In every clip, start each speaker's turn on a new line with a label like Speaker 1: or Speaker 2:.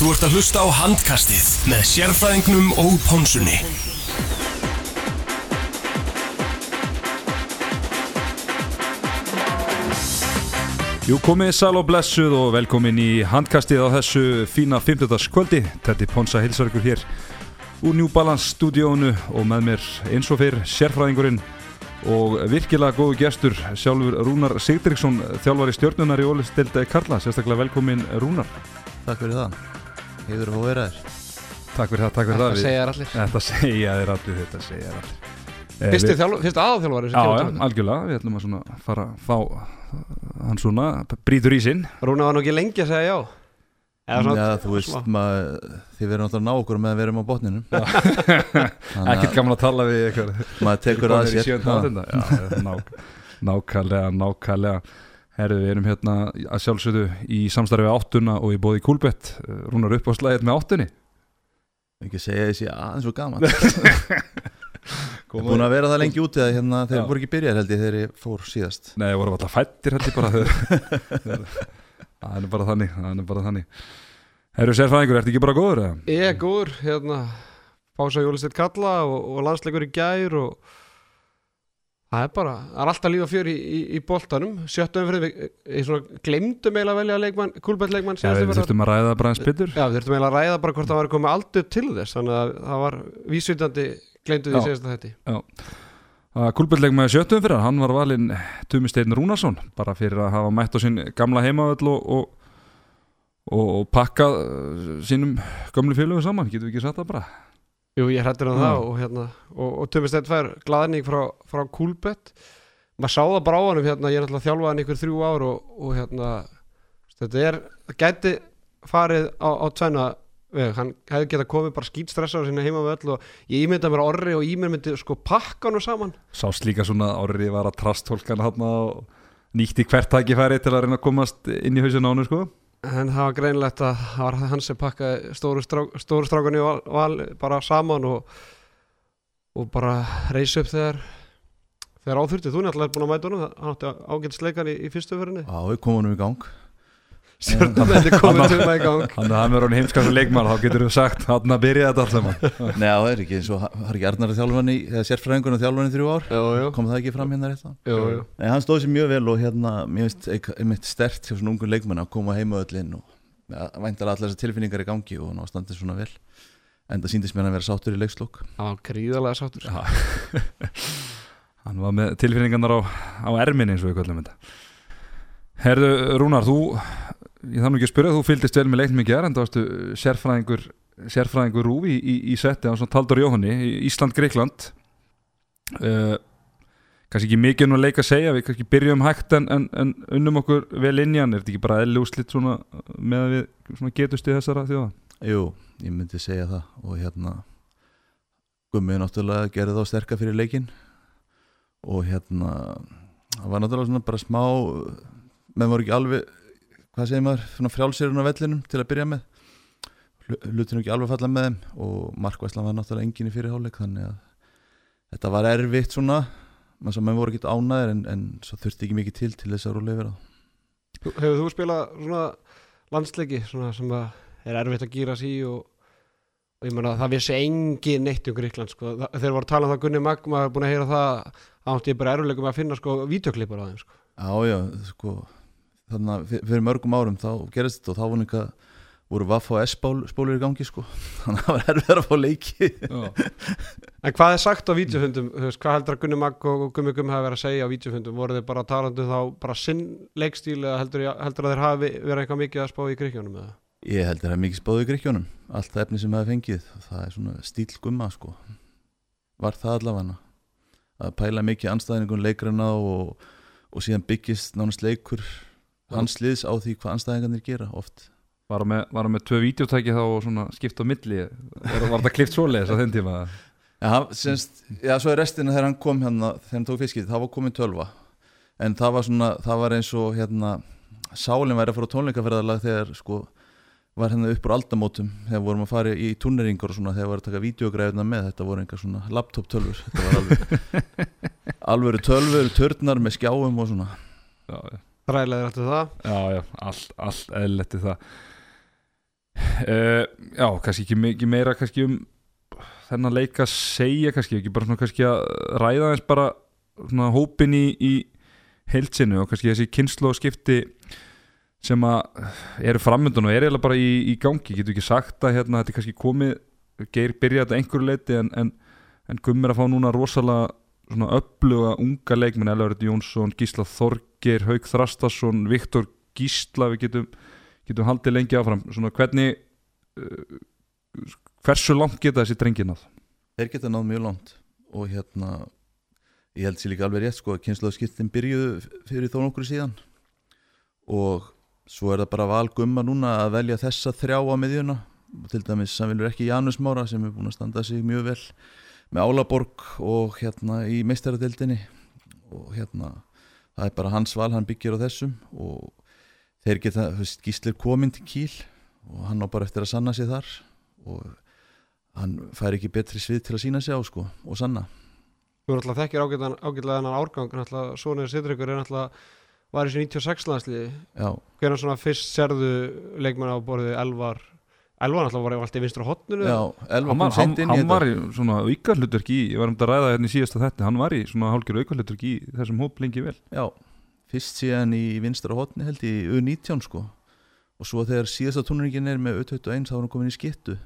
Speaker 1: Þú ert að hlusta á handkastið með sérfræðingnum og pónsunni.
Speaker 2: Jú, komið sæl og blessuð og velkomin í handkastið á þessu fína 50. kvöldi. Tetti Ponsa hilsarkur hér úr New Balance stúdíónu og með mér eins og fyrr sérfræðingurinn og virkilega góðu gestur sjálfur Rúnar Sigdriksson, þjálfari stjórnunar í Ólistildi Karla. Sérstaklega velkomin Rúnar.
Speaker 3: Takk fyrir það. Heiður að fá vera þér.
Speaker 2: Takk fyrir það, takk fyrir
Speaker 4: Þetta
Speaker 2: það.
Speaker 4: segja þér allir
Speaker 2: Þetta segja þér allir, þetta segja þér allir. Eh,
Speaker 4: fyrsti aðalþjálfari sem
Speaker 2: Já, já,
Speaker 4: þetta.
Speaker 2: algjörlega, við ætlum að svona fara að fá hann svona, brýtur í sinn
Speaker 4: Rúna var nú ekki lengi að segja já
Speaker 3: Já, þú veist, maður, þið náttúrulega að ná okkur með að við erum á botninum. Þannig
Speaker 2: ekkert gaman að tala við eitthvað
Speaker 3: maður tekur að sér.
Speaker 2: nákvæmlega, nákvæmlega Herðu, við erum hérna að sjálfsögðu í samstarfi við áttuna og í bóði Kúlbett Rúnar upp á slæðið með áttunni
Speaker 3: Ekki segja þessi aðeins og gaman. Búin að vera það lengi úti að hérna, þeir voru ekki byrjar held ég þegar ég fór síðast.
Speaker 2: Nei, voru alltaf fættir held ég bara Það er bara þannig Það er bara þannig Herru, sérfræðingur, ertu ekki bara góður eða?
Speaker 4: Ég er góður, hérna Pása Jólisteinn Kalla og, og landsleikur í gær og það er bara, það er alltaf líf og fjör í, í, í boltanum, sjöttu umfrið við glemdum eiginlega að velja leikmann, kúlbætt leikmann
Speaker 2: Já, við þurftum að ræða bara eins byttur
Speaker 4: Já, við þurftum eiginlega að ræða bara hvort það var komið aldur til þess þannig að það var vísvitandi glemdu því
Speaker 2: Já.
Speaker 4: síðast að þetta
Speaker 2: Kúlbjörnleik með sjöttum fyrir hann var valinn Tumi Steinn Rúnarsson bara fyrir að hafa mætt á sinn gamla heimavöll og, og, og, og pakkað uh, sínum gamlu félögu saman, getum við ekki
Speaker 4: Jú, ég hrættir um
Speaker 2: Já.
Speaker 4: það og, hérna, og, og Steinn fær glaðning frá, frá Kúlbett maður sá það bara á hann hérna, ég er náttúrulega þjálfað hann ykkur þrjú ár og, og hérna, þetta er gæti farið á, á tvenna veg, hann hefði getað komið bara skýtstressa á sinna heima við og ég ímynda mér orri og ímynd myndi sko pakka hann saman.
Speaker 2: Sást líka svona árið var að trasthólkan hann og nýtti hvert tækifæri til að reyna að komast inn í hausin ánu sko
Speaker 4: en það var greinlegt að það var hann sem pakkaði stóru, strá, stóru strákunni val, val bara saman og, og bara reysi upp þegar þegar áþurfti, þú náttúrulega er búin að mæta honum hann átti ágætisleikan í, í fyrstu fyrirni
Speaker 3: Já, við komum um í gang.
Speaker 4: Stjórnumætti komið tuma í gang
Speaker 2: Þannig að það með hann heimskast leikmann þá getur við sagt hann að byrja þetta allt saman
Speaker 3: Nei, það er ekki eins og það er ekki Arnar þjálfan í, eða sérfræðingun og þjálfan í þrjú ár. Kom það ekki fram hérna rétt. Nei, hann stóð sér mjög vel og hérna, mér finnst einmitt stert hjá svona ungun leikmann að koma heima öllin og ja, væntalega allar þessar tilfinningar í gangi og ná standið svona vel. Enda síndist mér hann að vera sáttur í leikslokk.
Speaker 4: það.
Speaker 2: Hann var með tilfinningarnar á, á ermin eins og við kallum þetta Herðu Rúnar, þú ég nú ekki að spyrja, þú fylgdist vel með leiknum í gerð en það varstu sérfræðingur sérfræðingur Rúf í, í, í setti á Taldur Jóhanni, í Ísland-Greikland uh, kannski ekki mikið nú að leika að segja, við kannski byrjum hægt en, en, en unnum okkur vel inn í hann. Er þetta ekki bara elli úslitt svona með að við getust í þessara þjóða?
Speaker 3: Jú, ég myndi segja það. Og hérna Gummið náttúrulega gerði þá sterka fyrir leikinn. Og hérna það var náttúrulega svona bara smá menn voru ekki alveg hvað segir maður, svona frjálsirinn á vellinum til að byrja með hlutinu ekki alveg falla með þeim og markvæslan var náttúrulega engin í fyrirháleik þannig að þetta var erfitt svona menn svo menn voru ekki ánæðir en, en svo þurfti ekki mikið til til þess að rúlega á
Speaker 4: hefur þú spilað svona landsleiki svona sem að er erfitt að gýra sí og, og ég meina það vissi engin neitt um Gríkland sko. Þeir voru að tala um það Gunni Magma er búin að heyra það átti ég bara erfileikum að finna sko vídeoklipur á þeim sko.
Speaker 3: Já, já, sko þannig að fyr- fyrir mörgum árum þá gerist þetta og þá voru eitthvað voru Vaff og S-spólur spólur í gangi sko. Þannig að það var erfiðar að fá leiki.
Speaker 4: En hvað er sagt á veist, hvað heldur að Gunni Magg og Gummi Gummi hafa verið að segja á vídeofundum, voru þeir bara talandi þá bara sinn leikstíl eða heldur, heldur að þeir hafi verið eitthvað mikið að spá í Gríkjónum eða?
Speaker 3: Ég held að það er mikið spáðu í gríkjónum allt það efni sem það fengið það er svona stíl gumma sko. Var það allavega. Að pæla mikið anstæðingun leikrana hans liðs á því hvað anstæðingarnir gera oft.
Speaker 2: Var hann með, var með tvö vídeotæki þá og svona skipt á milli? Var, var það klift svoleiðis á þenn tíma?
Speaker 3: Já, semst, já, svo er restina þegar hann kom hérna þegar hann tók fiskið, það var komin tölva. En það var svona, það var eins og hérna, sálinn væri að fara á tónleikaferðalag þegar sko var hérna upp úr aldamótum þegar vorum að fara í turneringur og svona þegar voru að taka vídeogræðuna með þetta voru einhver svona laptop tölfur þetta var alveg alveg tölfur, törnar með skjáum og svona.
Speaker 2: Já, já,
Speaker 4: Þrælega er eftir það.
Speaker 2: Já, já allt, allt eðlert í það. Uh, Já, kannski ekki mikið meira kannski um þennan leik að segja kannski ekki bara svona kannski að ræða eins bara svona hópin í, í heilsinu og kannski þessi kynslu og skipti sem að eru framöndun og er eiginlega bara í, í gangi. Getur ekki sagt að hérna þetta er kannski komið geir byrja þetta einhverju leiti en, en, en gummir að fá núna rosalega svona öfluga unga leikmenn Elvarður Jónsson, Gísla Þorgir Haug Þrastarsson, Viktor Gísla við getum, getum haldið lengi áfram. Svona hvernig uh, hversu langt geta þessi drengin að
Speaker 3: þeir geta náð mjög langt og hérna ég held sér líka alveg rétt sko að kynslaðskiptin byrjuðu fyrir þó nokkru síðan. Og svo er það bara val gumma núna að velja þessa þrjá á miðjuna. Til dæmis samvilur ekki Janus Mára sem er búin að standa sig mjög vel með Álaborg og hérna í meistaradeildinni. Og hérna það er bara hans val, hann byggir á þessum og þeir geta, þú veist, gíslir komin til kýl og hann á bara eftir að sanna sig þar og hann fær ekki betri svið til að sína sig á sko og sanna.
Speaker 4: Þú er alltaf þekkir ágætlega, þennan árgang alltaf, Svonir Sittryggur er alltaf var í þessu 96 landsliði. Hvernig svona fyrst serðu leikmenn á borðið Elvar Elvar alltaf var alltaf í vinstra hotninu
Speaker 3: já, Elva
Speaker 2: hann,
Speaker 3: kom
Speaker 2: hann,
Speaker 3: seint inn í
Speaker 2: hann
Speaker 3: þetta.
Speaker 2: var í svona aukarhlutverk í ég var um að ræða hérna í síðasta þetta hann var í svona hálgjör aukarhlutverk í þessum hóp lengi vel.
Speaker 3: Já, fyrst síðan í vinstra hotni held í U19 sko. Og svo þegar síðasta túnringin er með U21 þá var hann komin í skittu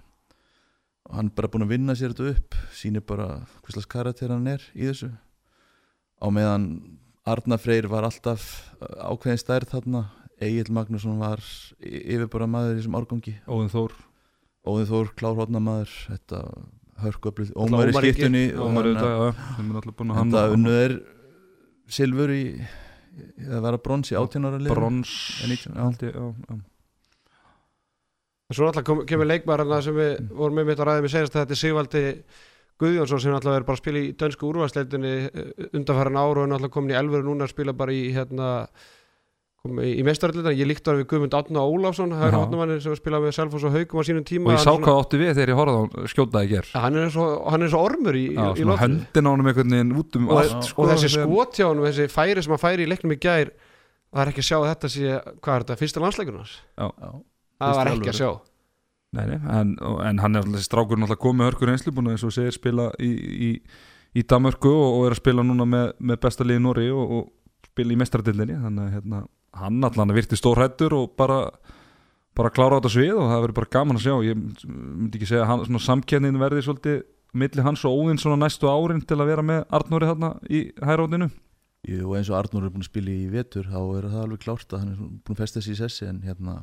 Speaker 3: og hann er bara búin að vinna sér þetta upp sýnir bara hverslas karakter hann er í þessu. Á meðan Arna Freyr var alltaf uh, ákveðin stærð þarna Egil Magnússon var yfirbara maður í þessum árgangi
Speaker 2: Óðin Þór
Speaker 3: Óðin Þór, klárhóttna maður þetta hörkuöflið,
Speaker 4: Ómar
Speaker 3: Ómar í skiptunni
Speaker 2: já, sem er alltaf búin að
Speaker 3: Þetta
Speaker 2: hann
Speaker 3: unnuð er silfur í það var að brons í 18 ára liðinu.
Speaker 2: brons
Speaker 3: Ja, 19, já.
Speaker 2: held ég, já, já.
Speaker 4: Svo alltaf kemur leikmæður hérna sem við vorum með mitt að ræða með segjast þetta er Sigvaldi Guðjónsson sem alltaf er bara að spila í dönsku úrvarsleitinni undanfæran ára og er alltaf komin í elveru núna að spila bara í hérna í, í mestarallina, ég líkt var við Guðmund Átna Ólafsson, það er
Speaker 2: Já.
Speaker 4: hotnamannin sem spilaði með Selfoss og Haugum á sínum tíma.
Speaker 2: Og ég
Speaker 4: Hann
Speaker 2: sá
Speaker 4: svona-
Speaker 2: hvað átti við þegar ég horfði á hann skjótaði ger
Speaker 4: hann er eins og, hann er eins og ormur í, loftinu.
Speaker 2: höndin á hann einhvern veginn út um
Speaker 4: og,
Speaker 2: allt sko,
Speaker 4: og þessi
Speaker 2: þegar-
Speaker 4: skot hjá hann þessi færi sem hann færi í leiknum í gær það er ekki að sjá þetta sé, hvað er þetta, fyrsta landsleikurnas
Speaker 3: Já.
Speaker 4: það var ekki að sjá.
Speaker 2: Nei, nei, en, en hann er alltaf þessi strákur náttúrulega komið hörkur einslu búin að hann allan virti stórhættur og bara, bara klára á þetta svið og það verður bara gaman að sjá. Ég myndi ekki segja að samkennin verði svolítið milli hans og óðinn svona næstu árin til að vera með Arnóri þarna í hærótinu
Speaker 3: Jú, eins og Arnur er búin að spila í vetur þá er það alveg klárt að hann er búin að festa sig í sessi en hérna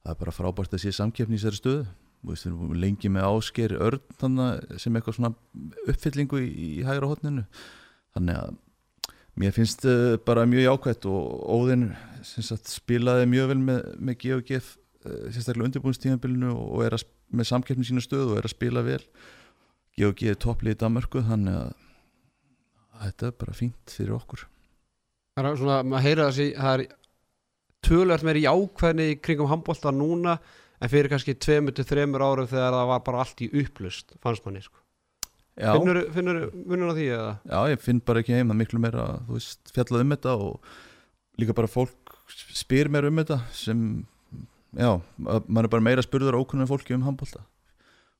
Speaker 3: það er bara frábært að sé samkeppni í þessari stöðu. Við erum lengi með ásker örn sem eitthvað svona uppfyllingu í, hotninu þannig að mér finnst uh, bara mjög jákvætt og Óðinn sagt, spilaði mjög vel með, með GOG uh, sérstaklega undirbúinstíðanbylnu og er að, með samkeppni sína stöðu og er að spila vel GOG er topplið í Danmörku þannig að þetta er bara fínt fyrir okkur
Speaker 4: það er svona, maður heyra þessi það er meiri jákvæðni í kringum handbólta núna en fyrir kannski 2-3 árum þegar það var bara allt í upplust fannst manni sko. Finnur, munur á því eða?
Speaker 3: Já, ég finn bara ekki heima miklu meira, þú veist, fjallað um þetta og líka bara fólk spyr mér um þetta sem já, að- maður er bara meira spurður ókunnum fólki um handbólta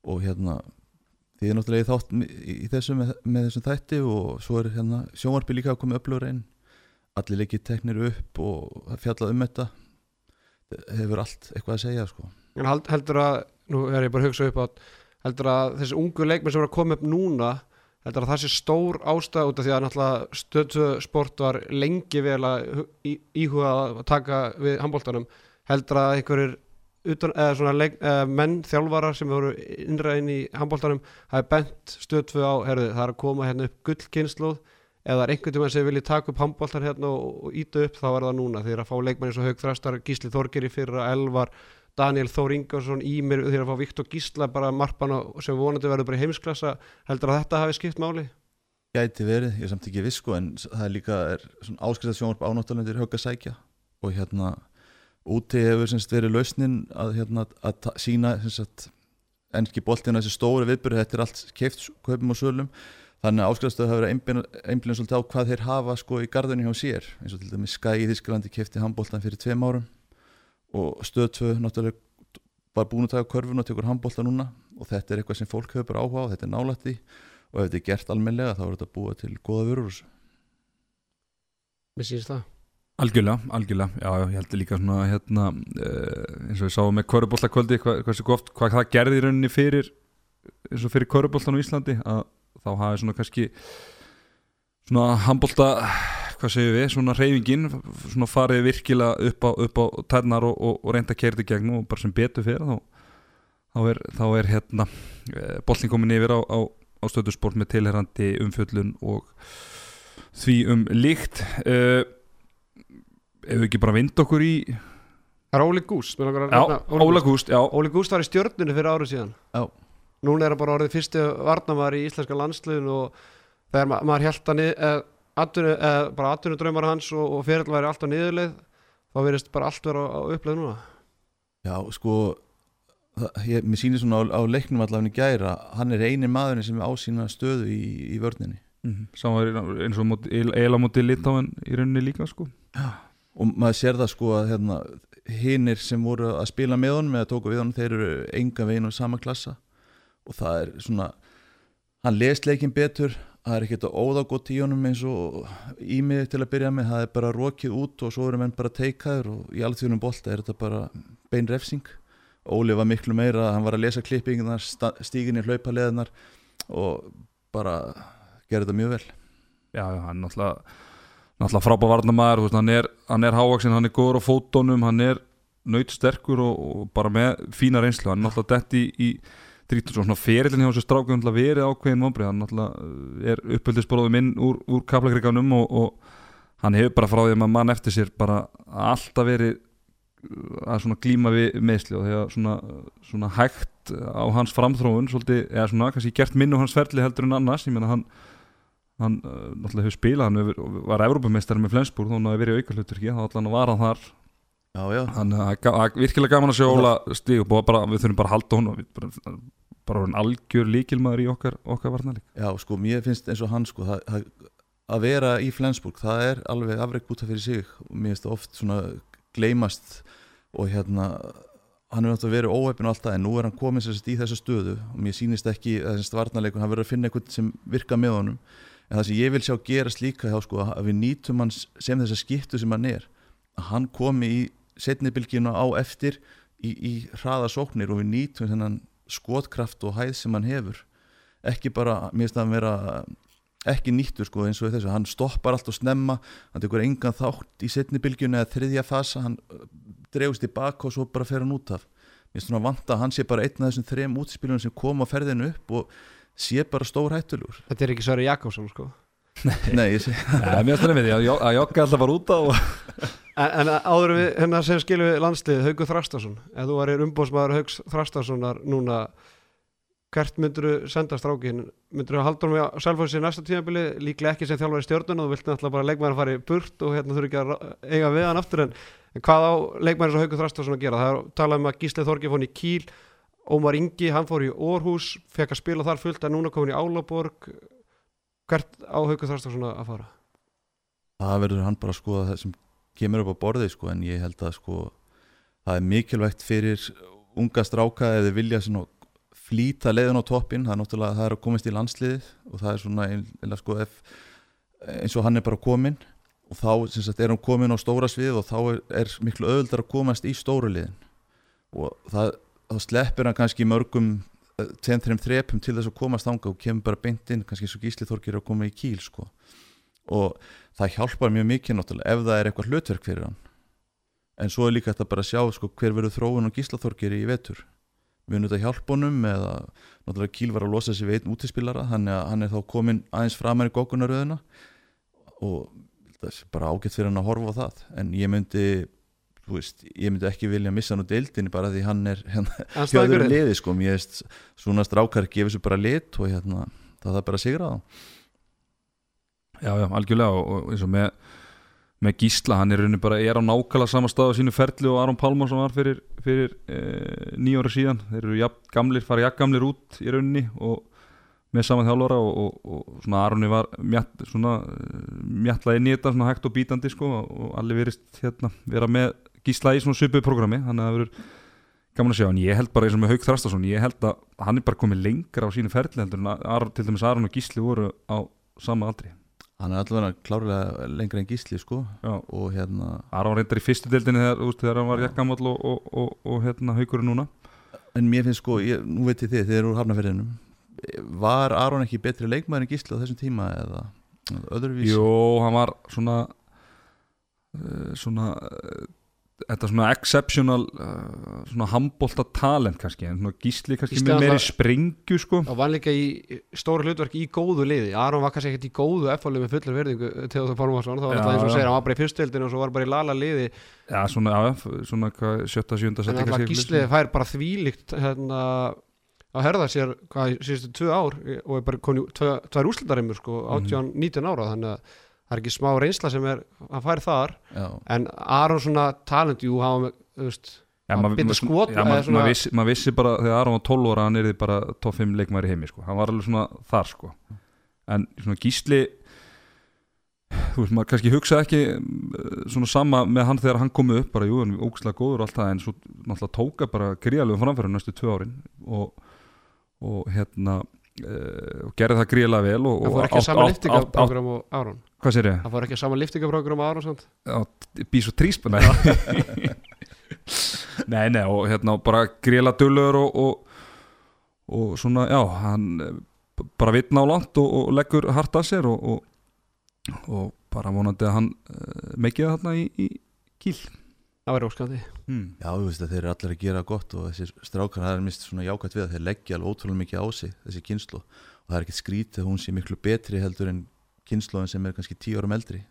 Speaker 3: og hérna því er náttúrulega í þátt í, þessu með, með þessum þætti og svo er hérna sjónvarpi líka að koma upplöfur einn allir leikir teknir upp og það fjallað um þetta. Það hefur allt eitthvað að segja sko.
Speaker 4: En held, heldur að, nú er ég bara að hugsa upp að heldur að þessi ungu leikmenn sem er að koma upp núna heldur að það sé stór ástæð út af því að náttúrulega stöðsöð sport var lengi vel að íhuga að taka við handbóltanum heldur að einhverjir utan, leik, menn þjálfarar sem voru innræðin í handbóltanum hafi bent stöðsöð á, herðu, það er að koma hérna upp gullkynnslóð eða er einhvern veginn sem vilji taka upp handbóltan hérna og, og íta upp þá er það núna. Þegar að fá leikmenn eins og Haug Þrastar, Gísli Þorgeri fyrra, Elvar Daniel Þór Ingarsson Ímir þegar að fá Viktor Gísla bara marpan og sem vonandi verður bara í heimsklassa. Heldur að þetta hafi skipt máli?
Speaker 3: Gæti verið, ég er samt ekki viss sko en það er líka er svona áskriðað sjónvarp ánáttalendir högg að sækja. Og hérna úti hefur semst verið lausnin að hérna að sína semst ennski boltina þessi stóri viðbyrði þetta er allt keift kaupum og sölum. Þannig að áskriðastöðu hafa verið einblinn svolítið á hvað þeir hafa sko í gardunni hjá sér. Eins og til dæmis Skæ í Þísklandi keifti handboltan fyrir tveim árum og stöð 2 náttúrulega var búin að taka körfun og tekur handbólta núna. Og þetta er eitthvað sem fólk hefur bara áhuga á, þetta er nálætti og ef þetta er gert almennilega þá er þetta búið til góða vörur
Speaker 4: mér sýnst það.
Speaker 2: Algjörlega, algjörlega, já, já, ég heldur líka svona hérna, uh, eins og við sáum með kvörubóltakvöldi, hva, hversu gott, hvað það gerði í rauninni fyrir, eins og fyrir kvörubóltan á Íslandi, að þá hafi svona kannski svona handbólta, hvað segjum við, svona reyfingin, svona farið virkilega upp á, upp á tærnar og, og, og reynda að kerði gegn og bara sem betur fyrir þá, þá er, þá er hérna uh, boltin komin yfir á, á, á stöðusport með tilherrandi umfjöllun og því um líkt. Uh, ef við ekki bara vind okkur í
Speaker 4: Það er Óli Gúst
Speaker 2: Óla Gúst, já,
Speaker 4: Óli Gúst var í stjörnunni fyrir árið síðan
Speaker 3: Já.
Speaker 4: Núna er hann bara orðið fyrstu varnamar í íslenska landsliðin og þegar ma maður held að atvinnu, eh, bara atvinnu draumar hans og, og fyrir væri alltaf niðurleið þá verðist bara allt vera á, á uppleið núna.
Speaker 3: Já, sko það, ég, mér sýnir svona á, á leiknum allavega í gæra, hann er eini maðurinn sem er ásýna stöðu í, í vörninni.
Speaker 2: Mm -hmm. eins og móti, eila móti litáin í rauninni líka sko.
Speaker 3: Og maður sér það sko að hérna, hinnir sem voru að spila með honum eða tóku við honum, þeir eru enga veginn og sama klassa. Og það er svona hann lest leikin betur það er ekkert að óða gott í honum eins og ímiði til að byrja með. Það er bara rokið út og svo eru menn bara teikaður og í allþjóðunum bolta er þetta bara bein refsing. Óli var miklu meira, hann var að lesa klippingunar stíginni hlaupaleðunar og bara gera þetta mjög vel.
Speaker 2: Já, hann er náttúrulega náttúrulega frábæð varnamæður, hann er, er hávaksin, hann er góður á fótónum, hann er nautsterkur og, og bara með fína reynslu, hann er náttúrulega dett í, í drítur svona ferillin hjá þessu stráku verið ákveðin vonbrið, hann náttúrulega er uppöldisbróðum inn úr, úr kaplagriganum og, og hann hefur bara frá því að maður mann eftir sér bara alltaf verið að svona glíma við meðsli og þegar svona, svona hægt á hans framþróun svolítið, eða svona kannski gert minnu hans ferli heldur en annars, ég menna hann hann uh, náttúrulega hefur spilað hann hefur, var Evrópumestari með Flensburg þá hann hefur verið auka hlutur ekki, þá allan var hann þar. Hann er virkilega gaman að sjá Óla stíg og bara, við þurfum bara að halda hún og við bara, bara hann algjör líkilmaður í okkar, okkar varnarleik.
Speaker 3: Já, sko, mér finnst eins og hann sko, það, það, að vera í Flensburg það er alveg afreik búta fyrir sig. Og mér finnst það oft svona gleymast og hérna hann er náttúrulega verið óhefn og allt það en nú er hann komin sérst í þessa stöðu. Og mér sýnist ekki að þessi varnarleikun hann verður að finna eitthvað sem virka með honum. En það sem ég vil sjá gerast líka hjá sko að við nýtum hans sem þessa skiptu sem hann er. Að hann komi í setnibilginu á eftir í, í hraða sóknir og við nýtum þennan skotkraft og hæð sem hann hefur. Ekki bara, mér finnst það að vera ekki nýttur sko eins og þessu. Hann stoppar allt og snemma, hann tekur engan þátt í setnibilginu eða þriðja fasa hann drefust tilbaka og svo bara fer hann út af. Mér finnst það að vanta hann sé bara einn af þessum þrem útspilunum sem kom á ferðinu upp og sé bara stór hættulur
Speaker 4: Þetta er ekki Sverri Jakobsson sko
Speaker 3: Nei, ég sé
Speaker 2: ja, Mér stannir við því að, að Jokka alltaf var út á og...
Speaker 4: En, en áður við, hérna sem skilum við landslið Haugur Þrastarsson, ef þú varir umbóðsmaður Haugs Þrastarssonar núna hvert myndur þú senda strákin myndur þú halda hann með selfhóðsins í næsta tímabili líklega ekki sem þjálfar í stjórnun og þú vilt náttúrulega bara leikmæður að fara í burt og hérna þurfi ekki að eiga við hann aftur en, en hvað á leikmæður sem Haugur Þrastarsson að gera? Það er að tala um að Gísleið Þorgi fór í Kíl Ómar Ingi, hann fór í Orhus fekk að spila þar fullt en núna komin í Álaborg hvert á Haugur Þrastarsson að fara?
Speaker 3: Það verður hann bara að skoða það sem kemur upp á borðið sko en ég held að sko það er mikilvægt fyrir unga stráka eða vilja svona flýta leiðin á toppin, það er náttúrulega það er að komast í landsliðið og það er svona einlega sko ef, eins og hann er bara komin og þá sagt, er hann komin á stóra svið og þá er, er miklu öðuldar að komast í stóru liðin og það, þá sleppir hann kannski mörgum tveim, þreim þrepum til þess að komast ánga og kemur bara beint inn, kannski svo Gísli Þorgir að koma í kíl sko. Og það hjálpar mjög mikið náttúrulega ef það er eitthvað hlutverk fyrir hann. En svo er líka þetta bara að sjá sko, hver verður þróun og Gísla Þorgir í vetur. Við erum þetta hjálpunum eða náttúrulega Kíl var að losa sig við einn útispillara þannig að hann er þá komin aðeins framar í gókunaröðuna og það er bara ágætt fyrir hann að horfa á það. En ég myndi veist, ég myndi ekki vilja missa hann úr deildinni bara því hann er hérna hjöður liði sko, mér veist svona strákar gefur sér bara lit og hérna það er bara að sigra það
Speaker 2: Já, já, algjörlega og eins og með með Gísla, hann er rauninni bara er á nákvæmlega sama stað á sínu ferli og Aron Pálmar sem var fyrir, fyrir e, nýjóra síðan. Þeir eru jafn, gamlir, fara jafn gamlir út í rauninni og með saman þjálfara og, og, og svona Aroni var mjall, svona mjallaði nýta svona hægt og bítandi sko og allir verist hérna vera með Gísla í svona svipuð programmi þannig að það verður gaman að sjá. En ég held bara eins og með Hauk Þrastason ég held að hann er bara komið lengra á sínu ferli heldur en að til dæmis Aron og Gísli voru á sama aldri.
Speaker 3: Hann er allavega klárlega lengra en gísli sko.
Speaker 2: Já.
Speaker 3: og hérna
Speaker 2: Aron reyndar í fyrstu deildinni þegar, úst, þegar hann var jakkamall og, og, og, og hérna Haukur er núna.
Speaker 3: En mér finnst sko, ég, nú veit ég þið þið eru úr hafnaferðinum var Aron ekki betri leikmaður en gísli á þessum tíma eða öðruvís
Speaker 2: Jó, hann var svona uh, svona uh, þetta svona exceptional uh, svona handbólta talent kannski en svona gísli kannski með meiri sprengju sko.
Speaker 4: Og var líka í stóru hlutverk í góðu liði. Aron var kannski ekkert í góðu F-fáli með fullar verðingu til það fórum að svona, það var alltaf eins og segir hann var bara í fyrstöldinu og svo var bara í lala liði
Speaker 2: Já, svona, já, svona sjötta, sjönda
Speaker 4: en
Speaker 2: kannski
Speaker 4: gísliði fær bara þvílíkt hérna að herða sér hvað síðustu tvö ár og er bara koni tvö, tvær úslitarimur sko,
Speaker 2: Mhm.
Speaker 4: 18, 19 ára þannig að það er ekki smá reynsla sem er að fær þar
Speaker 3: já,
Speaker 4: en Aron svona talent, jú,
Speaker 2: maður
Speaker 4: binda
Speaker 2: ma,
Speaker 4: skot,
Speaker 2: já,
Speaker 4: eða
Speaker 2: ma,
Speaker 4: svona-
Speaker 2: ma vissi, mað vissi bara þegar Aron var 12 ára hann er bara top 5 leikmæri heimi sko. hann var alveg svona þar sko. en svona gísli þú veist maður kannski hugsa ekki mm, svona sama með hann þegar hann kom upp bara jú, hann er ógæslega góður og allt það en svo náttúrulega tóka bara gríðalegu framfæri næstu tvö árin og, og hérna og gerði það gríðalega vel og,
Speaker 4: það fór ekki að sama liftingaprogram og Aron
Speaker 2: hvað sér ég?
Speaker 4: það fór ekki að sama liftingaprogram og Aron?
Speaker 2: Bís og trís nei. nei, nei, og hérna bara gríla dullur og, og, og svona, já, hann eh, bara vitna á langt og, og leggur hart að sér og, og, og bara vonandi að hann uh, meikið þarna í, í kýl
Speaker 4: það væri óskandi.
Speaker 2: Hmm.
Speaker 3: já, þú veist að þeir eru allir að gera gott og þessir strákar, það er mist svona jákvæmt við að þeir leggja alveg ótrúlega mikið á sig þessi kynslu og það er ekkert skrítið að hún sé miklu betri heldur en kynsluðin sem er kannski tíu árum eldri.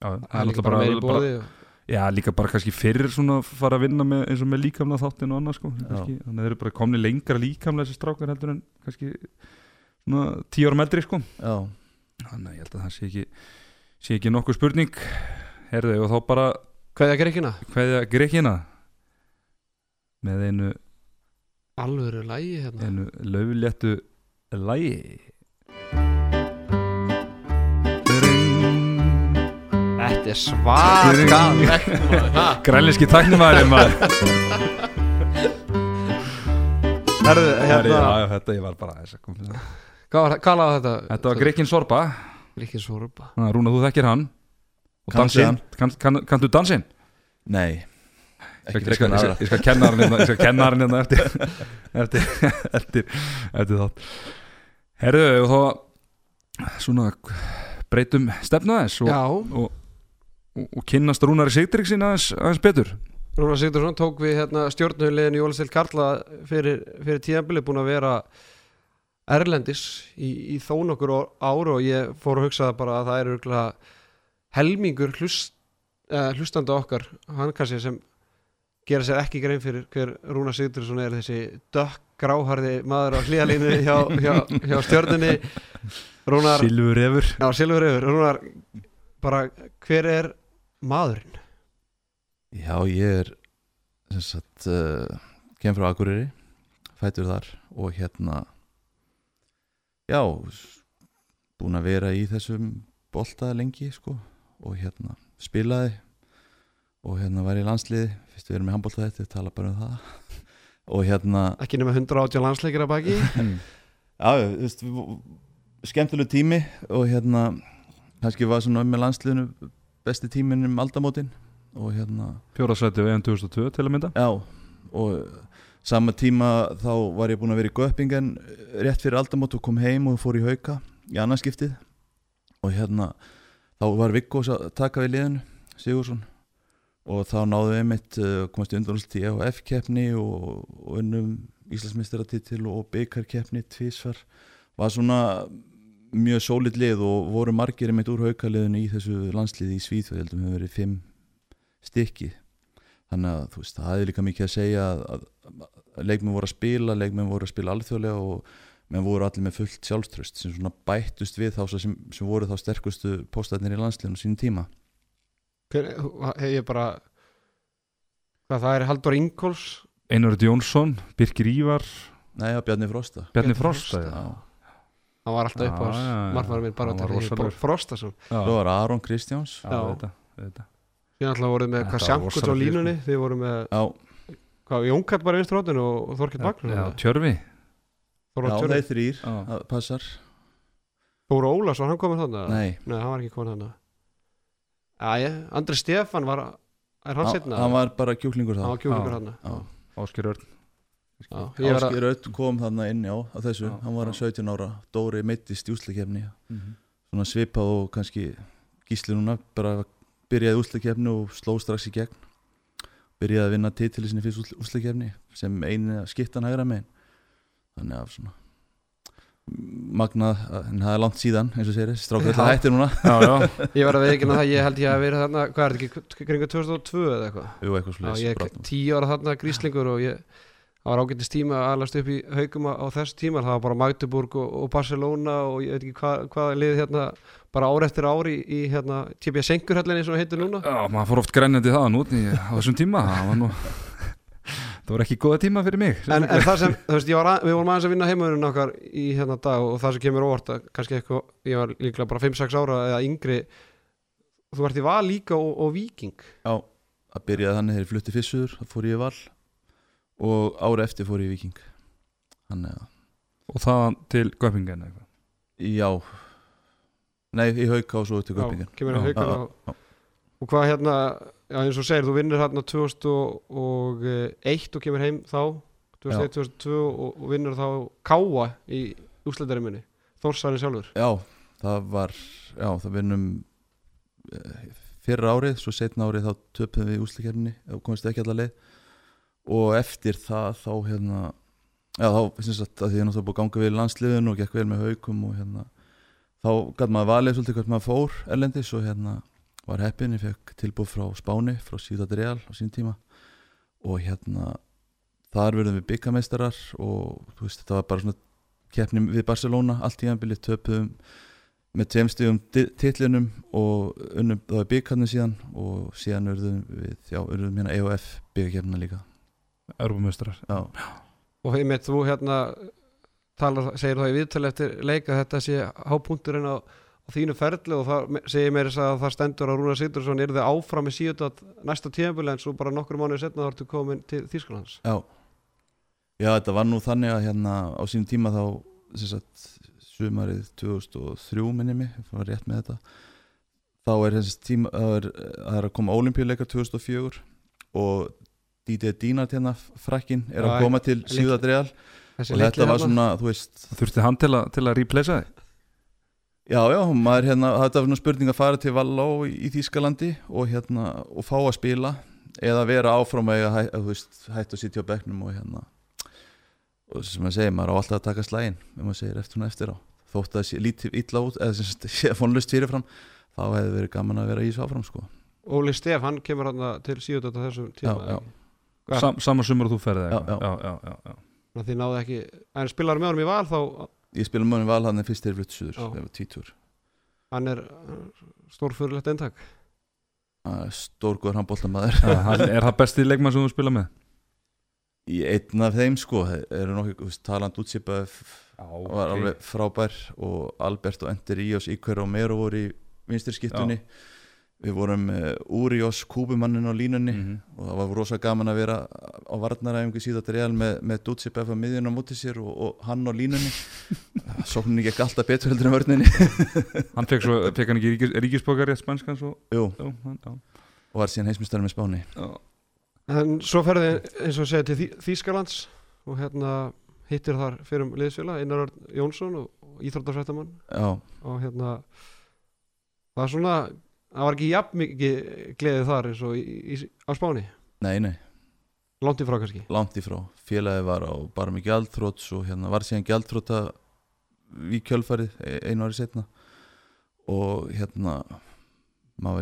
Speaker 2: Já,
Speaker 4: það er líka bara meiri
Speaker 2: bara,
Speaker 4: bóði
Speaker 2: Já, líka bara kannski fyrir svona að fara að vinna með, eins og með líkamna þáttin og annað sko. Kannski, þannig að þeir eru bara komni lengra líkamlega þessi strákar heldur en kannski svona tíu árum eldri sko.
Speaker 3: Já,
Speaker 2: Þannig að ég held að það sé ekki sé ekki nokkuð spurning. Herðu, og þá bara
Speaker 4: hvað er að gera ekki
Speaker 2: hverja grekina. Með einu,
Speaker 4: alvöru lægi hérna.
Speaker 2: einu löfléttu lægi
Speaker 4: þetta er svaka
Speaker 2: Grænleinski tæknumæður maður.
Speaker 4: Herðu, hérna,
Speaker 2: þetta ég var bara þess að koma
Speaker 4: hvað var þetta?
Speaker 2: Þetta var Grekin Sorba
Speaker 4: Líkin Sorba
Speaker 2: að Rúna, þú þekkir hann og dansinn, kann, kann, kanntu dansinn?
Speaker 3: nei.
Speaker 2: Ég
Speaker 3: ekki
Speaker 2: skal, kenna hann hérna, ég skal kenna hann hérna eftir, eftir, eftir, eftir þátt. Herðu, og þá svona breytum stefnu aðeins og,
Speaker 4: Já,
Speaker 2: og, og, og kynnast Rúnari Sigtryggsinn aðeins, aðeins betur.
Speaker 4: Rúnar Sigdursson tók við hérna, stjórnulegin í Ólastil Karla fyrir, fyrir tíðanbili búin að vera erlendis í, í þó nokkur ár og ég fór að hugsa bara að það er örgulega helmingur hlust, uh, hlustandi okkar hann kannski sem gera sér ekki grein fyrir hver Rúnar Sigdursson er þessi dökk gráharði maður á hlýjalínu hjá, hjá, hjá stjórnunni Rúnar,
Speaker 2: Silfur Refur.
Speaker 4: Já Silfur yfir Rúnar, bara hver er maðurinn?
Speaker 3: já, ég er sem sagt uh, kem frá Akureyri fætur þar og hérna já búin að vera í þessum bolta lengi sko og hérna spilaði og hérna var í landsliði fyrst við erum með handbolta þetta, tala bara um það. Og hérna
Speaker 4: Ekki nema 180 landsleikir að baki.
Speaker 3: Já, þú veist, skemmtileg tími og hérna kannski var svona með landsliðinu besti tíminn um aldamótin og hérna,
Speaker 2: Fjórasæti við 2002 til að mynda.
Speaker 3: Já og sama tíma þá var ég búinn að vera í Göppingen rétt fyrir aldamót og kom heim og fór í hauka í annarskiptið og hérna þá var Viggós að taka við liðinu Sigursson og þá náðu við einmitt uh, komast í undanúslit í EHF keppni og, og unnum Íslandsmeistaratitil og byggarkeppni tvísvar var svona mjög sólið lið og voru margir einmitt úr haukaliðinu í þessu landsliði í Svíþjóð heldum við verið fimm stykki. Þannig að þú veist, það hefði líka mikið að segja að, að, að leikmenn voru að spila leikmenn voru að spila alþjóðlega og menn voru allir með fullt sjálfströst sem svona bættust við þá sem, sem voru þá sterkustu póstatnir í landsliðinu á sínum tíma.
Speaker 4: Hver, hef ég bara hvað það er Haldur Ingóls
Speaker 2: Einarud Jónsson, Birkir Ívar.
Speaker 3: Nei, já, Bjarni Frosta.
Speaker 2: Bjarni Frosta
Speaker 4: Frosta.
Speaker 3: Já.
Speaker 4: hann var alltaf upp á
Speaker 2: já.
Speaker 4: margmæður minn bara
Speaker 2: var
Speaker 4: að
Speaker 2: rosalegur.
Speaker 4: Frostason.
Speaker 2: Já,
Speaker 3: Svo var Aron Kristjáns.
Speaker 2: Já, þetta, þetta.
Speaker 4: síðan alltaf voruð með sjankuts á línunni þið voru með
Speaker 3: Já,
Speaker 4: hvað, Jónkall bara í vinstri hóttinu og, og Þorkill Magnús
Speaker 2: Tjörfi
Speaker 3: Já,
Speaker 4: Þóra
Speaker 3: þeir þrýr, það passar.
Speaker 4: Þóra Ólason, hann komið þannig
Speaker 3: Nei,
Speaker 4: Nei, hann var ekki komið þannig Æ, Andri Stefan var er hann
Speaker 3: hann,
Speaker 4: setna?
Speaker 3: hann var bara kjúklingur
Speaker 4: hann
Speaker 3: þá
Speaker 4: var hann
Speaker 3: Já.
Speaker 2: Áskir Örn.
Speaker 3: Áskir Öll kom þarna inn já, á þessu,
Speaker 2: Já,
Speaker 3: hann var hann 17 ára. Dóri meittist í úslakefni
Speaker 2: Mhm.
Speaker 3: svona svipað og kannski gísli núna, bara byrjaði úslakefni og sló strax í gegn. Byrjaði að vinna titili sinni fyrst úslakefni sem einu skiptan hægra megin þannig að svona magnað, en það er langt síðan eins og segir, strákur alltaf hættir núna.
Speaker 2: Já, já,
Speaker 4: Ég var að veikina það, ég held ég að vera þarna Hvað er þetta ekki, kringu 2002 eða eitthvað?
Speaker 3: Jú, eitthvað slúðis
Speaker 4: ég er tíu ára þarna gríslingur og ég það var ágættist tíma að alast upp í haugum á, á þessu tíma, það var bara Magdeburg og, og Barcelona og ég veit ekki hvað, hvað lið hérna bara ár eftir ári í, í hérna típja Senkurhöllinni sem heitir núna.
Speaker 2: Já, maður fór oft grænjandi það nút í, á þessum tíma Það var nú Það var ekki góða tíma fyrir mig
Speaker 4: en, en það sem, þú veist, ég var að, við vorum aðeins að vinna heimaðurinn okkar í hérna dag og það sem kemur óvart að kannski eitthvað, ég var líklega bara 5-6 ára eða yngri. Þú ert í val líka og, og viking
Speaker 3: Já, að byrjaði þannig þegar ég flutti fyrstuður, þá fór ég í val og ára eftir fór ég í Viking Þannig að,
Speaker 2: Og það til Göppingen eitthvað?
Speaker 3: Já. Nei, í hauka og svo til Göppingen.
Speaker 4: kemur haugum
Speaker 3: já,
Speaker 4: og, og hvað hérna já, eins og segir, þú vinnur hérna 2001 og kemur heim þá 2001, 2002 og, og vinnur þá Káa í úsleitariminni Þórsarinn sjálfur.
Speaker 3: Já, það var, já, það vinnum eh, fyrra árið, svo setna árið þá töpum við úslikefni og komist ekki allar leið. Og eftir það þá hérna já þá finnst þetta að því að náttúrulega búið að ganga vel í landsliðinu og gekk vel með haukum og hérna þá gæti maður valið svolítið hvert maður fór erlendis og hérna var heppin, ég fekk tilbúð frá Spáni frá Ciudad Real á sín tíma. Og hérna þar verðum við byggameistarar og þú veist þetta var bara svona keppni við Barcelona allt í anbili töpuðum með tveim stigum di- titlinum og unnum það var byggarnir síðan og síðan urðum við, já, urðum hérna EOF byggarkeppnina líka. Já,
Speaker 4: og einmitt þú hérna talar, segir það í viðtali eftir leik að þetta sé hápunkturinn á þínu ferli og það segir mér þess að það stendur að Rúna Sigdursson er þið áfram með síðan næsta tíðanbili en svo bara nokkur mánuði setna þá ertu komin til Þýskalands.
Speaker 3: Já. Já, þetta var nú þannig að hérna á sínum tíma þá sem sagt, sumarið 2003 minni mig, það var rétt með þetta þá er þessi tíma það er, það er að koma olimpíuleikar 2004 og DJ Dínart hérna frakkin er
Speaker 4: Já,
Speaker 3: að koma til
Speaker 4: litli-
Speaker 3: Ciudad Real
Speaker 4: Þessi
Speaker 3: og þetta var
Speaker 4: þarna.
Speaker 3: svona, þú veist
Speaker 2: Þurfti hann til, a, til að replacea þig
Speaker 3: Já, já, maður hérna, þetta var svona spurning að fara til Valló í, í Þýskalandi og hérna, og fá að spila eða vera áfram að, að þú veist, hætt að sitja á bekknum og hérna og sem maður segir, maður á alltaf að taka slægin ef maður segir eftir hún eftir á þótt að það sé lítið illa út eða sem sé fónlust fyrirfram þá hefði verið gaman að vera í þessu áfram sko.
Speaker 4: Óli Stef, hann kemur hann til síðan þessum tíma
Speaker 3: Já, já.
Speaker 2: Sam, Sama sumur og þú ferði
Speaker 3: Já,
Speaker 2: já, já, já, já.
Speaker 4: Að þið náðu ekki en spilar með honum í val þá
Speaker 3: Ég spila mjög val hann fyrst þegar flutt suður
Speaker 4: Já.
Speaker 3: þegar var tvítur.
Speaker 4: Hann er stórfyrirlegt eintak.
Speaker 3: Stórgóður
Speaker 2: Já, hann- Er það besti leikmann sem þú spila með?
Speaker 3: Í einn af þeim sko eru veist, Taland útsipa var alveg frábær og Albert og Ender Ríos Íkver og Mero voru í vinstri skiptunni við vorum uh, Úriós kúbumannin á línunni
Speaker 2: Mhm.
Speaker 3: og það var rosa gaman að vera á varnaræfingu síðan real með, með Dutsip að miðjun á móti sér og, og hann á línunni. Sókninni gekk alltaf betur heldur en vörninni.
Speaker 2: Hann fekk, svo, fekk hann ekki ríkis, ríkisbókari að spanskan svo?
Speaker 3: Jú,
Speaker 2: já, hann,
Speaker 3: og var síðan heimsmyndstæður með Spáni.
Speaker 2: Já.
Speaker 4: en svo ferði eins og segja til Þý- Þýskalands og hérna hittir þar fyrir um liðsfélag Einar Örn Jónsson og,
Speaker 3: Já,
Speaker 4: og hérna það er svona, það var ekki jafn mikið gleðið þar eins og í, í, á Spáni,
Speaker 3: nei, nei,
Speaker 4: langt í frá kannski?
Speaker 3: Langt í frá. Félagi var á bara með gjaldþrótt og hérna var síðan gjaldþrótta í kjölfarið e- einu ári setna og hérna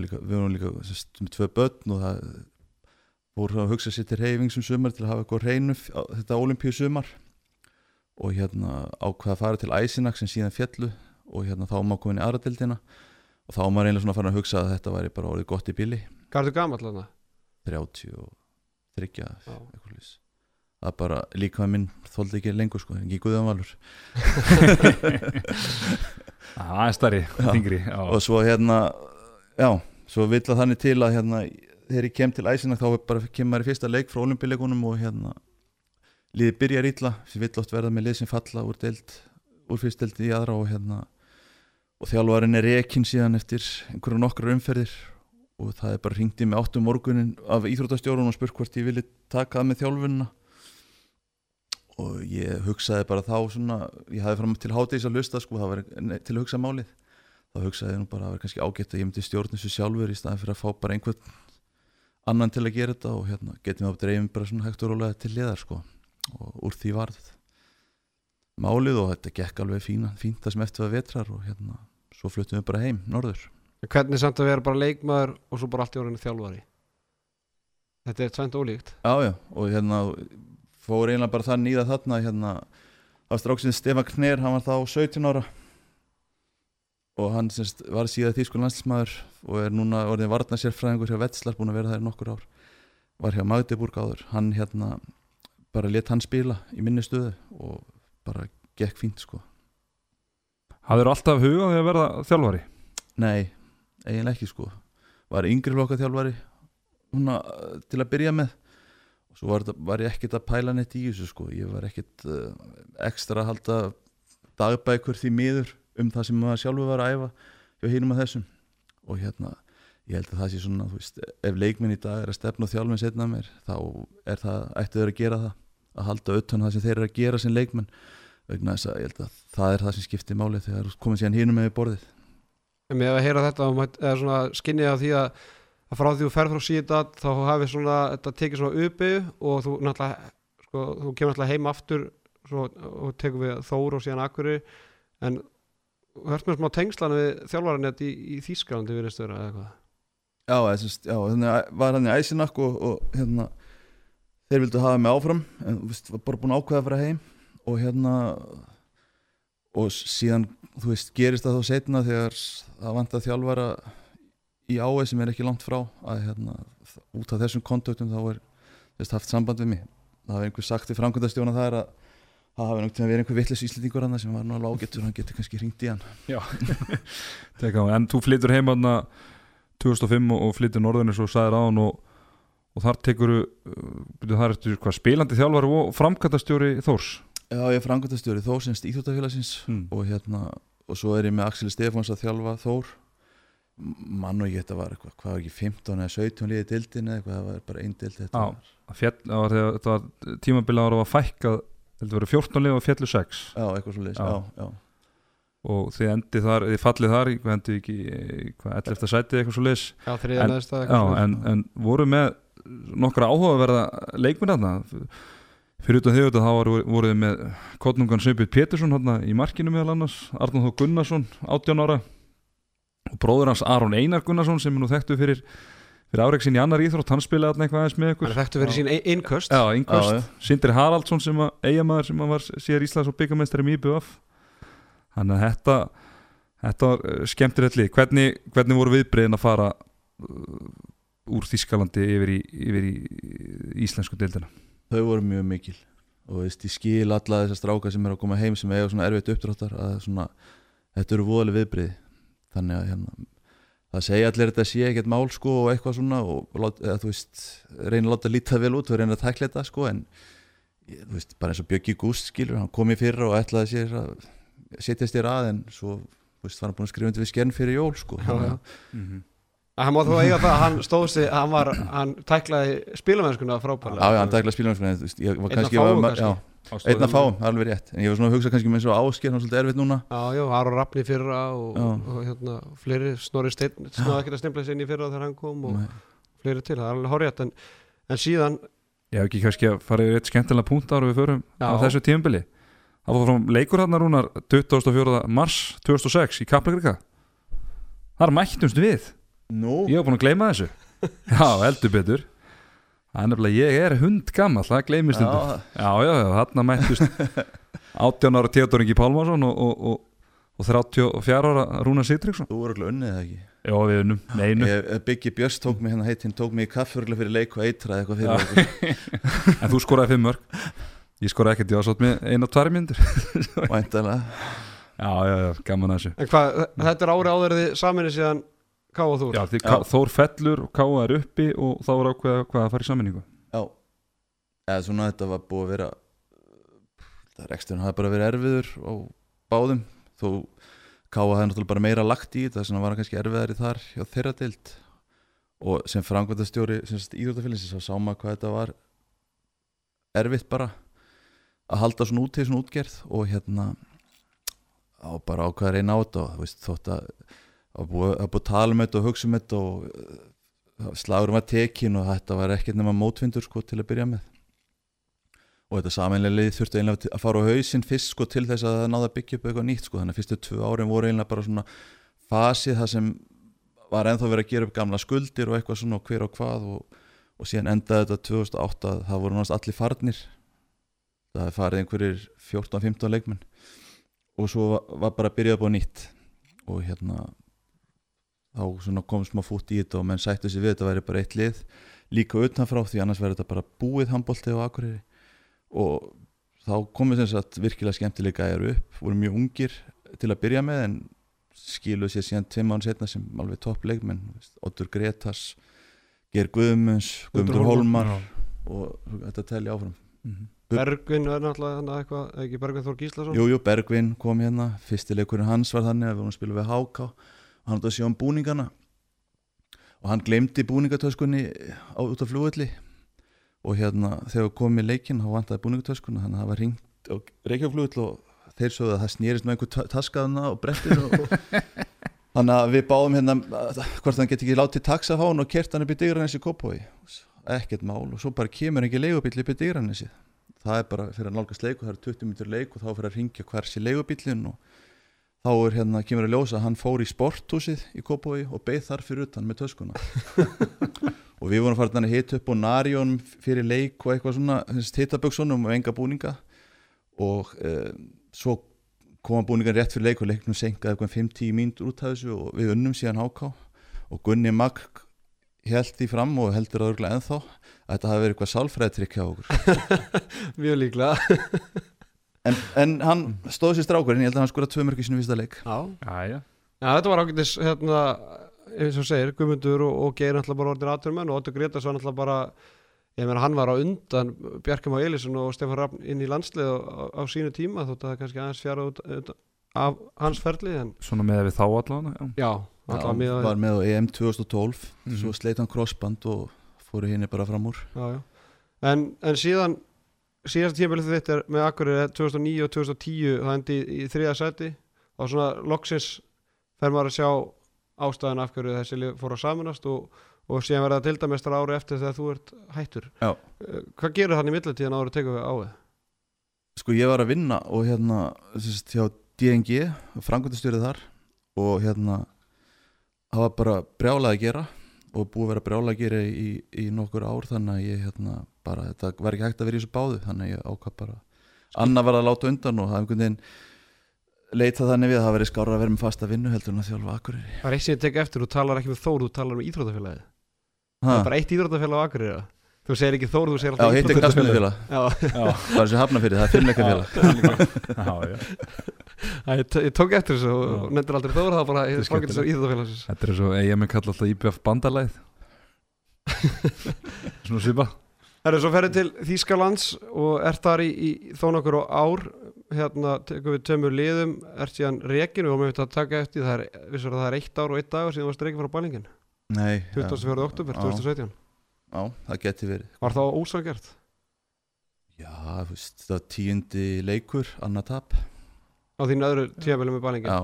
Speaker 3: líka, við vorum líka sest, með tvö börn og það voru að hugsa sér til reyfing sem sumar til að hafa eitthvað reynu þetta olimpíu sumar. Og hérna ákvaða að fara til Æsinak sem síðan fjallu og hérna þá maður komin í aðradildina og þá var maður einlega svona farin að hugsa að þetta væri bara orðið gott í bili
Speaker 4: Hvað er þú gamall þarna?
Speaker 3: 30 og 30
Speaker 4: Já.
Speaker 3: eitthvað það er bara líka með minn þóldi ekki lengur sko, ekki guðan valur
Speaker 2: Það er stærri,
Speaker 3: Já.
Speaker 2: þingri
Speaker 3: og svo hérna já, svo vill að þannig til að hérna þegar ég kem til æsina þá bara kemur maður í fyrsta leik frá olimpíuleikunum og hérna liði byrjar illa sem vill oft verða með lið sem falla úr deild úr fyrst deild í aðra og hérna og þjálfarinn er rekin síðan eftir einhverju nokkrar umferðir. Og það er bara ringt í mig áttum morgunin af íþróttastjórun og spurt hvort ég vilja taka það með þjálfunna og ég hugsaði bara þá svona, ég hafði fram til hátægis að lusta sko, það var til að hugsa málið. Þá hugsaði ég nú bara að það var kannski ágætt að ég myndi stjórn þessu sjálfur í staðin fyrir að fá bara einhvern annan til að gera þetta og hérna getum við að dreifum bara svona hægt og rólega til liðar sko og úr því varð málið og þetta gekk alveg fína, fínt það sem eftir að vetrar og hérna svo fluttum við bara heim, norður.
Speaker 4: Hvernig samt að vera bara leikmaður og svo bara allt í orðinu þjálfari? Þetta er tvent ólíkt.
Speaker 3: Já, já, og hérna fór eiginlega bara það nýða þarna hérna, það stráksinn Stefan Kner hann var þá 17 ára. Og hann semst var síðan þýskul landslísmaður og er núna orðin varna sérfræðingur hjá Vetslar, búin að vera það í nokkur ár. Var hjá Magdeburg áður. Hann hérna, bara let hann spila í minni stöðu og bara gekk fínt sko
Speaker 2: Hafður alltaf hugað því að verða þjálfari?
Speaker 3: Nei, eiginlega ekki sko. Var yngri flokka þjálfari húnna til að byrja með. Og svo var, var ég ekkert að pæla neitt í þessu sko. Ég var ekkert uh, ekstra að halda dagbækur því miður um það sem maður sjálfur var að æfa hjá hinum að þessum. Og hérna ég held að það sé svona, veist, ef leikminn í dag er að stefna þjálfinn setna mér þá er það, ættu þeir að gera það að halda utan það sem þeir eru að gera sem leikmenn vegna þess að ég held að það er það sem skiptir máli þegar þú komið síðan hinum með borðið.
Speaker 4: En með að heyra þetta svona skinnið af því að, að frá því þú ferð frá síðan þá svona, þetta tekið svona uppi og þú sko, þú kemur náttúrulega heim aftur svo, og tekur við Þór og síðan Akuri en hört með smá tengslan við þjálfarinnet í, í Þýskalandi virðist vera eða eitthvað
Speaker 3: Já, já, þannig að var hann í æsinakk og, og hérna þeir vildu hafa mig áfram en þú veist, var bara búin ákveða að fara heim og hérna og síðan, þú veist, gerist það þá setna þegar það vant að þjálfara í ái sem er ekki langt frá að hérna, út af þessum kontaktum þá er, þú veist, haft samband við mig. Það hefur einhver sagt í framkvæmdastjóna það er að það hafi náttúrulega verið einhver vittlis íslendingur hann sem var alveg ágættur, hann getur kannski ringt í hann.
Speaker 2: Teka, á. en þú flyttur heim aðna 2005 og, flyttur norðinu svo sagðir á hann og, og þar tekur þar ertu hvað spilandi þjálfari og framkvæmtastjóri Þórs
Speaker 3: Já, ég er framkvæmdastjóri Þór semst íþjóttafélagsins
Speaker 2: mm.
Speaker 3: og hérna og svo er ég með Axel Stefáns að þjálfa Þór mann og ég þetta var eitthvað, hvað var ekki 15 eða 17 liðið dildin eða eitthvað, það var bara einn dild þetta var,
Speaker 2: Fjall, var, þetta var tímabila ára var fækkað heldur verið 14 lið og fjallu 6
Speaker 3: já, eitthvað svo liðis,
Speaker 2: Já.
Speaker 3: já, já,
Speaker 2: og þið endið þar, þið fallið þar í- hvað endið ekki, hvað 11. sætið eitthvað svo liðs
Speaker 4: Já, þriðja
Speaker 2: En-
Speaker 4: neðsta
Speaker 2: Já, en, en voru með nokkra áhugaverða leikminn þarna fyrir utan þig auðvitað þá voru, voruð þið með Kotnungan Sveinbjörn Pétursson þarna í markinu meðal annars Arnóð Þó Gunnarsson, 18 ára og bróður hans Aron Einar Gunnarsson sem er nú þekktu fyrir fyrir áreiksinn í annar íþrótt, hann spilaði þarna eitthvað aðeins með
Speaker 4: Hann
Speaker 2: ykkur
Speaker 4: er þekktu fyrir sín innköst.
Speaker 2: Já,
Speaker 3: já.
Speaker 2: Sindri Haraldsson sem að eigamæður sem að var síðar Íslands og byggamestari í IBF. Þannig að þetta þetta var uh, skemmtilegt lið. Hvernig, hvernig voru viðbreyðin að fara uh, úr Þískalandi yfir í, yfir í íslensku deildina
Speaker 3: þau voru mjög mikil. Og veist, ég skil alla þessar stráka sem er að koma heim sem eiga svona erfitt uppdráttar að svona, þetta eru voðalega viðbriði þannig að hérna það segja allir þetta sé ekkert mál sko og eitthvað svona og eða, þú veist reyna að láta lítið vel út og reyna að tækla þetta sko en ég, þú veist, bara eins og Bjöggi Gúst skilur, hann kom í fyrra og ætlaði sér að setjast þér að en svo þú veist, var hann búin að skrifa undir við skern fyrir jól sko
Speaker 4: Já, já.
Speaker 3: að-
Speaker 4: Hann má þó eiga það, að hann stóð sig hann var, hann tæklaði spilamennskuna frábælega
Speaker 3: Já, já, hann tækla spilum en þú veist, ég var
Speaker 4: Einn
Speaker 3: að fáum, alveg rétt. En ég var svona að hugsa kannski með svo ásker hann svolítið erfitt núna.
Speaker 4: Já, já, Aron Rappni fyrra og, og hérna, fleiri, Snorri Steinn snáði ekki að stimpla sér inn í fyrra þegar hann kom og
Speaker 3: Nei.
Speaker 4: fleiri til, það er alveg horrið en, en síðan,
Speaker 2: Ég hef ekki kannski að fara yfir eitt skemmtilega punkt ára við förum
Speaker 4: Já.
Speaker 2: á þessu tímbili það var frá leikur hann rúnar 24. mars 2006 í Kaplagrika þar mættumst við
Speaker 3: Nú,
Speaker 2: Ég var búin að gleyma þessu. Já, heldur betur. Er nefnilega, ég er hund gammal, það gleymist undir
Speaker 3: já,
Speaker 2: Já, já, já, þarna mættust 18 ára Theodor Ingi Pálmarsson og, og, og, og 34 ára Rúnar Sittriksson
Speaker 3: þú voru ekki unnið það ekki?
Speaker 2: Já, við unnum, neinu
Speaker 3: ég- Biggi Björns tók mig hérna heitinn tók mig í kaffurlega fyrir leik og eitraði eitthvað fyrir okkur.
Speaker 2: En þú skoraði fimm mörg Ég skoraði ekkert, ég var svolítið með eina tvær myndir
Speaker 3: væntalega
Speaker 2: Já, já, já, gaman að þessu.
Speaker 4: En hvað, þetta er ári áður þið saminni síðan Ká og Þór.
Speaker 2: Já, því
Speaker 3: Já.
Speaker 2: Þór fellur og Káa er uppi og þá er ákveða hvað að fara í sammenningu
Speaker 3: Já, eða svona þetta var búið að vera það reksturinn hafði bara verið erfiður á báðum. Þó Káa hafði náttúrulega bara meira lagt í þetta þannig að var hann kannski erfiðari þar hjá þeirra dild og sem frangvöndastjóri íþjóttafélagsins þá sá maður hvað þetta var erfitt bara að halda svona út til svona útgerð og hérna á bara ákveða reyna á þetta og þú veist þótt að að búið að að tala um þetta og hugsa um þetta og uh, slagurum var tekin og þetta var ekkert nema mótvindur sko til að byrja með. Og þetta samanlega lið þurfti einlega að fara á hausinn fyrst sko til þess að það náða að byggja upp eitthvað nýtt sko. Þannig að fyrstu tvö árin voru einlega bara svona fasið það sem var ennþá verið að gera upp gamla skuldir og eitthvað svona og hver og hvað og, og síðan endaði þetta 2008 að það voru náttúrulega allir farnir. Það farið einhverjir 14-15 leikmenn. Og svo var bara að byrja upp á nýtt. Og hérna þá kom smá fút í þetta og menn sættu sig við þetta væri bara eitt lið líka utanfrá því annars verður þetta bara búið handbólti og akureyri. Og þá sem sagt virkilega skemmtilega gæjar upp voru mjög ungir til að byrja með en skiluðu sér síðan tveim án setna sem alveg topp leikmenn þú veist, Oddur Gretas Ger Guðmunds, Guðmundur Holmar og þetta telja áfram.
Speaker 2: Mhm.
Speaker 4: Bergvin er náttúrulega eitthvað, ekki Bergvin Þór Gíslason?
Speaker 3: Jú, jú, Bergvin kom hérna fyrsti leikurinn hans var þannig að við vorum að spila við og hann átti að sjá um búningana. Og hann glemdi búningatöskunni á, út af flugulli og hérna þegar í leikinn þá vantaði búningatöskuna. Þannig að það var ringt á Reykjavíkflugull og þeir sögðu að það snýrist með einhver taskaðuna og brettir og, og þannig að við báðum hérna hvort hann geti ekki látið taxa á hann og kert hann upp í Digranes í Kópói ekkert mál. Og svo bara kemur ekki leigubíl upp í Digranesi. Það er bara fyrir að nálgast leik og það er 20 minnur leik og þá fyrir að ringja hvers í leigubílinn og þá er hérna kemur að ljósa að hann fór í sporthúsið í Kópói og beið þar fyrir utan með töskuna. Og við vorum farin að hita upp á Narjón fyrir leik og eitthvað svona hitaböksunum og enga búninga. Og e, svo koma búningan rétt fyrir leik og leiknum senkaði eitthvað 5-10 mínútur út af þessu og við unnum síðan háká og Gunni Magg held því fram og heldur það örgulega ennþá að þetta hafi verið eitthvað sálfræðitrykk hjá okkur.
Speaker 4: Mjög líklega
Speaker 3: en, en hann stóð sér strákurinn, ég held að hann skora tvö mörg í sinu fyrsta leik
Speaker 4: Já,
Speaker 2: Jæja,
Speaker 4: Já, þetta var ágætis hérna, eins og segir, Guðmundur og, og Geir náttúrulega bara orðin aðturmenn og Otto Gretas var náttúrulega bara ég meina hann var á undan Bjarkam á Elísson og Stefán Raffn inn í landslið á, á sínu tíma þótt að það kannski aðeins fjara út, út af hans ferli en
Speaker 2: svona með við þá allan já.
Speaker 4: já,
Speaker 3: Já,
Speaker 4: alltaf miða
Speaker 3: var með á EM 2012
Speaker 2: Mhm.
Speaker 3: svo sleit hann crossband og fóru henni bara fram úr
Speaker 4: já, já. En, en síðan síðast tímabilið þitt er með Akureyri 2009 og 2010 það endi í, í þriða sæti og svona loksins fer maður að sjá ástæðan af hverju þessi lið fór að samanast og, og síðan verða tildamestar ári eftir þegar þú ert hættur
Speaker 3: Já.
Speaker 4: Eh, Hvað gerur þannig í millitíðan áður að teka við áið?
Speaker 3: sko ég var að vinna og hérna sérst, hjá DNG, frangöndastjórið þar og hérna það var bara brjálað að gera og búið að vera gera í, í nokkur ár þannig að ég hérna bara, þetta var ekki hægt að vera í þessu báðu þannig að ég ákvað bara Anna var að láta undan og það einhvern veginn leita þannig við að það verið skára að vera með fasta vinnu heldur en að þjálfa Akureyri.
Speaker 4: Það er eitt sem ég tek eftir, þú talar ekki með Þór, þú talar um íþrótafélagið Það
Speaker 3: ha,
Speaker 4: er bara eitt íþrótafélag á Akureyri Þú segir ekki Þór, þú segir
Speaker 3: Já, hitt er
Speaker 4: íþróttafélag.
Speaker 3: knastmjöðfélag
Speaker 4: Já,
Speaker 2: Já,
Speaker 3: bara
Speaker 4: ég, ég tók eftir þessu og og nefndir aldrei Þór, það bara
Speaker 2: Þetta
Speaker 4: ég fangir þessu íþróttafélagsins.
Speaker 2: Þetta er svo EM er kallað alltaf IBF bandalæð. Svona svipa
Speaker 4: Það er svo ferðið til Þýskalands og ert þar í, í þó nokkur á ár. Hérna tekum við tömur liðum ert síðan rekin og við höfum að taka eftir það er, vissur að það er eitt ár og eitt dagur síðan var streikið frá bælingin
Speaker 3: Nei,
Speaker 4: 24. oktober
Speaker 3: Já.
Speaker 4: 2017
Speaker 3: Já, það geti verið.
Speaker 4: Var það ósangert?
Speaker 3: Já, það var tíundi leikur, annað tap
Speaker 4: Á þín öðru tíðabæli með bælingin
Speaker 3: Já,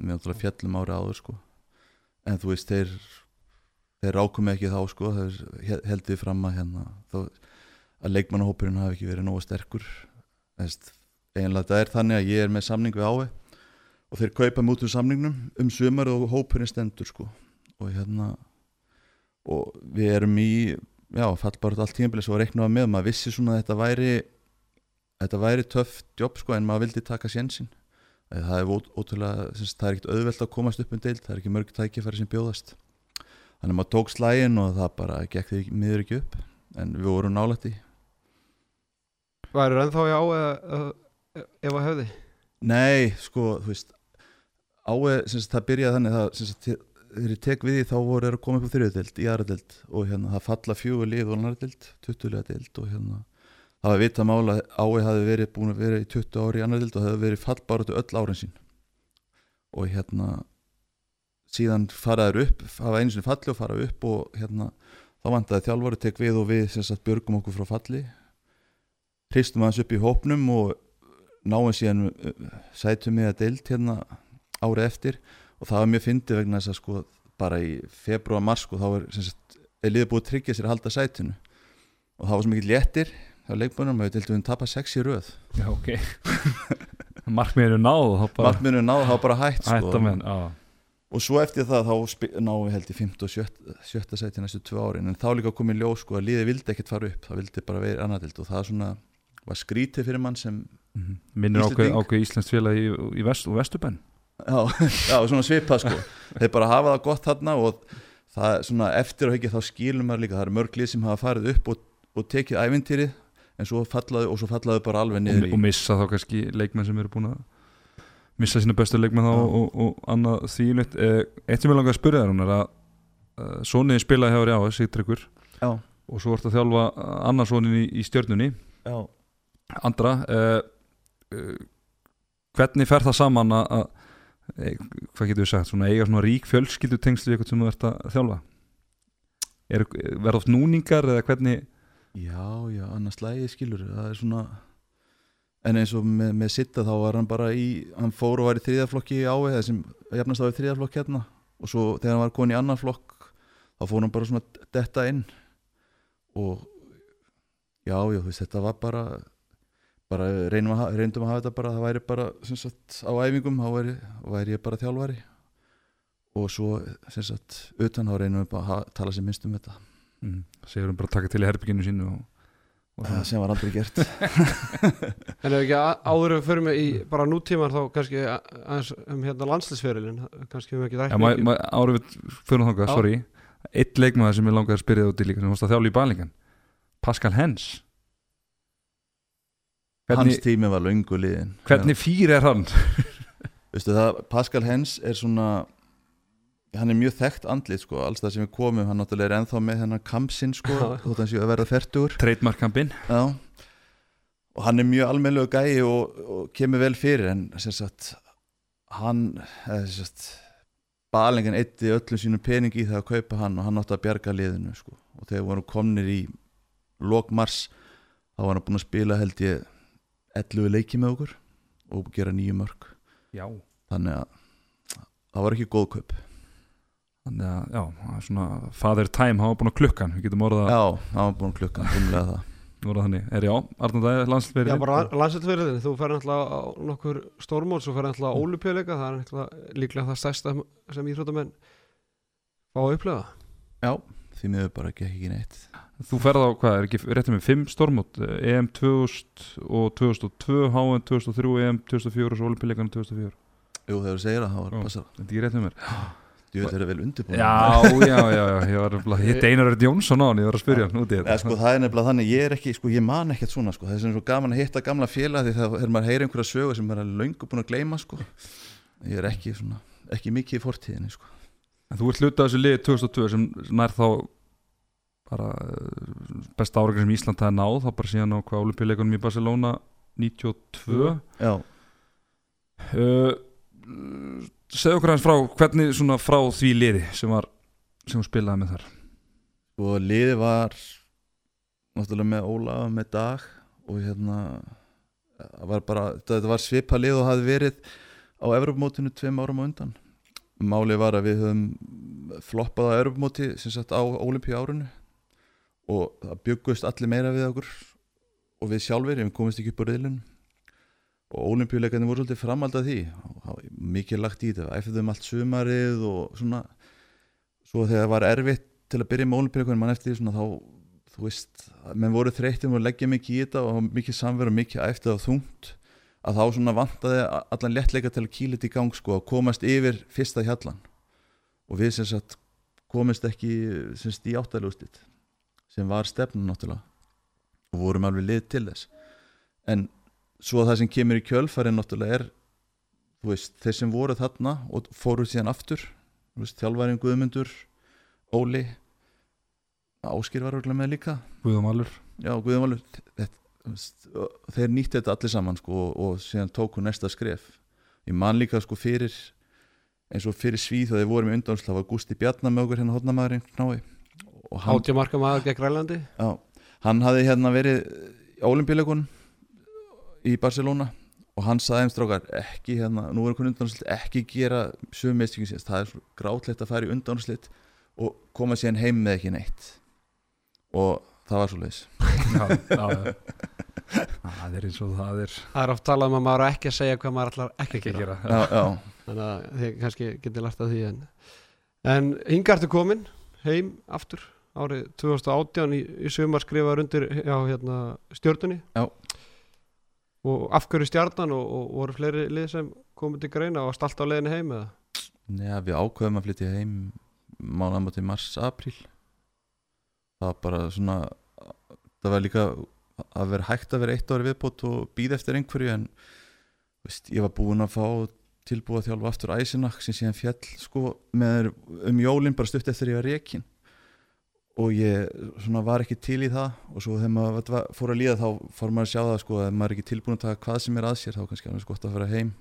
Speaker 3: mér náttúrulega fjallum ári áður sko. En þú veist, þeir þeir rákum ekki þá sko. Þeir he- heldur fram að hérna þó, að leikmannahópurinn hafi ekki verið nógu sterkur. Einlega þetta er þannig að ég er með samning við ái og þeir kaupa mút úr samningnum um sumar og hópurinn stendur sko. Og hérna og við erum í já, fallbart allt tímabilið svo reiknaða með maður vissi svona að þetta væri þetta væri töff jobb sko en maður vildi taka sénsinn það er ótrúlega, það er ekkert auðvelt að komast upp um deild, það er ekki mörg tækifæri sem bjóðast. Þannig að maður tók slægin og það bara gekk því miður ekki upp en við vorum nálægt í
Speaker 4: Værið ennþá í á ef að hefði?
Speaker 3: Nei, sko, þú veist sagt, það byrjaði þannig það, þegar ég tek við því þá voru að koma upp á þriðutild í aðradeld og hérna það falla fjögur lið og 20 liða deild og hérna það var vita mála ái hafi verið búin að vera í 20 ári í annardeld og hefði verið fallbáratu öll árin sín. Og hérna síðan faraður upp, hafa einu sinni falli og fara upp og hérna þá vantaði þjálfari tek við og við sagt björgum okkur frá falli. Hristum aðeins upp í hópnum og náum síðan uh, sætum við að deilt hérna árið eftir. Og það var mjög fyndið vegna þess að sko bara í februar mars sko þá er, er liðið búið að tryggja sér að halda sætinu. Og það var svo mikið léttir leikbunum að við deildum við tapa sex í röð.
Speaker 2: Já, ok. Markmiðinu náðu bara
Speaker 3: markmiðinu náðu þá bara hætt sko.
Speaker 2: Menn,
Speaker 3: og svo eftir það þá náum við held í 5. og 7. sjötta sæti næstu tvö árin. En þá líka komið ljós sko að liðið vildi ekkert fara upp. Það vildi bara vera annardild og það svona var skrítið fyrir mann sem
Speaker 2: Mhm. Minnir ákveð, Íslands félag í, í vest, Vestubenn
Speaker 3: já, já svona svipað sko. Þeir bara hafa það gott þarna og það svona eftir og ekki þá skilum maður líka. Það eru mörg lið sem hafa farið upp og, og tekið ævintýrið en svo fallaðu og svo fallaðu bara alveg
Speaker 2: og,
Speaker 3: niður
Speaker 2: og
Speaker 3: í
Speaker 2: missa þá kannski leikmenn sem eru búin að missa sína bestu leikmenn þá og, og, og annað þýnut eh, Eitt sem ég langar að spyrja þér hún er að uh, Sóniði spilaði hjá þér á Sigtryggur.
Speaker 3: Já,
Speaker 2: og svo ertu að þjálfa annað sonin í, í stjörnunni.
Speaker 3: Já,
Speaker 2: Andra uh, uh, Hvernig fer það saman að, að eh, hvað getur við sagt, svona eiga svona rík fjölskyldu tengslu eitthvað sem þú ert að þjálfa? Er, verða oft núningar eða hvernig
Speaker 3: já, já annars lægi skilur það er svona en eins og með, með Sitta þá var hann bara í hann fór og var í þriðaflokki í áveg sem jafnast á þriðaflokk hérna. Og svo þegar hann var komin í annan flokk þá fór hann bara svona detta inn. Og já, já, þú veist, þetta var bara bara reynum að, reyndum að hafa þetta bara það væri bara, sem sagt, á æfingum þá væri, væri ég bara þjálfari. Og svo, sem sagt, utan þá reynum við bara að tala sem minnst um þetta
Speaker 2: mm, segur hann bara að taka til í herbygginu sínu og, og
Speaker 3: það sem var aldrei gert.
Speaker 4: En ef ekki áður við förum í bara nútímar þá kannski aðeins um hérna landslisferilin kannski við ekki mikið.
Speaker 2: ma, ára við þangað,
Speaker 4: Já.
Speaker 2: sorry. Eitt leikmaður sem ég langaði að spyrja út í líka sem varst að þjála í balingan. Pascal Hens.
Speaker 3: Hans
Speaker 2: Hvernig,
Speaker 3: tími var löngu liðin
Speaker 2: hvernig fýr er hann?
Speaker 3: Veistu það, Pascal Hens er svona hann er mjög þekkt andlit sko, alls það sem við komum, hann náttúrulega er ennþá með hennar kampsinn sko, þótt hann séu að verða færtur
Speaker 2: Trademarkampinn
Speaker 3: Já. Og hann er mjög almennlegu gæi og, og kemur vel fyrir en sem sagt hann balengan eitti öllum sínum pening í það að kaupa hann og hann átti að bjarga liðinu sko. og þegar voru komnir í lok mars þá var hann búinn að spila held ég 11 leiki með okkur og gera nýju mörg
Speaker 2: Já.
Speaker 3: Þannig að það var ekki góð kaup
Speaker 2: Þannig að, já, það er svona Father Time, hann var búin að klukkan Við getum orðað,
Speaker 3: já, það var búinn klukkan umlega það.
Speaker 2: Orðað þannig. Er já, Arnald Ægir,
Speaker 4: Já, bara landslisferilin, þú fer náttúrulega á nokkur stórmót, svo fer náttúrulega á ólypjuleika það er náttúrulega líklega það stærsta sem íþróttamenn fá að upplega
Speaker 3: já, því miður bara ekki ekki neitt.
Speaker 2: Þú ferð á, hvað, er ekki réttið með fimm stórmót? EM 2000 og 2002 HM 2003, EM 2004 og svo Olympileikarna 2004
Speaker 3: jú, þegar þú segir það, þá var
Speaker 2: Já.
Speaker 3: það passar
Speaker 2: Þetta er ekki réttið mér
Speaker 3: Jú, þetta er vel undirbúin
Speaker 2: Já, já, já, ég var nefnilega Hitt Einar Örd Jónsson á hann, ég var að spyrja hann út í þetta
Speaker 3: sko, það er nefnilega þannig, ég er ekki, sko, ég man ekkert svona sko. það er sem svo gaman að hitta gamla félag því þegar maður heyri einhverja sögu sem maður er löngu búin að gleyma sko. ég er ekki, svona, ekki mikið í fortíðinni sko.
Speaker 2: En þú ert hluta af þessu liði 2002 sem nær þá bara eh, besta áraður sem Ísland það er náð þá bara síðan á hvað olimpíuleikunum í Barcelona 92
Speaker 3: Já,
Speaker 2: uh, segðu okkur aðeins frá hvernig svona frá því liði sem var sem spilaði með þar?
Speaker 3: Sko, liði var náttúrulega með Óla með dag og hérna var bara, þetta var svipa lið og hafði verið á Evropamótinu tveim árum á undan. Málið var að við höfum floppað á Evropamóti sem sagt á Ólimpíu árunu og það byggust allir meira við okkur og við sjálfur, við komist ekki upp á riðlun og ólimpíuleikarnir voru svolítið framhald af því. og mikið lagt í þetta. Æfðum allt sumarið og svona svo þegar það var erfitt til að byrja með ólimpíuleikarnir mann eftir svona þá þú veist, menn voru þreyttum og leggja mikið í þetta og mikið samverð og mikið æftið og þungt að þá svona vantaði allan léttleika til að kýla þetta í gang sko að komast yfir fyrsta hjallan. Og við sem sagt komist ekki sem sagt í áttalústit sem var stefnun náttúrulega. Og vorum alveg lið til þess. En svo það sem kemur í kjölfæri náttúrulega er veist, þeir sem voru þarna og fóru síðan aftur þú veist, þjálfærin Guðmundur Óli Áskir var örugglega með líka.
Speaker 2: Guðum Valur
Speaker 3: já, Guðum Valur þetta, þú veist, og þeir nýtti þetta allir saman sko, og, og síðan tóku næsta skref. Ég man líka sko fyrir eins og fyrir svíð þegar þeir voru með undanúrslit það var Gústi Bjarnar með okkur hérna hodnamaðurinn knái. Og hann,
Speaker 4: Hátja marka maður gegn Rælandi
Speaker 3: já, hann hafði hérna verið í olimpíuleikunum í Barcelona og hann saði þeim strákar ekki hérna, nú er einhvern undanúrslit ekki gera sögum meðstöngin síðast, það er grátlegt að fara í undanúrslit og koma síðan heim með ekki neitt. Og það var svo leiðis
Speaker 2: Það er eins og það er.
Speaker 4: Það er oft talað um að maður ekki að segja hvað maður ætlar ekki að
Speaker 2: að
Speaker 4: gera.
Speaker 2: gera.
Speaker 3: Já, já,
Speaker 4: Þannig að þið kannski getið lært af því en, en hingartu komin heim aftur árið 2018 í, í sumar skrifaður undir já, hérna, stjórnunni
Speaker 3: Já.
Speaker 4: Og af hverju stjarnan og, og voru fleiri lið sem komið til greina? Og stalt á leiðinni heim eða?
Speaker 3: Nei, við ákveðum að flytja heim mánaðamóti mars-apríl það var bara svona það var líka að vera hægt að vera eitt ári viðbót og býða eftir einhverju en veist, ég var búinn að fá tilbúið að þjálfa aftur æsinak sem síðan fjall sko með um jólin bara stutt eftir ég var reikin og ég svona var ekki til í það og svo þegar maður fór að líða þá fór maður að sjá það sko að maður er ekki tilbúin að taka hvað sem er að sér þá kannski alveg gott að fara heim.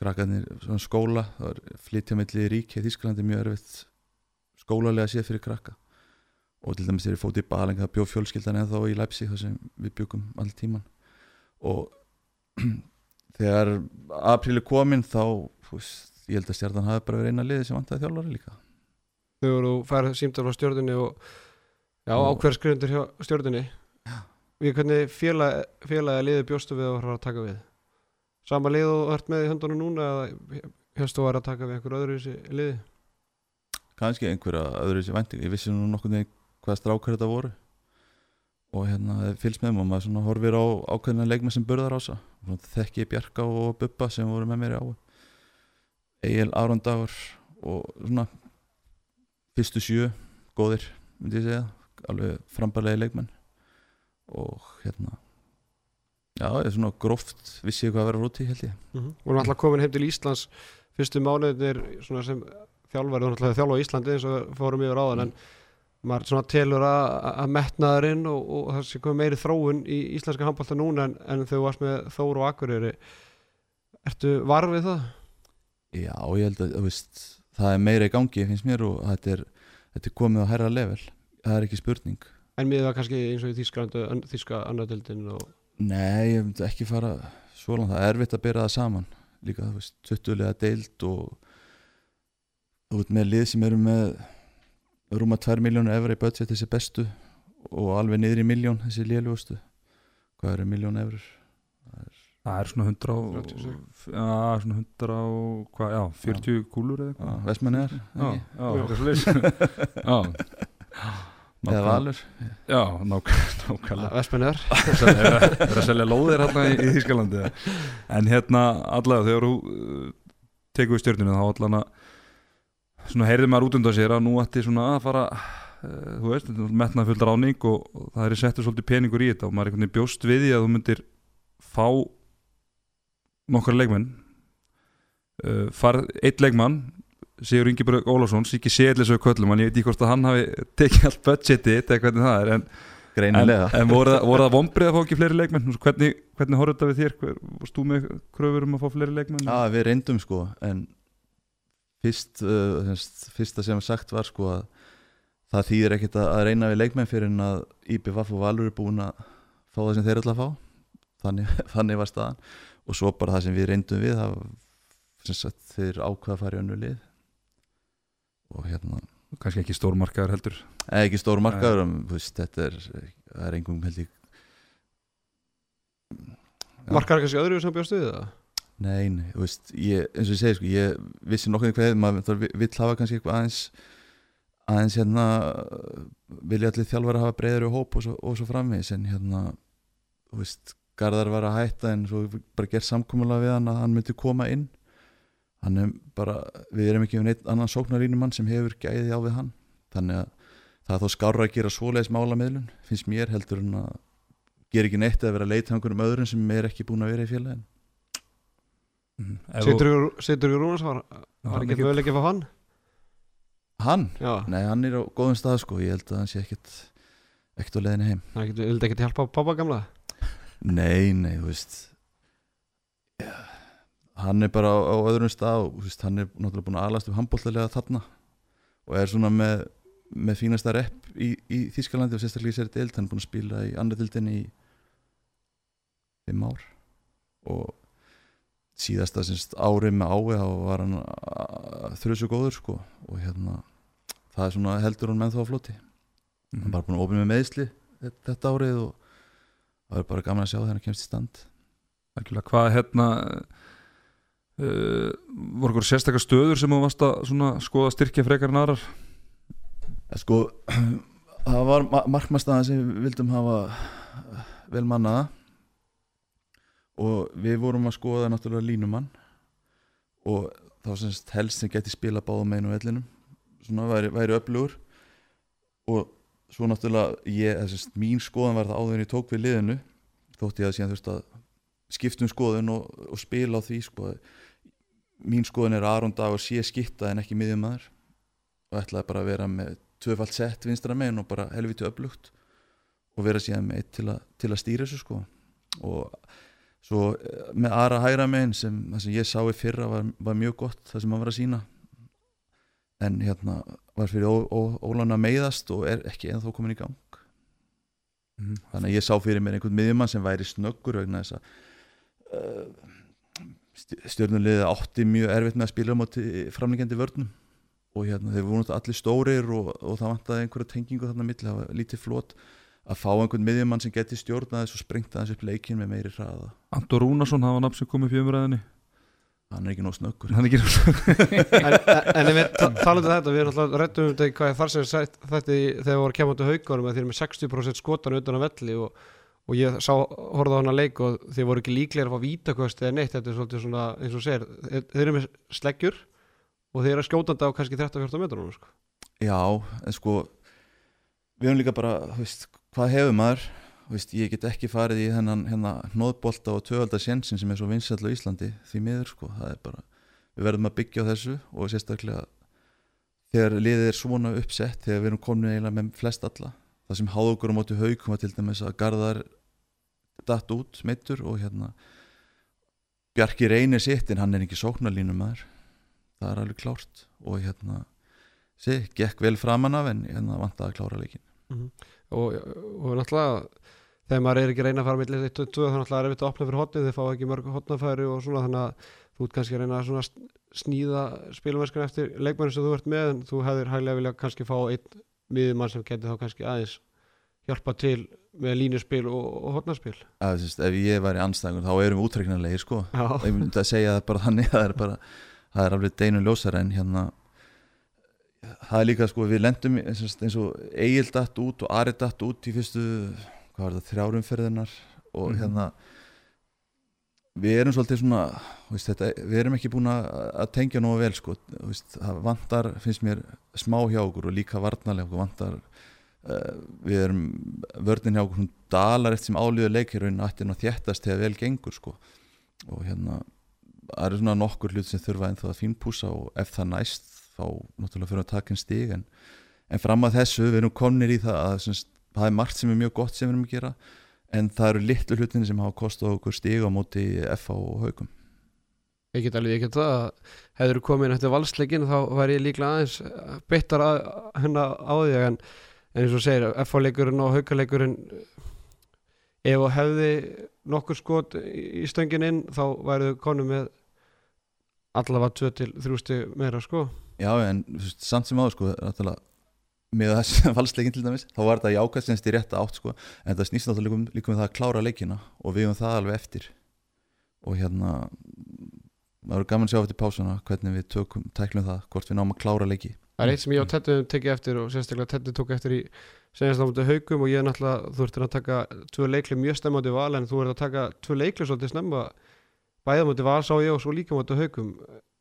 Speaker 3: Krakkarnir svona skóla það er flytja melli ríki í Þísklandi mjög erfitt skólalega séð fyrir krakka. Og til dæmis þegar ég fótt í Baling það bjóð fjölskyldan eða þá í Leipzig þar sem við bjögum all tíman og þegar apríli komin þá veist, ég held að stjarnan hafi bara verið eina liði sem vantaði þjálfari líka
Speaker 4: Þegar þú færð símtal frá stjórnunni og já,
Speaker 3: Og-
Speaker 4: ákveður skrifundur hjá stjórnunni Við hvernig félag, félagi liði bjóstu við að fara að taka við? Sama lið og ert með í höndunum núna eða hérstu að vera að taka við einhver öðru í þessi liði?
Speaker 3: kannski einhverja öðru sér vænting ég vissi nú nokkuð veginn hvaða strákar þetta voru. Og hérna fylgst með mér og maður svona horfir á ákveðina leikmenn sem burðar á þess þekki Bjarka og Bubba sem voru með mér á Egil Arondagur og svona fyrstu sjö góðir myndi ég segja alveg frambarlega leikmenn og hérna já, ég er svona gróft vissi ég hvað að vera rúti held ég
Speaker 4: Mm -hmm. Vorum alltaf komin heim til Íslands fyrstu mánuðir svona sem þjálfari, þú náttúrulega þjálfa á Íslandi eins og fórum yfir áðan en maður svona telur að, að metnaðurinn og, og það sé komið meiri þróun í íslenska handbólta núna en, en þau varst með Þór og Akureyri Ertu varfið það?
Speaker 3: Já, ég held að þú veist, það er meira í gangi finnst mér og þetta er, þetta er komið á herra level, það er ekki spurning.
Speaker 4: En miður það kannski eins og í Þísklandi an, Þíska annaðdeldin og
Speaker 3: Nei, ég myndi ekki fara svo langt, það er erfitt að byrja það saman. Líka, þú veist, 20 liða deild og þú veist, með lið sem eru með rúma 2 miljónur evra í budget þessi bestu og alveg niður í miljón þessi liðljóðustu hvað eru miljón eurur?
Speaker 2: Það er svona 100 og,
Speaker 4: 36.
Speaker 2: já, svona 100 og, hvað, já, 40 kúlur eða eitthvað.
Speaker 3: Vestmanniðar?
Speaker 2: Já, já, Já.
Speaker 3: Eða Valur?
Speaker 2: Já, nák nákvæmlega.
Speaker 4: Vestmenniðar
Speaker 2: Það er að selja lóðir hérna í, í Þískalandi En hérna, allavega þegar þú uh, tekur við stjórninu þá allan að svona heyrði maður út undan sér að nú ætti svona að fara uh, þú veist, metnað full ráning og, og það er settur svolítið peningur í þetta og maður er einhvern veginn bjóst við því að þú myndir fá nokkra leikmenn uh, farð eitt leikmann Sigur Ingeborg Ólafsson, Siki Sérlisau Köllum en ég veit ekki hvort að hann hafi tekið allt budgetið eða hvernig það er en En, en voru, það- vombrið að fá ekki fleiri leikmenn? Hvernig, hvernig horfður þetta við þér? Hver, varst þú með kröfur um að fá fleiri leikmenn?
Speaker 3: Já, við reyndum sko en fyrst, uh, þess, fyrsta sem sagt var sko að það þýðir ekkert að, reyna við leikmenn fyrir en að IBVF og Valur er búin að fá það sem þeir ætla að fá þannig, þannig var staðan og svo bara það sem við reyndum við það, sem sagt, þeir ákvaða að fara í önnu lið og hérna
Speaker 2: Kannski ekki stórmarkaður heldur
Speaker 3: eða ekki stór markaður um, veist, þetta er, það er engum held ég Já.
Speaker 4: Markar kannski öðru sem bjóstu við það?
Speaker 3: Nei, nei, þú veist, ég, eins og ég segi sko, ég vissi nokkuð hvað maður vill hafa kannski eitthvað aðeins aðeins hérna vilja allir þjálfara hafa breyður og hóp og svo, og svo framvegis en hérna þú veist, Garðar var að hætta en svo bara gert samkomulega við hann að hann myndi koma inn. Hann er bara, við erum ekki með neitt annan sóknarínumann sem hefur gæði á við hann. Þannig að það er þá skárra að gera svoleiðis málamiðlun, finnst mér heldur en að gera ekki neitt að vera að leita einhverjum öðrum sem er ekki búin að vera í félagin
Speaker 2: mm. Þú-
Speaker 4: Setur ykkur Rúnars var, var ekki
Speaker 2: mikið-
Speaker 4: möguleik að fá hann?
Speaker 3: Hann?
Speaker 4: Já,
Speaker 3: Nei, hann er á góðum stað sko. Ég held að hann sé ekkert ekkert á leiðinni heim.
Speaker 4: Það vildi ekkert hjálpa pappa gamla
Speaker 3: Nei, nei, þú veist. Ja, Hann er bara á, á öðrum stað og veist, hann er náttúrulega búin að alast um handbóltalega þarna og er svona með, með fínasta rep í, í Þískalandi og sérstaklega í sér deild. Hann er búin að spila í annar deildinni í fimm ár og síðasta semst árið með ái þá var hann þrjusu góður sko og hérna það er svona heldur hann með þá á floti. Hann er bara búin að opna með meðsli þetta árið og það er bara gaman að sjá þegar hann kemst í stand.
Speaker 2: Algjörlega, hvað hérna uh, voru ykkur sérstakar stöður sem þú varst að svona, skoða styrkja frekar en aðrar?
Speaker 3: En sko það var ma markmannstæðan sem við vildum hafa eh, vel mannaða og við vorum að skoða náttúrulega línumann. Og þá semst helst sem geti spila báðum og vellinum. Svona væri, væri öflugur. Og svo náttúrulega ég, semst mín skoðan var það áður en ég tók við liðinu þótti ég að síðan þurft að skiptum skoðun og, og spila á því sko. Mín skoðun er að Aron Dagur sé skitta en ekki miðjumæður og ætlaði bara að vera með tvöfalt sett vinstra megin og bara helviti öflugt og vera síðan með eitt til, til að stýra þessu sko. Og svo eh, með aðra hægra megin sem sem ég sá í fyrra var, var mjög gott það sem hann var að sína en hérna var fyrir ó, ó, ólan að meiðast og er ekki ennþá komin í gang.
Speaker 2: Mhm.
Speaker 3: þannig að ég sá fyrir mér einhvern miðjumann sem væri snöggur vegna þess að uh, stjórnulegði átti mjög erfitt með að spila á móti framlíkjandi vörnum. Og hérna þeir voru náttúrulega allir stórir og, og það vantaði einhverja tengingu þarna milli, það var lítið flott að fá einhvern miðjumann sem geti stjórnað þess og springt aðeins upp leikin með meiri hraða.
Speaker 2: Anton Rúnarsson, það var nafn sem kom upp í umræðinni
Speaker 3: hann er ekki nóg snöggur.
Speaker 2: Hann er ekki
Speaker 4: En, en ef við ta- talum um þetta, við erum alltaf rættum um þetta hvað ég þar sem sagt þetta þegar við vorum kemandi haugunum að þeir eru með 60% skotan utan á velli og, og ég sá, horfði á hana leik og þeir voru ekki líklegir að fá vítakost eða neitt, þetta er svolítið svona, eins og segir þeir, eru með sleggjur og þeir eru skjótandi á kannski 13-14 metrunum sko.
Speaker 3: Já, en sko við höfum líka bara, þú veist, hvað hefur maður veist, ég get ekki farið í þennan hérna hnóðbolta og töfalda sjensin sem er svo vinsall á Íslandi því miður sko, það er bara við verðum að byggja á þessu og sérstaklega þegar liðið er svona uppsett þegar við erum komin eiginlega með flest alla það sem háðugur á móti haukum var til dæmis að Garðar datt út meittur og hérna Bjarki reynir sitt en hann er ekki sóknarlínum maður. Það er alveg klárt og hérna sé, gekk vel framan af en hérna vantaði að klára leikin
Speaker 4: og, og náttúrulega þegar maður er ekki að reyna að fara með 1-2 þá náttúrulega er erfitt að opna fyrir hotnið þeir fá ekki mörg hotnafæri og svona þannig að þú ert kannski að reyna að svona sníða spilumverskun eftir leikmennin sem þú ert með en þú hefur hæglega vilja kannski fá einn miðjumann sem getur þá kannski aðeins hjálpa til með línuspil og, og hotnarspil
Speaker 3: að, sérst, ef ég væri anstæðingur þá erum við útreiknarlegir sko. Og ég myndi að segja það bara þannig það er bara, það er alveg deinu ljósara en hérna það er líka sko, við lendum eins og Egil datt út og Ari datt út í fyrstu, hvað var það, þrjárumferðinar og
Speaker 2: Mhm.
Speaker 3: hérna við erum svolítið svona veist, þetta, við erum ekki búin að tengja nógu vel sko, veist, það vantar finnst mér smá hjá okkur og líka varnarlega okkur vantar uh, við erum, vörnin hjá okkur hún dalar eftir sem álíður leikir og ættir nú að þéttast þegar vel gengur sko og hérna það eru svona nokkur hlut sem þurfa ennþá að fínpúsa og ef það næst þá náttúrulega fyrir að taka en stig en, en fram að þessu við erum komnir í það að sem, sagt, það er margt sem er mjög gott sem við erum að gera en það eru litlu hlutinni sem hafa kostað okkur stig á móti FA og haugum
Speaker 4: ég get alveg, ég get það að hefur komið inn eftir valsleikin þá væri ég líklega aðeins beittar að, hennar á því en, en eins og segir, F-leikurinn og haukaleikurinn ef þú hefði nokkur skot í stöngin inn þá væriðu konum með allavega 2 til 3 stig meira sko
Speaker 3: Já, en veist, samt sem áður sko, náttúrulega, með þessu valsleikin til dæmis, þá var þetta jákvæmst í rétta átt sko, en það snýst náttúrulega líka um, líka um það að klára leikina og við um það alveg eftir. Og hérna maður er gaman að sjá eftir pásuna hvernig við tökum, tæklum það, hvort við náum að klára leiki.
Speaker 4: Það er eitt sem ég á Tettu tekið eftir og sérstaklega Tettu tók eftir í senast á mútið haugum og ég er náttúrulega, þú ert að taka tvö leikli mjög stemmandi val en þú ert að taka tvö leikli svolítið snemma bæða mútið val sá ég og svo líka mútið haugum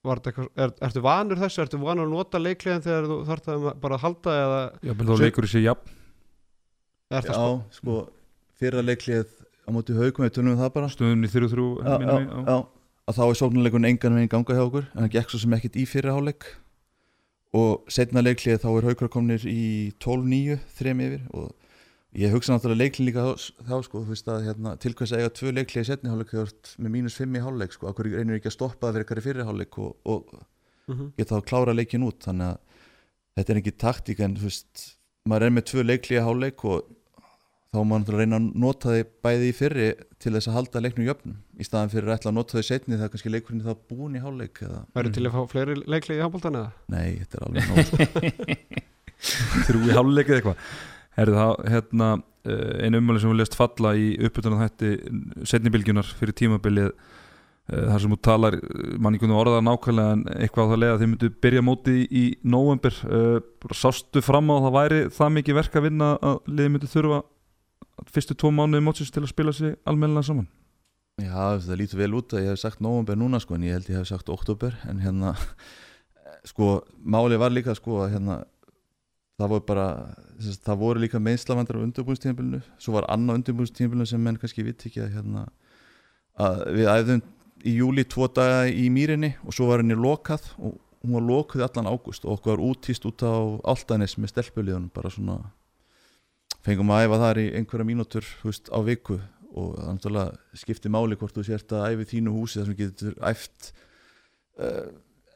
Speaker 4: eitthvað, er, ertu vanur þessu, ertu vanur að nota leikliðin þegar þú þarf það bara að halda eða
Speaker 2: Já, menn þá leikur þessi jafn.
Speaker 4: Er það
Speaker 3: Já,
Speaker 4: sko
Speaker 3: sko, fyrra leiklið á móti haugum, við tölum um það bara.
Speaker 2: Stöðunni þrjú þrjú
Speaker 3: já, já, já, að þá er sóknarleikun engan veginn ganga hjá okkur en það gekk svo sem ekkit í fyrra hálfleik. Og setna leiklið þá er haukar komnir í 12-9 þrem yfir. Og ég hugsa náttúrulega leiklið líka þá, þá sko, þú veist að hérna, til hvers að eiga tvö leiklið í setni hálfleik þegar þú ert með mínus 5 í hálfleik sko, akkur reynir ekki að stoppa það fyrir eitthvað í fyrir hálfleik og, og
Speaker 4: Mhm.
Speaker 3: geta þá klára leikin út þannig að þetta er ekki taktík en þú veist, maður er með tvö leikli í hálfleik og þá má maður náttúrulega reyna að nota þið bæði í fyrri til þess að halda leiknum jöfnum í staðan fyrir að ætla að nota þau setni þegar kannski leikurinn er þá búin í hálfleik eða,
Speaker 4: Væri til að fá fleiri leikli í eða?
Speaker 3: nei, þetta er
Speaker 2: það, hérna eh, einu ummæli sem við lest falla í uppbytunar þætti setnibilgjunar fyrir tímabilið eh, þar sem þú talar, eh, mann ekki orða nákvæmlega en eitthvað á það leið að þið myndu byrja móti í, nóvember. Sástu fram á að það væri það mikið verk að vinna að liðið myndi þurfa fyrstu tvo mánuði mótsins til að spila sig almennilega saman?
Speaker 3: Já, það lítur vel út að ég hef sagt november núna sko en ég held ég hef sagt oktober en hérna sko máli var líka sko að hérna það voru bara það voru líka meðslavandar á undirbúinstíðanbílunu svo var annað undirbúinstíðanbílunu sem menn kannski vitt ekki að hérna að við æfðum í júli tvo daga í mýrinni og svo var henni lokað og hún var lokuð allan ágúst og okkur var útýst út á Altanis með stelpuliðunum bara svona fengum að æfa þar í einhverja mínútur veist, á viku. Og það náttúrulega skiptir máli hvort þú sért að æfi þínu húsi þar sem getur æft uh,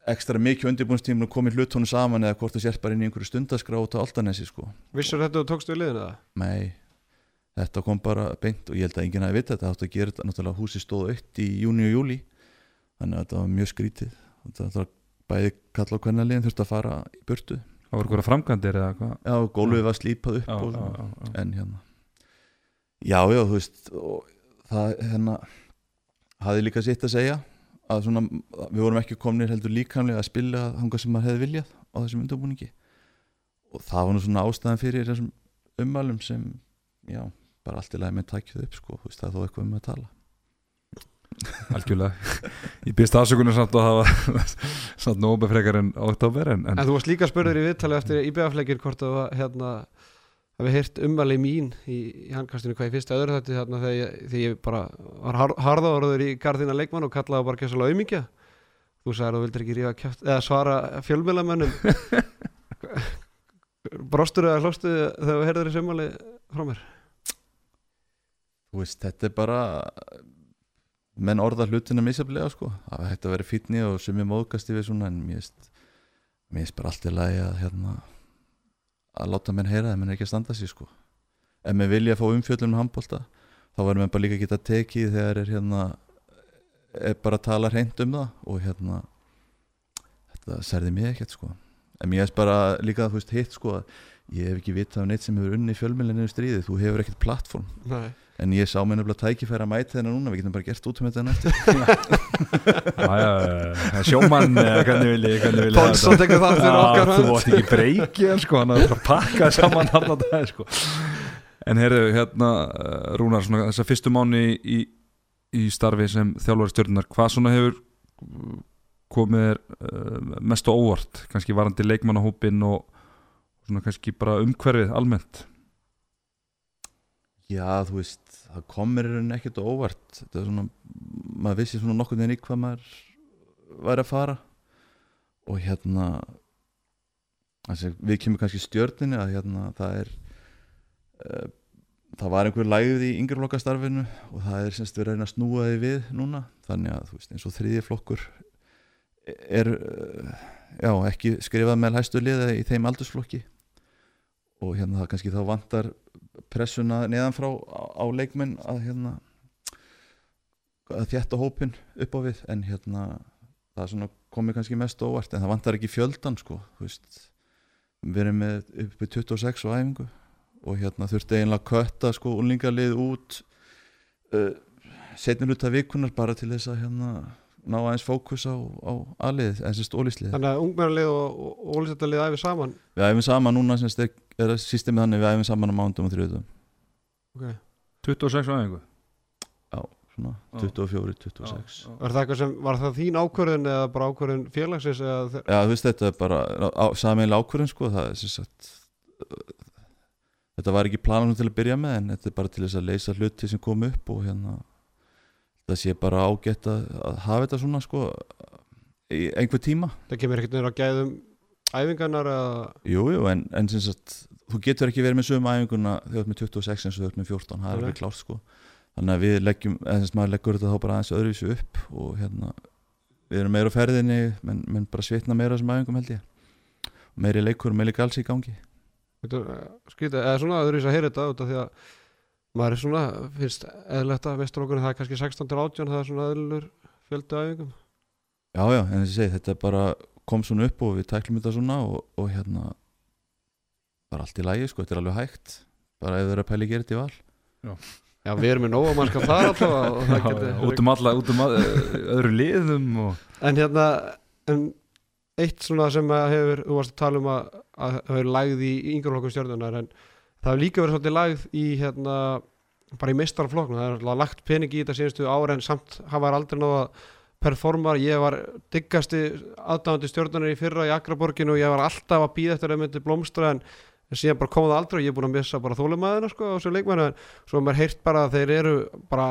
Speaker 3: ekstra mikið undirbúinstíminu og komið hlutónu saman eða hvort þú sért bara inn í einhverju stundaskrá út á Altanesi sko.
Speaker 4: Vissur þetta og tókstu við liðinu eða?
Speaker 3: Nei, þetta kom bara beint og ég held að enginn hafi vita þetta. Átt að gera þetta. Náttúrulega húsi stóð aukt í júni og júli þannig að þetta var mjög skrítið. Þetta var bæði kalla á hvernig liðin þurfti að fara í burtu.
Speaker 2: Það voru eitthvað framkvæmdir eða hvað?
Speaker 3: Já, gólfið var slípað upp
Speaker 2: Já,
Speaker 3: og
Speaker 2: já,
Speaker 3: svona.
Speaker 2: já, já.
Speaker 3: en hérna. Já, já, þú veist og það hérna hafði líka sitt að segja að svona, við vorum ekki komnir heldur líkamlega að spila þangað sem maður hefði viljað á þessum undirbúningi. Og það var nú svona ástæðan fyrir þessum ummælum sem, já, bara allt í lagi með takið upp, sko, það er þó eitthvað um að tala.
Speaker 2: Algjörlega. Ég byrst afsökunar samt að hafa samt nóbe frekar en oktober en, en
Speaker 4: En þú varst líka spurður í viðtali eftir IBF-leikir hvort þú hérna hafi heyrt ummæli mín í, í handkastinu hvað í fyrsta öðru þetta þarna þegar ég, þegar ég bara var har, harðaorður í garðina leikmann og kallaði bara gæsala aumingja? Þú sagði að þú vildir ekki rífa kjátt eða svara fjölmjölamönnum brostur eða hlóstu þegar þú heyrður þessu ummæli frá mér?
Speaker 3: Þú veist, þetta er bara menn orða hlutina misjaflega, sko. Það hægt að vera fítni og sem ég móðgast yfir svona en mér veist bara allt í lagi að hérna að láta menn heyra það, menn er ekki að standa sér sko. Ef menn vilja að fá umfjöllum um handbólta þá verður menn bara líka að geta tekið þegar er hérna er bara að tala hreint um það og hérna þetta særði mig ekkert sko. En mér veist bara líka þú veist hitt sko að ég hef ekki vitað um neitt sem hefur unni fjölmjölinu stríði, þú hefur ekkert plattform.
Speaker 4: Nei.
Speaker 3: En ég sá mér nefnilega tækifæra að mæta þennan núna við getum bara gert út um þetta eftir
Speaker 2: Já, já, já, sjómann hafa
Speaker 4: Pálsson tekur þátt fyrir okkar
Speaker 2: Þú
Speaker 4: hönd.
Speaker 2: átt ekki breykið sko hann að pakka saman að það sko. En heyrðu, hérna eh, Rúnar, svona þessa fyrstu mánu í, í starfi sem þjálfari stjórnar hvað svona hefur uh, komið uh, mest á óvart? Kannski varandi leikmannahópin og svona kannski bara umhverfið almennt
Speaker 3: já þú veist, það komir ekkert óvart. Þetta er svona, maður vissi svona nokkuð en í hvað maður væri að fara. Og hérna þessi, við kemur kannski stjörninni að hérna það er uh, það var einhver lægð í yngreflokkastarfinu og það er semst við reyna að snúa því við núna. Þannig að þú veist eins og þriði flokkur er uh, já ekki skrifað með hæstu liða í þeim aldursflokki. Og hérna það kannski þá vantar pressuna neðanfrá á, á leikmenn að hérna að þjætta hópin upp á við en hérna það er komið kannski mest óvart en það vantar ekki fjöldan sko við erum með upp við 26 á æfingu og hérna þurfti eiginlega að kötta sko unlingarlið út uh, setnir út af vikunar bara til þess að hérna ná aðeins fókus á, á aðlið, eins og stólíslið
Speaker 4: Þannig að ungmennalið og, og ólýsættalið æfi saman?
Speaker 3: Við æfum saman núna sem er, er systemið þannig við æfum saman á mándum og þriðutum
Speaker 4: okay.
Speaker 2: 26 aðeingu
Speaker 3: já, svona
Speaker 2: Já.
Speaker 3: 24, 26
Speaker 4: Var það eitthvað sem, var það þín ákvörðun eða bara ákvörðun félagsins eða þe-
Speaker 3: Já, þú veist, þetta er bara saminlega ákvörðin, sko, það er sem sagt þetta var ekki planum til að byrja með, en þetta er bara til þess að leysa hluti sem kom upp og hérna það sé bara ágætt að, að hafa þetta svona, sko í einhver tíma.
Speaker 4: Það kemur ekkert niður á gæðum æfingarnar eða?
Speaker 3: Jú, jú, en, en sem sagt þú getur ekki verið með sögum æfinguna þegar þú ert með 26 eins og þú ert með 14 það er alveg klárt sko. Þannig að við leggjum, eða sem maður leggur þetta þá bara aðeins öðruvísu upp og hérna við erum meira á ferðinni, menn, menn bara svitna meira þessum æfingum held ég. Meiri leikur meiri gals í gangi.
Speaker 4: Skrítið, eða svona öðru að heyra þetta út af því að maður er svona finnst eðlilegt að mestarokkurinn það er kannski 16 til 18 það er svona eðlilur fjöldi æfingum.
Speaker 3: Já, já, en þess að segja, þetta er bara kom svona upp og við tæklum þetta svona og, og hérna bara allt í lægi sko, þetta er alveg hægt. Bara ef þau eru að pæli gerði í val.
Speaker 4: Já, við erum þar alltaf og það
Speaker 2: Já,
Speaker 4: geti
Speaker 2: já, út um alla, út um að, öðru liðum og
Speaker 4: En hérna en eitt svona sem að hefur þú varst að tala um að, að það hefur lagð í yngreflokkum stjórnunar en það hefur líka verið svolítið lagð í hérna bara í mistarflokknu, það er alltaf lagt pening í þetta síðustu ára en samt hafa aldrei náða performa, ég var diggasti aðdáðandi stjórnunar í fyrra í Akraborginu og ég var alltaf að býða eftir að myndi blómstra en síðan bara kom það aldrei og ég er búin að missa bara þólumæðina sko á þessu leikmennu en svo maður heyrt bara að þeir eru bara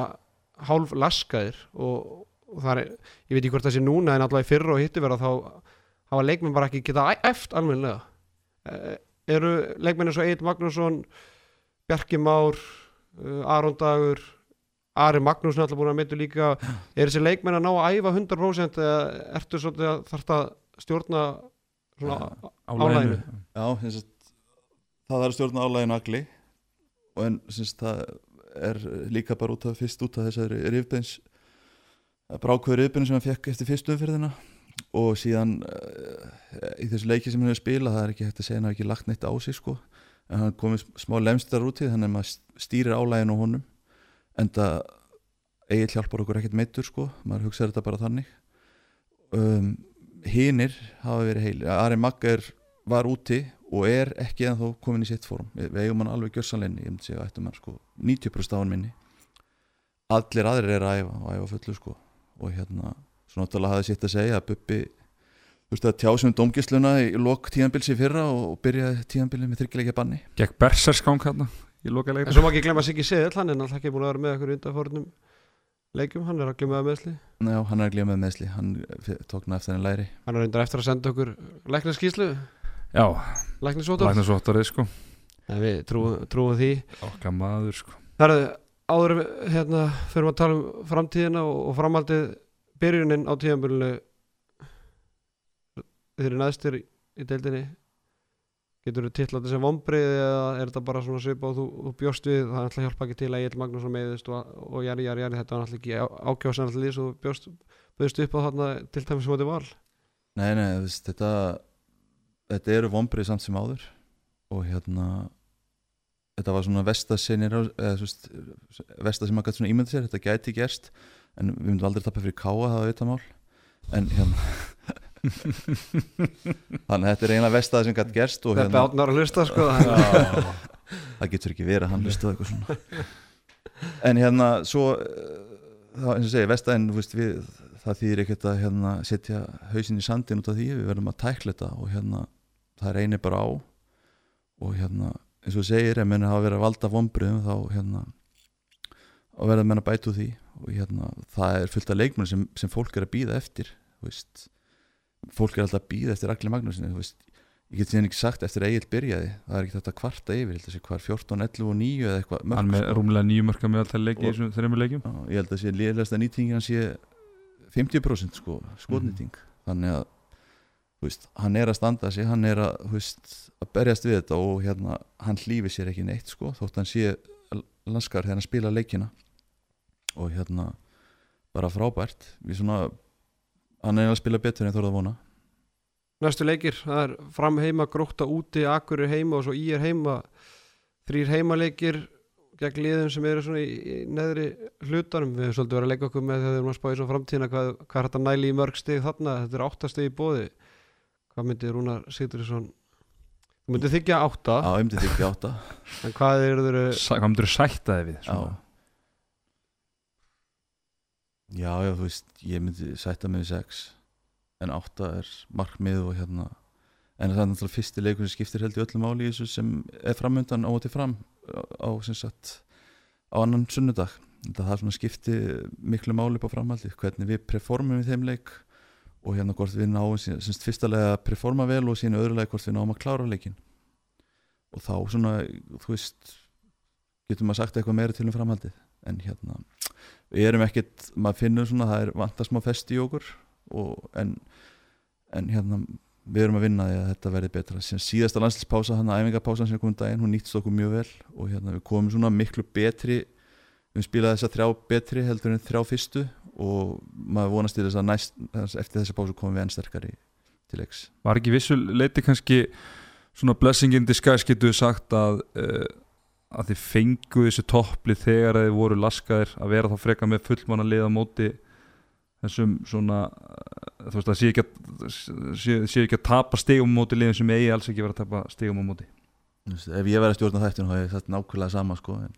Speaker 4: hálf laskaðir og, og það er, ég veit ekki hvort það sé núna en alltaf í fyrra og hitti vera þá hafa leikmenn bara ekki geta eft almennilega. E, eru leikmenn eins og Eitt Magnússon Bjarki Már uh, Aron Dagur Ari Magnússon alltaf búin að myndu líka er þessi leikmenn að ná að æfa 100% eða ertu svolítið að þarft að stjórna svona
Speaker 2: álæginu
Speaker 3: Já, sagt, það er að stjórna álægin agli og en sagt, það er líka bara út af fyrst út af þessari rifbeins brákvöður rifbeinu sem hann fekk eftir fyrstu umfyrðina og síðan uh, í þessu leiki sem hann hefur spilað það er ekki hægt að segja hann hafi ekki lagt neitt á sig sko. En hann komið smá lemstar út í þannig að maður stýrir álægin á honum en það eigin hjálpar okkur ekkert meittur sko. Maður hugsaður þetta bara þannig. Um, hinnir hafa verið heili Ari Magga er, var úti og er ekki en þó komin í sitt fórum við, eigum hann alveg gjörsanleginni sko 90% á hann minni allir aðrir er að æfa og æfa fullu sko. Og hérna svo náttúrulega hafði sitt að segja að Bubbi þú veist að tjásum domgisluna í lok tíðanbils í fyrra og, byrjaði tíðanbilið með þryggjuleikja banni.
Speaker 2: Gekk berserskang hérna í loka
Speaker 4: En svo má ekki glemma Siggi Seðl, hann er náttúrulega ekki búin að vera með okkur undanfórnum leikjum, hann er að glemma það meðsli
Speaker 3: Já, hann er að glíma með meðsli, hann f- tók hann eftir henni læri.
Speaker 4: Hann er reyndar eftir að senda okkur læknaskíslu,
Speaker 2: Já,
Speaker 4: læknisvotar
Speaker 2: læknarsvottarið sko.
Speaker 4: En við trúum, trúum því.
Speaker 2: Okkar maður sko.
Speaker 4: Það er áður hérna, fyrir að tala um framtíðina og, og framhaldið byrjunin á tíðanbyrjunu þeir eru næstir í deildinni getur þú titla þetta sem vombrið eða er þetta bara svona svipa og þú, þú bjóst við það er alltaf hjálpa ekki til að Egil Magnússon meiðist og, og jari, jari, jari, þetta var alltaf ekki ákjáðsan alltaf lýs og þú bjóst, bjóst upp á þarna til tæmis sem þetta var
Speaker 3: Nei, nei, veist, þetta þetta eru vombrið samt sem áður og hérna þetta var svona vestasinir eða þú veist, vesta sem maður gæti svona ímyndið sér þetta gæti gerst en við myndum aldrei tappa fyrir káa það auðvitað mál en hérna þannig að þetta er eina vestaði sem gæti gerst og
Speaker 4: Þetta
Speaker 3: hérna,
Speaker 4: átnar að hlusta sko.
Speaker 3: Það getur ekki verið að hann hlustaði eitthvað svona. En hérna svo eh, það eins og segja, við, það þýðir ekkert að hérna, setja hausinn í sandin út af því. Við verðum að tækla þetta og hérna það reynir bara á. Og hérna eins og segir, ef menn hafa verið að valda vombriðum þá hérna og verða menn að bæta úr því. Og hérna það er fullt af leikmenn sem, sem fólk er að býða eftir veist fólk er alltaf að býða eftir Agli veist ég get síðan ekki sagt eftir að Egil byrjaði það er ekki þetta kvarta yfir, sé hvar 14, 11 og 9 eða eitthvað mörk,
Speaker 2: Hann með
Speaker 3: sko.
Speaker 2: rúmlega nýju mörka með alltaf leiki í þreymur leikjum.
Speaker 3: Já, ég held að sé liðlegasta nýtingin hann sé 50% sko, skotnýting. Þannig að veist, hann er að standa sig hann er að, veist, að berjast við þetta og hérna, hann hlýfi sér ekki neitt sko, þótt hann sé lanskar þegar hann spila leikina. Og hérna bara frábært. Við svona, hann er að spila betur en þorða að vona.
Speaker 4: Næstu leikir, það er fram heima, gróta úti, akkur er heima og svo í er heima. Þrýr heimaleikir gegn liðum sem eru svona í, í neðri hlutanum, við höfum svolítið verið að leika okkur með þegar við erum að spá í svona framtíðina hvað, hvað er þetta næli í mörg stig þarna, þetta er áttastig í bóði hvað myndi Rúnar Sigdurisson þú myndi þykja átta.
Speaker 3: Á, ég myndi því ekki átta.
Speaker 4: En hvað er þeir
Speaker 2: Sa- Hvað myndir þú sætta þig við?
Speaker 3: já
Speaker 2: svona?
Speaker 3: já, já, þú veist, ég myndi sætta mig við sex en átta er markmið og hérna en það er náttúrulega fyrsti leikur sem skiptir held í öllum í þessu sem er framöndan á og til fram á, sagt á annan sunnudag. Það er svona skipti miklu máli på framhaldi hvernig við performum við þeim leik og hérna hvort við náum semst fyrstalega að performa vel og síðan öðrulega hvort við náum að klára leikin og þá svona þú veist getur maður sagt eitthvað meira til um framhaldið en hérna við erum ekkert, maður finnur svona það er vantar smá fest í okkur og, en, en hérna við erum að vinna því að þetta verði betra. Síðan síðasta landslýspása, hann að æfingapásan sem kom um daginn, hún nýttist okkur mjög vel og hérna við komum svona miklu betri við spilaði þessa þrjá betri heldur en þrjá fyrstu og maður vonast til þess að næst, eftir þessa pásu komum við enn sterkari til leiks.
Speaker 2: Var ekki vissu leiti kannski svona blessing in disguise getur sagt að uh, að þið fengu þessu toppli þegar þið voru laskaðir að vera þá freka með fullmanna liða móti þessum svona uh, þú veist að sé ekki að sé, sé ekki að tapa stegum á móti liðum sem eigi alls ekki verið að tapa stegum á móti.
Speaker 3: Veist, ef ég verið að stjórna þættinu þá hef ég sagt nákvæmlega sama sko en,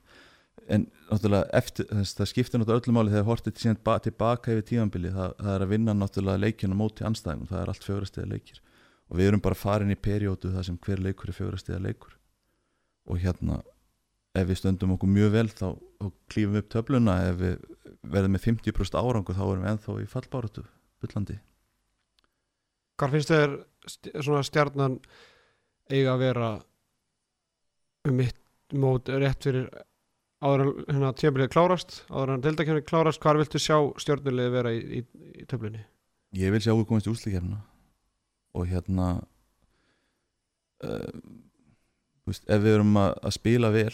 Speaker 3: en náttúrulega eftir þess, það skiptir náttúrulega öllu máli þegar hortið síðan ba tilbaka yfir tímanbili það, það er að vinna náttúrulega leikjuna móti anstæðingum, það er allt fjórastega leikir. Og við erum bara farin í periódu það sem hver leikur er fjórastega leikur. Og hérna ef við stöndum okkur mjög vel þá, klífum við upp töfluna. Ef við verðum með 50% árangur þá erum við ennþá í fallbáratu bullandi.
Speaker 4: Hvað finnst þér svona stjarnan eiga að vera um mitt mót rétt fyrir áður hérna tímabilið klárast áður en deildakefni klárast, hvað viltu sjá stjórnulegði vera í, í, í töflunni?
Speaker 3: ég vil sjá okkur komast í úslikefna og hérna uh, veist, ef við erum að, að spila vel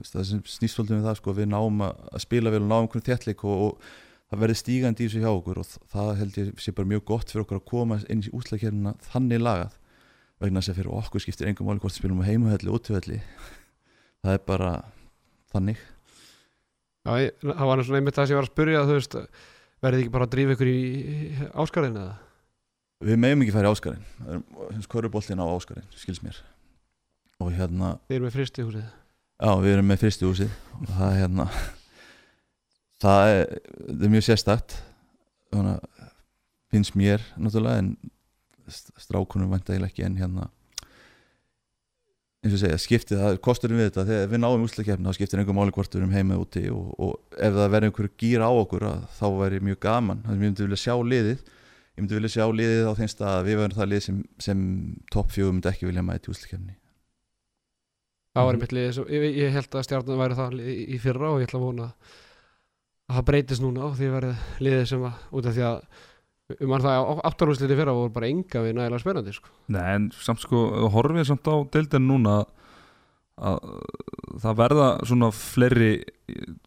Speaker 3: það snýst svolítið með það sko, við náum að, að spila vel og náum einhvern þéttleik og, og það verður stígandi í þessu hjá okkur og það held ég sé bara mjög gott fyrir okkur að koma inn í úslikefna þannig lagað. Vegna þess að fyrir okkur skiptir engum máli hvort við spilum á heimuhelli og útvelli það er bara þannig.
Speaker 4: Já, ég, það var einmitt það sem ég var að spyrja þú veist, verðið ekki bara að drífa ykkur í áskarðin eða?
Speaker 3: við meðum ekki færi áskarinn. Skoruboltin á áskarinn, skils mér. Og hérna
Speaker 4: Þið eru með fristi húsið
Speaker 3: Já, við erum með fyrstu húsið. Og það er hérna það er, það er mjög sérstakt. Þannig að finnst mér náttúrulega en st- strákunum vænta ég ekki en hérna eins og segja, skiptið, það kosturinn við þetta þegar við náum úsleikefni þá skiptir einhver máli hvort við erum heima úti og, og ef það verður einhver gýr á okkur að, þá væri mjög gaman, þannig að ég myndi vilja sjá liðið. Ég myndi vilja sjá liðið á þeim stað. Að við verðum það lið sem, sem topp fjögum myndi ekki vilja mæti úsleikefni
Speaker 4: Það var
Speaker 3: Mhm.
Speaker 4: einmitt liðið ég, ég held að stjarnan væri það í, í fyrra og ég ætla að vona að það breytist núna og því verið liðið sem að, út af því að um mann það áttarúsliti fyrra voru bara enga við nægilega spennandi sko.
Speaker 2: Nei, en samt sko, horfið samt á deildin núna að það verða svona fleiri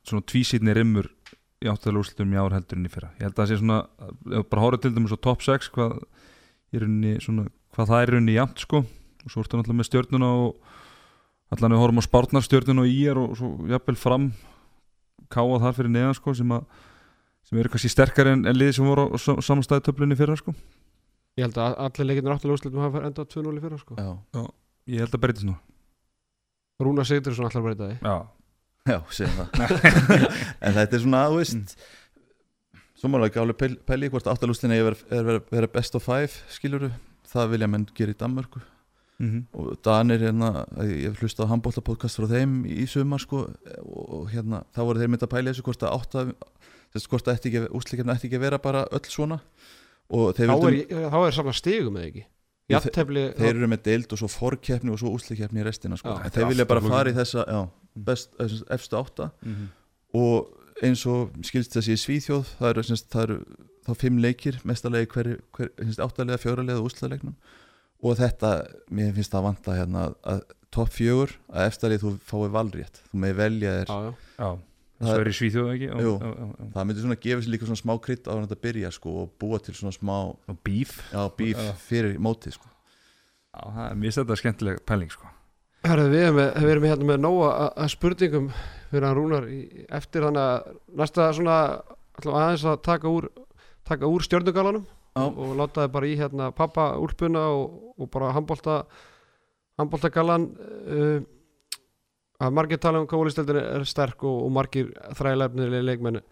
Speaker 2: svona tvísýtni rimmur í áttæðalúslutum í ár heldur en í fyrra ég held að það sé svona, bara horfið til dæmis á top 6 hvað, í svona, hvað það er í rauninni jafnt sko og svo ertu náttúrulega með stjörnuna og allan við horfum á spárnarstjörnuna og í er og svo jafnvel fram káa þar fyrir neðan sko sem að sem eru kannski sterkari en, en liði sem voru á samanstæði töflunni fyrra sko.
Speaker 4: Ég held að allir leikirnir áttarlega úrslitum hafa endað 2-0 í fyrra sko.
Speaker 3: Já,
Speaker 2: ég held að breytist nú.
Speaker 4: Rúna Sigdursson allar breyta því.
Speaker 2: Já,
Speaker 3: Já, segjum það. En þetta er svona, þú veist Svo málega ekki pæl- pæli hvort áttalústin er að vera, vera best of five skiluru, það vilja menn gera í Danmörku
Speaker 2: mm -hmm.
Speaker 3: og Danir hérna, ég hef hlustað á handbóltapodcast frá þeim í sumar sko og, og hérna, þá voru þeir mynd að pæla þessu hvort að átta þess, hvort að úslikefni ætti ekki að vera bara öll svona og þeir,
Speaker 4: Þá er, þá er saman stigum eða ekki
Speaker 3: Já,
Speaker 4: Jafntefli
Speaker 3: þeir eru með deild og svo forkeppni og svo úslikefni í restina sko.
Speaker 4: Já,
Speaker 2: er
Speaker 3: þeir vilja bara fara í þessa já, best, efstu átta
Speaker 2: Mhm.
Speaker 3: og eins og skilst þessi í Svíþjóð það eru, eru þá fimm leikir mestalegi hver, hver áttalega, fjóralega og úrslaleiknum og þetta, mér finnst það vanta hérna að, að topp fjögur að eftirlið þú fái valrétt þú með velja þér
Speaker 4: Já, já
Speaker 3: Það
Speaker 2: svo
Speaker 3: er-
Speaker 2: í Svíþjóð ekki
Speaker 3: Jú.
Speaker 2: og, og, og,
Speaker 3: það myndi svona gefa sér líka svona smá krydd á hann að byrja sko og búa til svona smá
Speaker 2: og bíf
Speaker 3: já, bíf
Speaker 2: Já.
Speaker 3: fyrir mótið sko
Speaker 2: Já, það er mjög þetta skemmtileg pæling sko.
Speaker 4: Herðu, við erum, með, við erum hérna með nóga að- að spurningum fyrir hann Rúnar í, eftir þannig að næsta svona við aðeins að taka úr, taka úr stjörnugalanum
Speaker 3: Já.
Speaker 4: Og, og láta þið bara í hérna pappa úlpuna og, og bara handbólta handbóltagalan uh, að margir tala um hvað ólisteldin er sterk og, og margir þræðilefnilega leikmenn.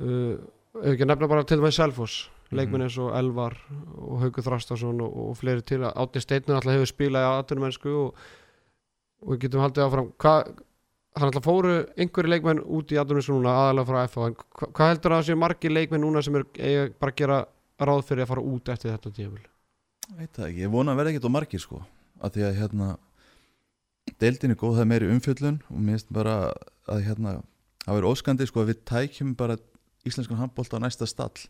Speaker 4: Uh, ef ekki að nefna bara til dæmis Selfoss leikmenn eins og Elvar og Haugur Þrastason og, og fleiri til að Átni Steinn alltaf hefur spilað í atvinnumennsku og, og við getum haldið áfram. Hvað hann alltaf fóru einhverju leikmenn út í atvinnumennsku núna aðalega frá FH hva, hvað heldur það að séu margir leikmenn núna sem er bara að gera ráð fyrir að fara út eftir þetta tímul
Speaker 3: veit það ekki, ég vona að verða ekkert á margir sko. Að því að hérna deildin er góð, það er meiri umfjöllun og mér finnst bara að hérna það verður óskandi sko að við tækjum bara íslenskan handbólta á næsta stall.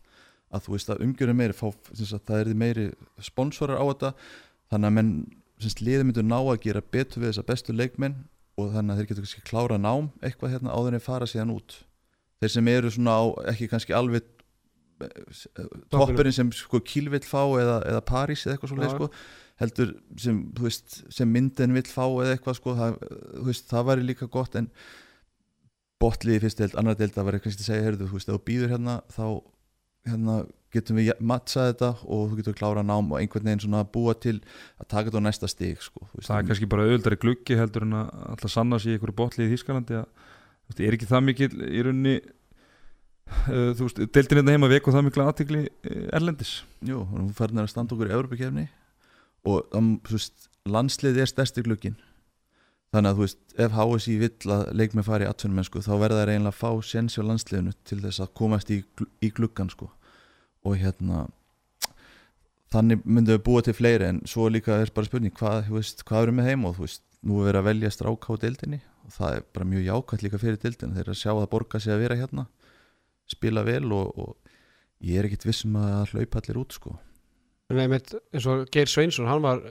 Speaker 3: Að þú veist að umgjörðu meiri fá, sagt, það er meiri sponsorar á þetta. Þannig að menn liðið myndur ná að gera betur við þessa bestu leikmenn og þannig að þeir getur kannski klára nám eitthvað hérna áður en fara síðan út. Þeir sem eru svona á ekki kannski alveg eh, toppurinn sem sko Kíl vill fá eða, eða París eða eitthvað svolítið sko heldur sem, veist, sem myndin vill fá eða eitthvað sko, það, veist, það væri líka gott en botliði fyrst deild, annar deild, það væri kannski að segja, heyrðu, þú veist, þú býður hérna þá hérna getum við mattsað þetta og þú getur klára nám og einhvern veginn svona búa til að taka þetta á næsta stig sko, þú
Speaker 2: það er kannski bara auðvöldari gluggi heldur en að alltaf sanna sig í einhverju botli í Þískalandi að þú er ekki það mikil í rauninni uh, þú veist, deildin hérna heima veku það mikla aðtikli erlendis?
Speaker 3: Jú, og hún færðin að standa okkur í Evropakefni og um, þú veist, landsliði er stærsti glugginn þannig að þú veist, ef HSI vill að leikmenn fari í atvinnumennsku þá verða þeir eiginlega að fá séns á landsliðinu til þess að komast í, í gluggan sko. og hérna þannig myndum við búa til fleiri en svo líka er bara spurning hvað, veist, hvað eru með heim og þú veist, nú er verið að velja stráka á deildinni. Og það er bara mjög jákvæmt líka fyrir deildinu þeir að sjá að borga sig að vera hérna spila vel og, og ég er ekkit vissum að hlaupa allir út sko.
Speaker 4: En einmitt eins og Geir Sveinsson hann var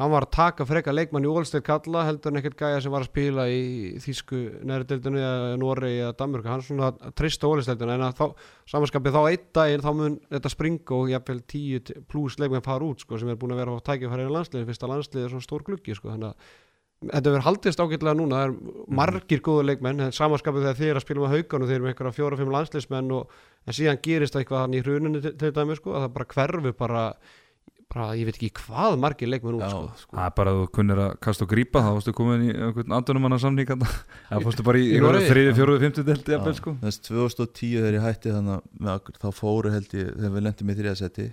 Speaker 4: hann var að taka freka leikmann í Ólstedt kalla heldur en ekkert gæja sem var að spila í Þísku neðri deildinu eða Noregi eða Danmörku. Hann svona að trista Ólstettinu en þá, samanskapið þá einn daginn þá mun þetta springa og jafnvel 10 pluss leikmenn fara út sko, sem er búin að vera á tækifæri í landsliðin fyrst að landsliðið er svona stór gluggi sko, þannig að þetta verður haldist ágætlega núna. Það er margir góðu leikmenn en samanskapið þegar er að spila með haugan og þið eru með einhverja fjóra-fimm landsliðsmenn og en síðan gerist það eitthvað hann í hruninu til dæmi sko, að það bara hverfu bara, bara ég veit ekki hvað margir leikmenn út sko.
Speaker 3: sko.
Speaker 2: það er bara að þú kunnir að kasta og grípa þá varstu komin í einhvern andunumanna samning það fórstu bara í þriði, fjóruði, fymtu delti
Speaker 3: Já,
Speaker 2: jafnvel sko.
Speaker 3: Þess 2010 þegar ég hætti þannig þá fóru held ég þegar við lendum í þriðasetti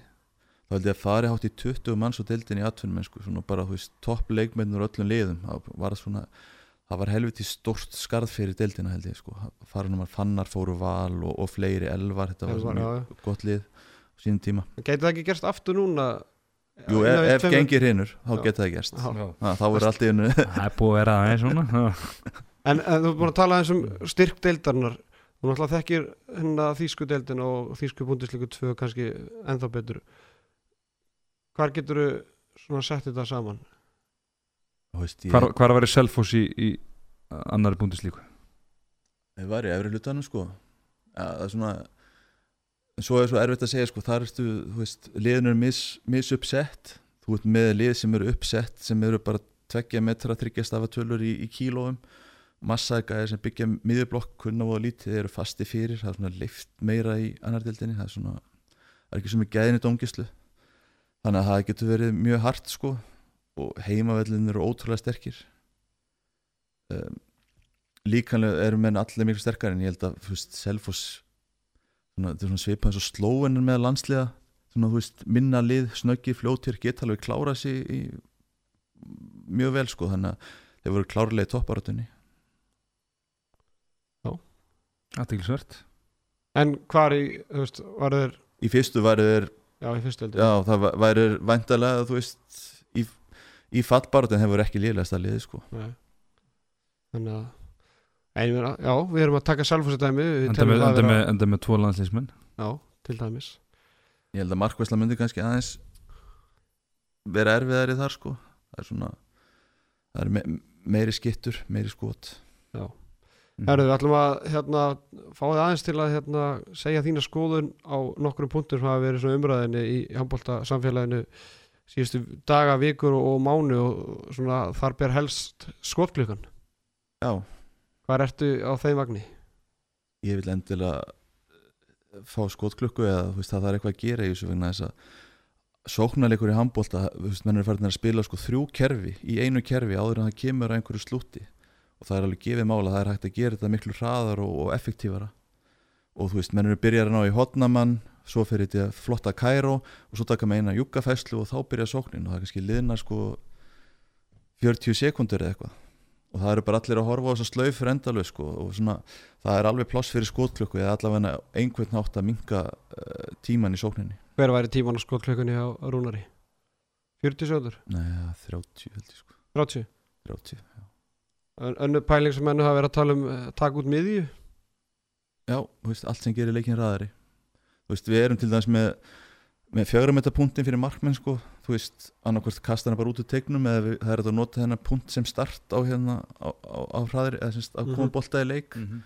Speaker 3: þá held ég að fari hátt í 20 manns og deildin í atvinnum sko, svona bara þú veist topp leikmennur öllum liðum. Það var svona það var helviti stórt skarð fyrir deildina held ég sko, farinum að fannar fóru val og, og fleiri elvar, þetta var
Speaker 4: Elvar,
Speaker 3: svona gott lið á sínum tíma.
Speaker 4: Gæti það ekki gerst aftur núna
Speaker 3: Jú, ef, ef gengir hinnur, þá geta það gerst. Þá verður allt í hennu
Speaker 2: það er búið að vera aðeins svona
Speaker 4: En, en þú er búin að tala eins um styrk deildarinnar Þú náttúrulega þekkir hérna þýsku deildin og þýsku búndisleiku 2 kannski ennþá betur. Hvar getur þú svona sett þetta saman?
Speaker 3: ég,
Speaker 2: hvar, hvar að vera selfos í, í annari búndislíku
Speaker 3: Ég var í efri hlutanum sko. Það er svona svo er svo erfitt að segja sko þar ertu, þú veist, liðin eru mis, misuppsett. Þú ert með lið sem eru uppsett sem eru bara tveggja metra þryggjastafatölur í, í kílóum. Massagæðir sem byggja miðurblokk kunna og lítið eru fasti fyrir. Það er svona leift meira í annardildinni það er svona, það er ekki sem er gæðin í dómgislu þannig að það getur verið mjög hart sko og heimavellin eru ótrúlega sterkir. Um, líkanlega eru menn allir miklu sterkar en ég held að þú veist, Selfoss svona, er svipað eins og slóinir með landsliða. Svona, þú veist, minna lið, snöggi, fljótir geta alveg klára sig í, mjög vel sko þannig að þeir voru klárlega í topparatunni
Speaker 2: aðtiklisvert
Speaker 4: En hvar í, þú veist, var þeir
Speaker 3: í fyrstu væri þeir,
Speaker 4: Já, í fyrstu deildin
Speaker 3: já það væ- væri væntalega þú veist, í, í fattbaratunni þeir voru ekki liðlegast að liði sko.
Speaker 4: Nei. Þannig að Meina, já, við erum að taka selfhúsadæmi
Speaker 2: enda með, enda, með, enda með tvo landslýsmenn
Speaker 4: Já, til dæmis.
Speaker 3: Ég held að markvæsla myndi kannski aðeins vera erfiðari þar sko. Það er svona það er me meiri skittur, meiri skot.
Speaker 4: Herðu, við ætlum að hérna, fá þið aðeins til að hérna, segja þína skoðun á nokkrum punktur sem hafa verið svona umræðinni í handbólta samfélaginu síðustu daga, vikur og, og mánu og svona þar ber helst skotklukkan.
Speaker 3: já,
Speaker 4: Hvað ertu á þeim vagni?
Speaker 3: ég vil endilega fá skotklukku eða veist, það er eitthvað að gera í þessu vegna þess að sóknarleikur í handbólta þú veist, menn er farin að spila sko þrjú kerfi í einu kerfi áður en það kemur að einhverju slúti og það er alveg gefið mála, það er hægt að gera þetta miklu hraðar og, og effektífara. Og þú veist, menn eru byrjar að ná í hotnamann svo fyrir þetta flotta kæró og svo taka með eina juggafæslu og þá byrja sóknin. Og það er kannski liðna sko 40 sekundur eða eitthvað og það eru bara allir að horfa á þess að slaufur endalög sko. Og svona það er alveg pláss fyrir skotklukku eða allavega einhvern nátt að minka uh, tíman í sókninni.
Speaker 4: Hver væri tíman á skotklökunni á Rúnari? 40 sekundur,
Speaker 3: Nei, 30 held ég sko.
Speaker 4: 30
Speaker 3: 30, já.
Speaker 4: Ön- önnur pæling sem mennu hafa verið að tala um uh, taka út miðju?
Speaker 3: Já, veist, allt sem gerir leikin ræðari veist, við erum til dæmis með með fjögrametta punktin fyrir markmenn sko, þú veist, annarkvort kasta hana bara út úr tegnum eða við, það er að nota hennar punkt sem start á hérna á, á, á hraðari, eða semst að koma
Speaker 4: Mhm.
Speaker 3: bolta í leik
Speaker 2: Mhm.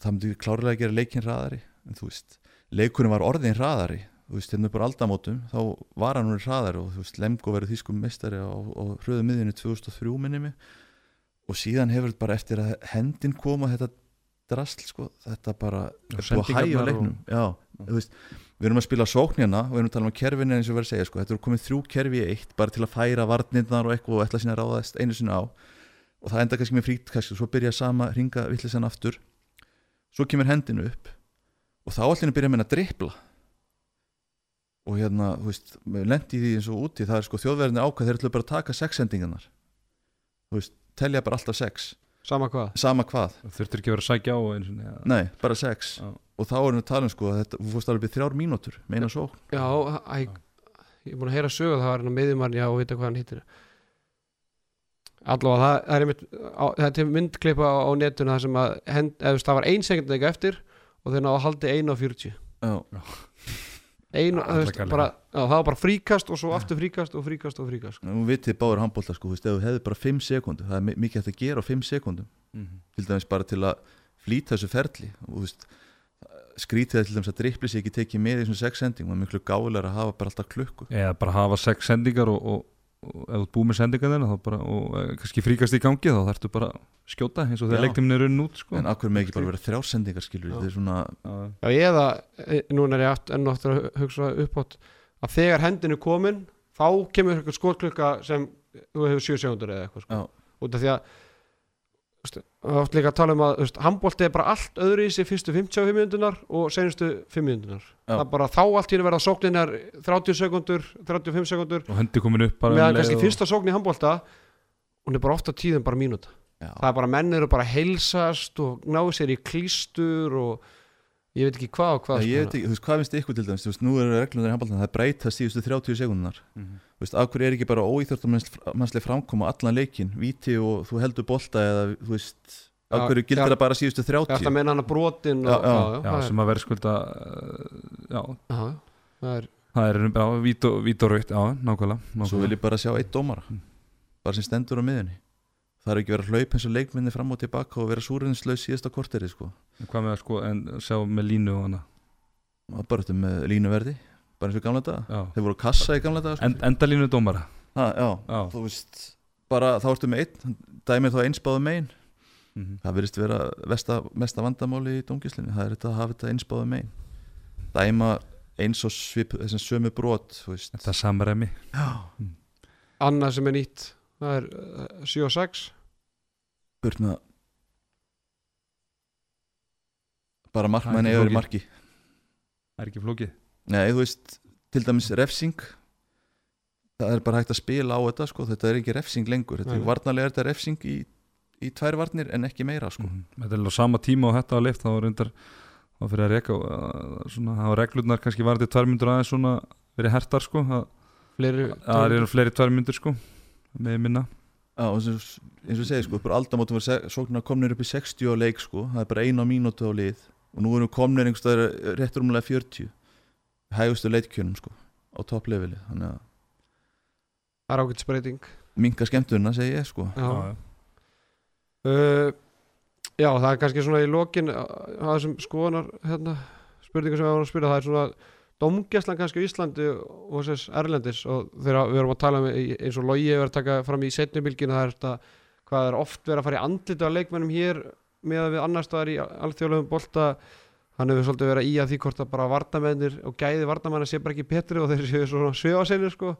Speaker 3: það myndi klárlega að gera leikin hraðari en þú veist, leikurinn var orðin hraðari þú veist, hérna upp á aldamótum þá var hann orðin hraðari og þú veist, Lemgo verið þýskum meistari á, á hröðu miðjunni 2003 minni mig og síðan hefur þetta bara eftir að hendin koma þetta drasl sko, þetta bara Að veist, við erum að spila sóknina og við erum að tala um kerfinu eins og erum að segja sko, þetta eru komið þrjú kerfi í eitt bara til að færa varnirnar og eitthvað og ætla sína að ráðast einu sinni á. Og það enda kannski með frítkast og svo byrja sama ringa vittlisann aftur. Svo kemur hendinu upp og þá allir byrja með að drippla og hérna, þú veist lendi því eins og úti, það er sko þjóðverðinni ákvað þeir ætla bara að taka sex sendingarnar þú veist, telja bara alltaf sex
Speaker 4: sama hvað?
Speaker 3: Sama hvað,
Speaker 2: þurftur ekki að vera að sækja á einu sinni, ja.
Speaker 3: nei, bara sex.
Speaker 2: Já.
Speaker 3: og þá erum við að tala um sko að þetta, þú fórst alveg þrjár mínútur, meina svo
Speaker 4: já, æ, ég er búin að heyra sögu það var hérna miðjumann, já, og vita hvað hann hittir allavega það, það er einmitt á, þetta er myndklipa á, á netuna það sem að hend, eða, þú veist, það var ein sekund ekki eftir og þeir náðu að haldi 1 á 40
Speaker 3: já,
Speaker 4: ein, þú veist, bara, já, það var bara fríkast og svo aftur fríkast og fríkast og fríkast
Speaker 3: nú vitið báður handbólta sko, þú veist, ef þú hefði bara 5 sekúndur það er mi- mikið hægt að gera á 5 sekúndum.
Speaker 2: Mhm.
Speaker 3: til dæmis bara til að flýta þessu ferli og þú veist skrítið til dæmis að drippli sig ekki tekið með í þessum sex sendingum, það er miklu gálega að hafa bara alltaf klukku.
Speaker 2: Eða bara hafa sex sendingar og, og, og ef þú búið með sendingar þina þá bara, og eh, kannski fríkast í gangi þá þarftu bara skjóta eins og þegar leiktimni er runn út sko.
Speaker 3: en akkur með ekki bara vera þrjár sendingar skilur er svona,
Speaker 2: Já,
Speaker 4: Já, eða, e, núna er ég enn og aftur að hugsa uppátt að þegar hendin er komin þá kemur eitthvað skotklukka sem þú hefur 7 sekundur eða eitthvað sko. Út af því að oft líka að tala um að handbólti er bara allt öðru í sig fyrstu 55 minútunar og senustu 5 minútunar
Speaker 3: Já.
Speaker 4: það er bara þá allt henni verða sókninar 30 sekundur, 35 sekundur
Speaker 2: og hendi komin upp bara um
Speaker 4: meðan
Speaker 2: leið
Speaker 4: kannski
Speaker 2: og-
Speaker 4: fyrsta sókn í handbólta hún er bara ofta tíðum bara mínúta.
Speaker 3: Já,
Speaker 4: það er bara menn eru bara að heilsast og náðu sér í klístur og ég veit ekki hvað og hvað
Speaker 3: Já,
Speaker 4: sko.
Speaker 3: ég veit ekki, þú veist, hvað finnst ykkur til dæmis þú veist, nú eru reglunar í handbóltan, það breyta síðustu 30 sekundunar,
Speaker 2: Mhm.
Speaker 3: þú veist, af hverju er ekki bara óýþjórtumannslega framkoma allan leikin víti og þú heldur bolta eða, þú veist, af hverju gildir það bara síðustu
Speaker 4: Ég ætla
Speaker 3: 30
Speaker 4: að meina hann að brotin og,
Speaker 3: já.
Speaker 4: já,
Speaker 2: Já, sem að vera skulda uh, já,
Speaker 4: já, það er
Speaker 2: það er já, vít og, vít og raut, já, nákvæmlega,
Speaker 3: svo
Speaker 2: nákvæmlega.
Speaker 3: vil ég bara sjá eitt dómara
Speaker 2: Mm.
Speaker 3: bara sem stendur á miðunni það er ekki verið að hlaupa eins og leikminni fram og tilbaka og vera súrinslaus síðasta korteri sko.
Speaker 2: Hvað með að sko, en sjá með línu og hana
Speaker 3: bara þetta með línuverði bara eins og gamla daga,
Speaker 2: já.
Speaker 3: þeir voru kassa í gamla daga sko.
Speaker 2: en, endalínu dómara
Speaker 3: ha, já,
Speaker 2: já,
Speaker 3: þú veist bara þá ertu með einn, dæmið þá einsbáðu megin.
Speaker 2: Mhm.
Speaker 3: það verðist vera vesta, mesta vandamáli í dómgíslinni það er þetta að hafa þetta einsbáðu megin. Dæma eins og svip þessum sömu brot þú veist.
Speaker 2: þetta samræmi.
Speaker 3: Já,
Speaker 4: annað sem er nýtt það er uh, 7 og 6
Speaker 3: burt með það bara markmann
Speaker 2: er
Speaker 3: eða í marki.
Speaker 2: Það er ekki flókið.
Speaker 3: Nei, þú veist, til dæmis refsing. Það er bara hægt að spila á þetta sko, þetta er ekki refsing lengur. Þetta er varnarlega þetta er refsing í, í tvær varnir en ekki meira sko.
Speaker 2: Mhm. þetta er alveg á sama tíma og þetta var leift þá var reyndar þá fyrir að reka svona, það var reglurnar kannski varðið tvær myndur aðeins svona verið hertar sko að
Speaker 4: fleiri
Speaker 2: það eru fleiri tvær myndur sko með minna.
Speaker 3: Já, eins og, eins og ég segi sko, bara aldamótum var sóknar komnir upp í 60 á leik sko, það er bara eina mínútu á lið og nú erum við komnir einhverstaðar réttur umlega 40 hægustu leitkjönum sko, á toppleveli þannig að
Speaker 4: það er ágætt spreyting
Speaker 3: minga skemmtuna segi ég sko.
Speaker 4: Já. Uh, já, það er kannski svona í lokin að þessum skoðunar hérna, spurningar sem við varum að spyrja það er svona domgæslan kannski á Íslandi og þess Erlendis. Og þegar við erum að tala um í- eins og logi hefur að taka fram í setnumilginu það er þetta hvað er oft verið að fara í andlita leikmennum hér með að við annar staðar í alþjóðlegum bolta hann hefur svolítið verið í að því hvort að bara varnamennir og gæði varnamanna sé bara ekki petri og þeir séu svona svifasenir sko.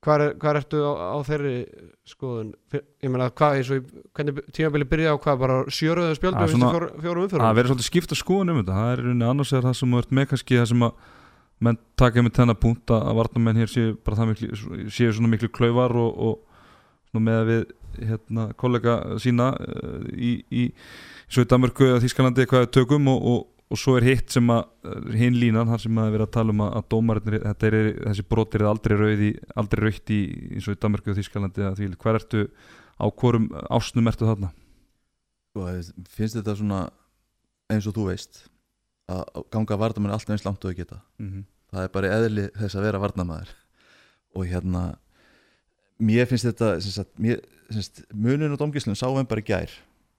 Speaker 4: Hvað er, hvar ertu á, á þeirri skoðun? Ég meina hvað eins og hvernig tímabili byrja á hvað bara
Speaker 2: Ah,
Speaker 4: fyrstu
Speaker 2: svona-
Speaker 4: fjór, fjórum
Speaker 2: það
Speaker 4: umfyrir
Speaker 2: verður svolítið skipt að skoðun um þetta. Það er rauninni annars er það sem ert með kannski það sem að menn taka með þennan punkt að varnamenn hér séu bara það miklu séu svona miklu klaufar og, og með að við hérna kollega sína uh, í, í svo í Danmörku eða Þískalandi hvað við tökum og, og, og svo er hitt sem að hinn línan, þar sem að vera að tala um að, að dómarinn, þetta er, þessi brotir er aldrei rauð í, aldrei raukt í og í Danmarku og Þýskalandi að því, hver ertu á hvorum ásnum ertu þarna?
Speaker 3: Sko, finnst þetta svona eins og þú veist að að ganga varnamenn alltaf eins langt og þau geta
Speaker 2: Mm -hmm.
Speaker 3: það er bara eðli þess að vera varnamæður og hérna mér finnst þetta sagt, mér, sagt, munin og domgíslun sáum við bara í gær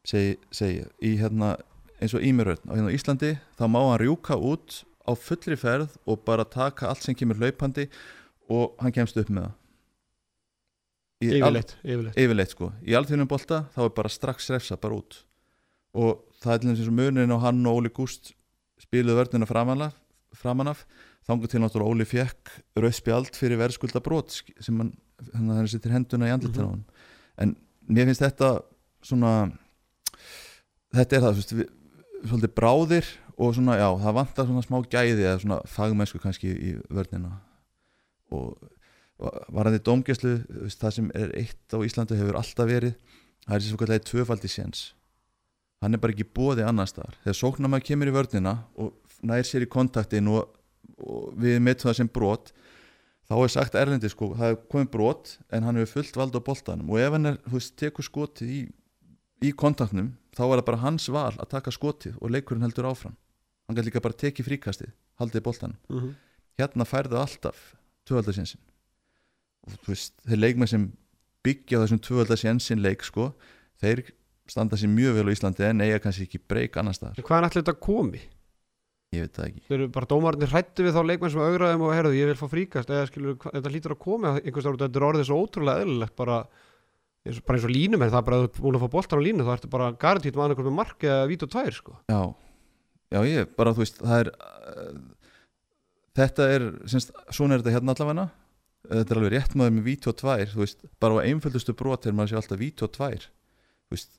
Speaker 3: segi, segi í hérna eins og Ímiröðn á hérna Íslandi þá má hann rjúka út á fullri ferð og bara taka allt sem kemur hlaupandi og hann kemst upp með það.
Speaker 4: Yfirleitt, yfirleitt.
Speaker 3: Sko, í alþjóðnum bolta þá er bara strax refsa bara út. Og það er til þess að munin og hann og Óli Gúst spiluðu vörnina framanaf, framanaf þangur til náttúrulega Óli fekk rauðspjald fyrir verðskulda brot sem hann, hann, hann sittir henduna í andlutin á hann en mér finnst þetta svona þetta er það, þú veist, við, svolítið bráðir og svona, já, það vantar svona smá gæði eða svona fagmennsku kannski í vörnina. Og varandi veist, það sem er eitt á Íslandi hefur alltaf verið það er þessi svo kallega tvöfaldi séns. Hann er bara ekki bóði annar staðar. Þegar sóknarmæður kemur í vörnina og nær sér í kontaktin og, og við metum það sem brot þá er sagt erlendi sko, það er komið brot en hann hefur fullt vald á boltanum. Og ef hann er, þú veist, tekur skotið í, í kontaktnum, þá er það bara hans val að taka skotið og leikurinn heldur áfram. Hann kann líka bara tekið fríkastið haldið boltanum,
Speaker 4: mm -hmm.
Speaker 3: hérna færðu alltaf tvöfaldarsénsin og þú veist, þeir leikmenn sem byggja þessum tvöfaldarsénsin leik sko, þeir standa sér mjög vel á Íslandi en eiga kannski ekki breyk annar staðar,
Speaker 4: hvaðan ætli þetta komi?
Speaker 3: Ég veit það ekki.
Speaker 4: Þeir eru bara dómarnir hrættu við þá leikmenn sem augraðum og herðu, ég vil fá fríkast eða skilur, þetta lítur að koma einhvers ára, þetta er orðið svo ótrúlega eðlilegt bara eins og, bara eins og línum en það er bara að þú búin að fá boltan á línu þá ertu bara garantít með annað með mark eða vít og tvær sko.
Speaker 3: Já, já ég bara þú veist það er uh, þetta er, semst, svona er þetta hérna allavega. Þetta er alveg rétt maður með víti og tvær þú veist, bara á einföldustu brot er maður sé alltaf víti og tvær þú veist,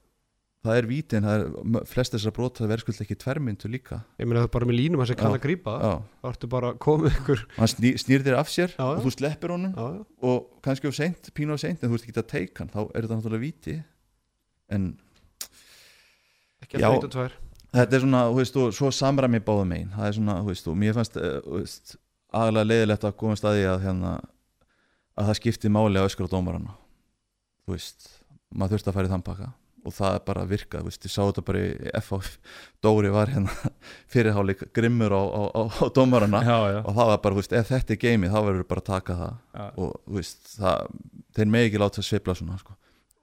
Speaker 3: það er víti en það er flest þessar brot það verður skuld ekki tværmyndu líka.
Speaker 4: Ég meina það er bara með línum að sem kann að það.
Speaker 3: Já,
Speaker 4: þá ertu bara komið ykkur
Speaker 3: hann sný, snýr þér af sér
Speaker 4: Já,
Speaker 3: og þú sleppir honum
Speaker 4: já, já.
Speaker 3: og kannski of seint, pínu of seint en þú veist ekki að teika hann, þá er þetta náttúrulega víti. En
Speaker 4: ekki að vít og tvær.
Speaker 3: Þetta er svona, þú veist, og svo samræmi báðum megin, það er svona, þú veist, og mér fannst þú veist, aðalega leiðilegt að koma staði að hérna að það skipti máli á öskur og dómarana þú veist, maður þurfti að í þann pakka og það er bara að virka, þú veist, ég sá þetta bara í FH, Dóri var hérna fyrirháleik grimmur á, á, á, á dómarana
Speaker 2: Já, já,
Speaker 3: og það var bara, þú veist, ef þetta er geimi þá verður bara að taka það
Speaker 2: já.
Speaker 3: og þú veist, það, þeir megi ekki láta svipla svona sko.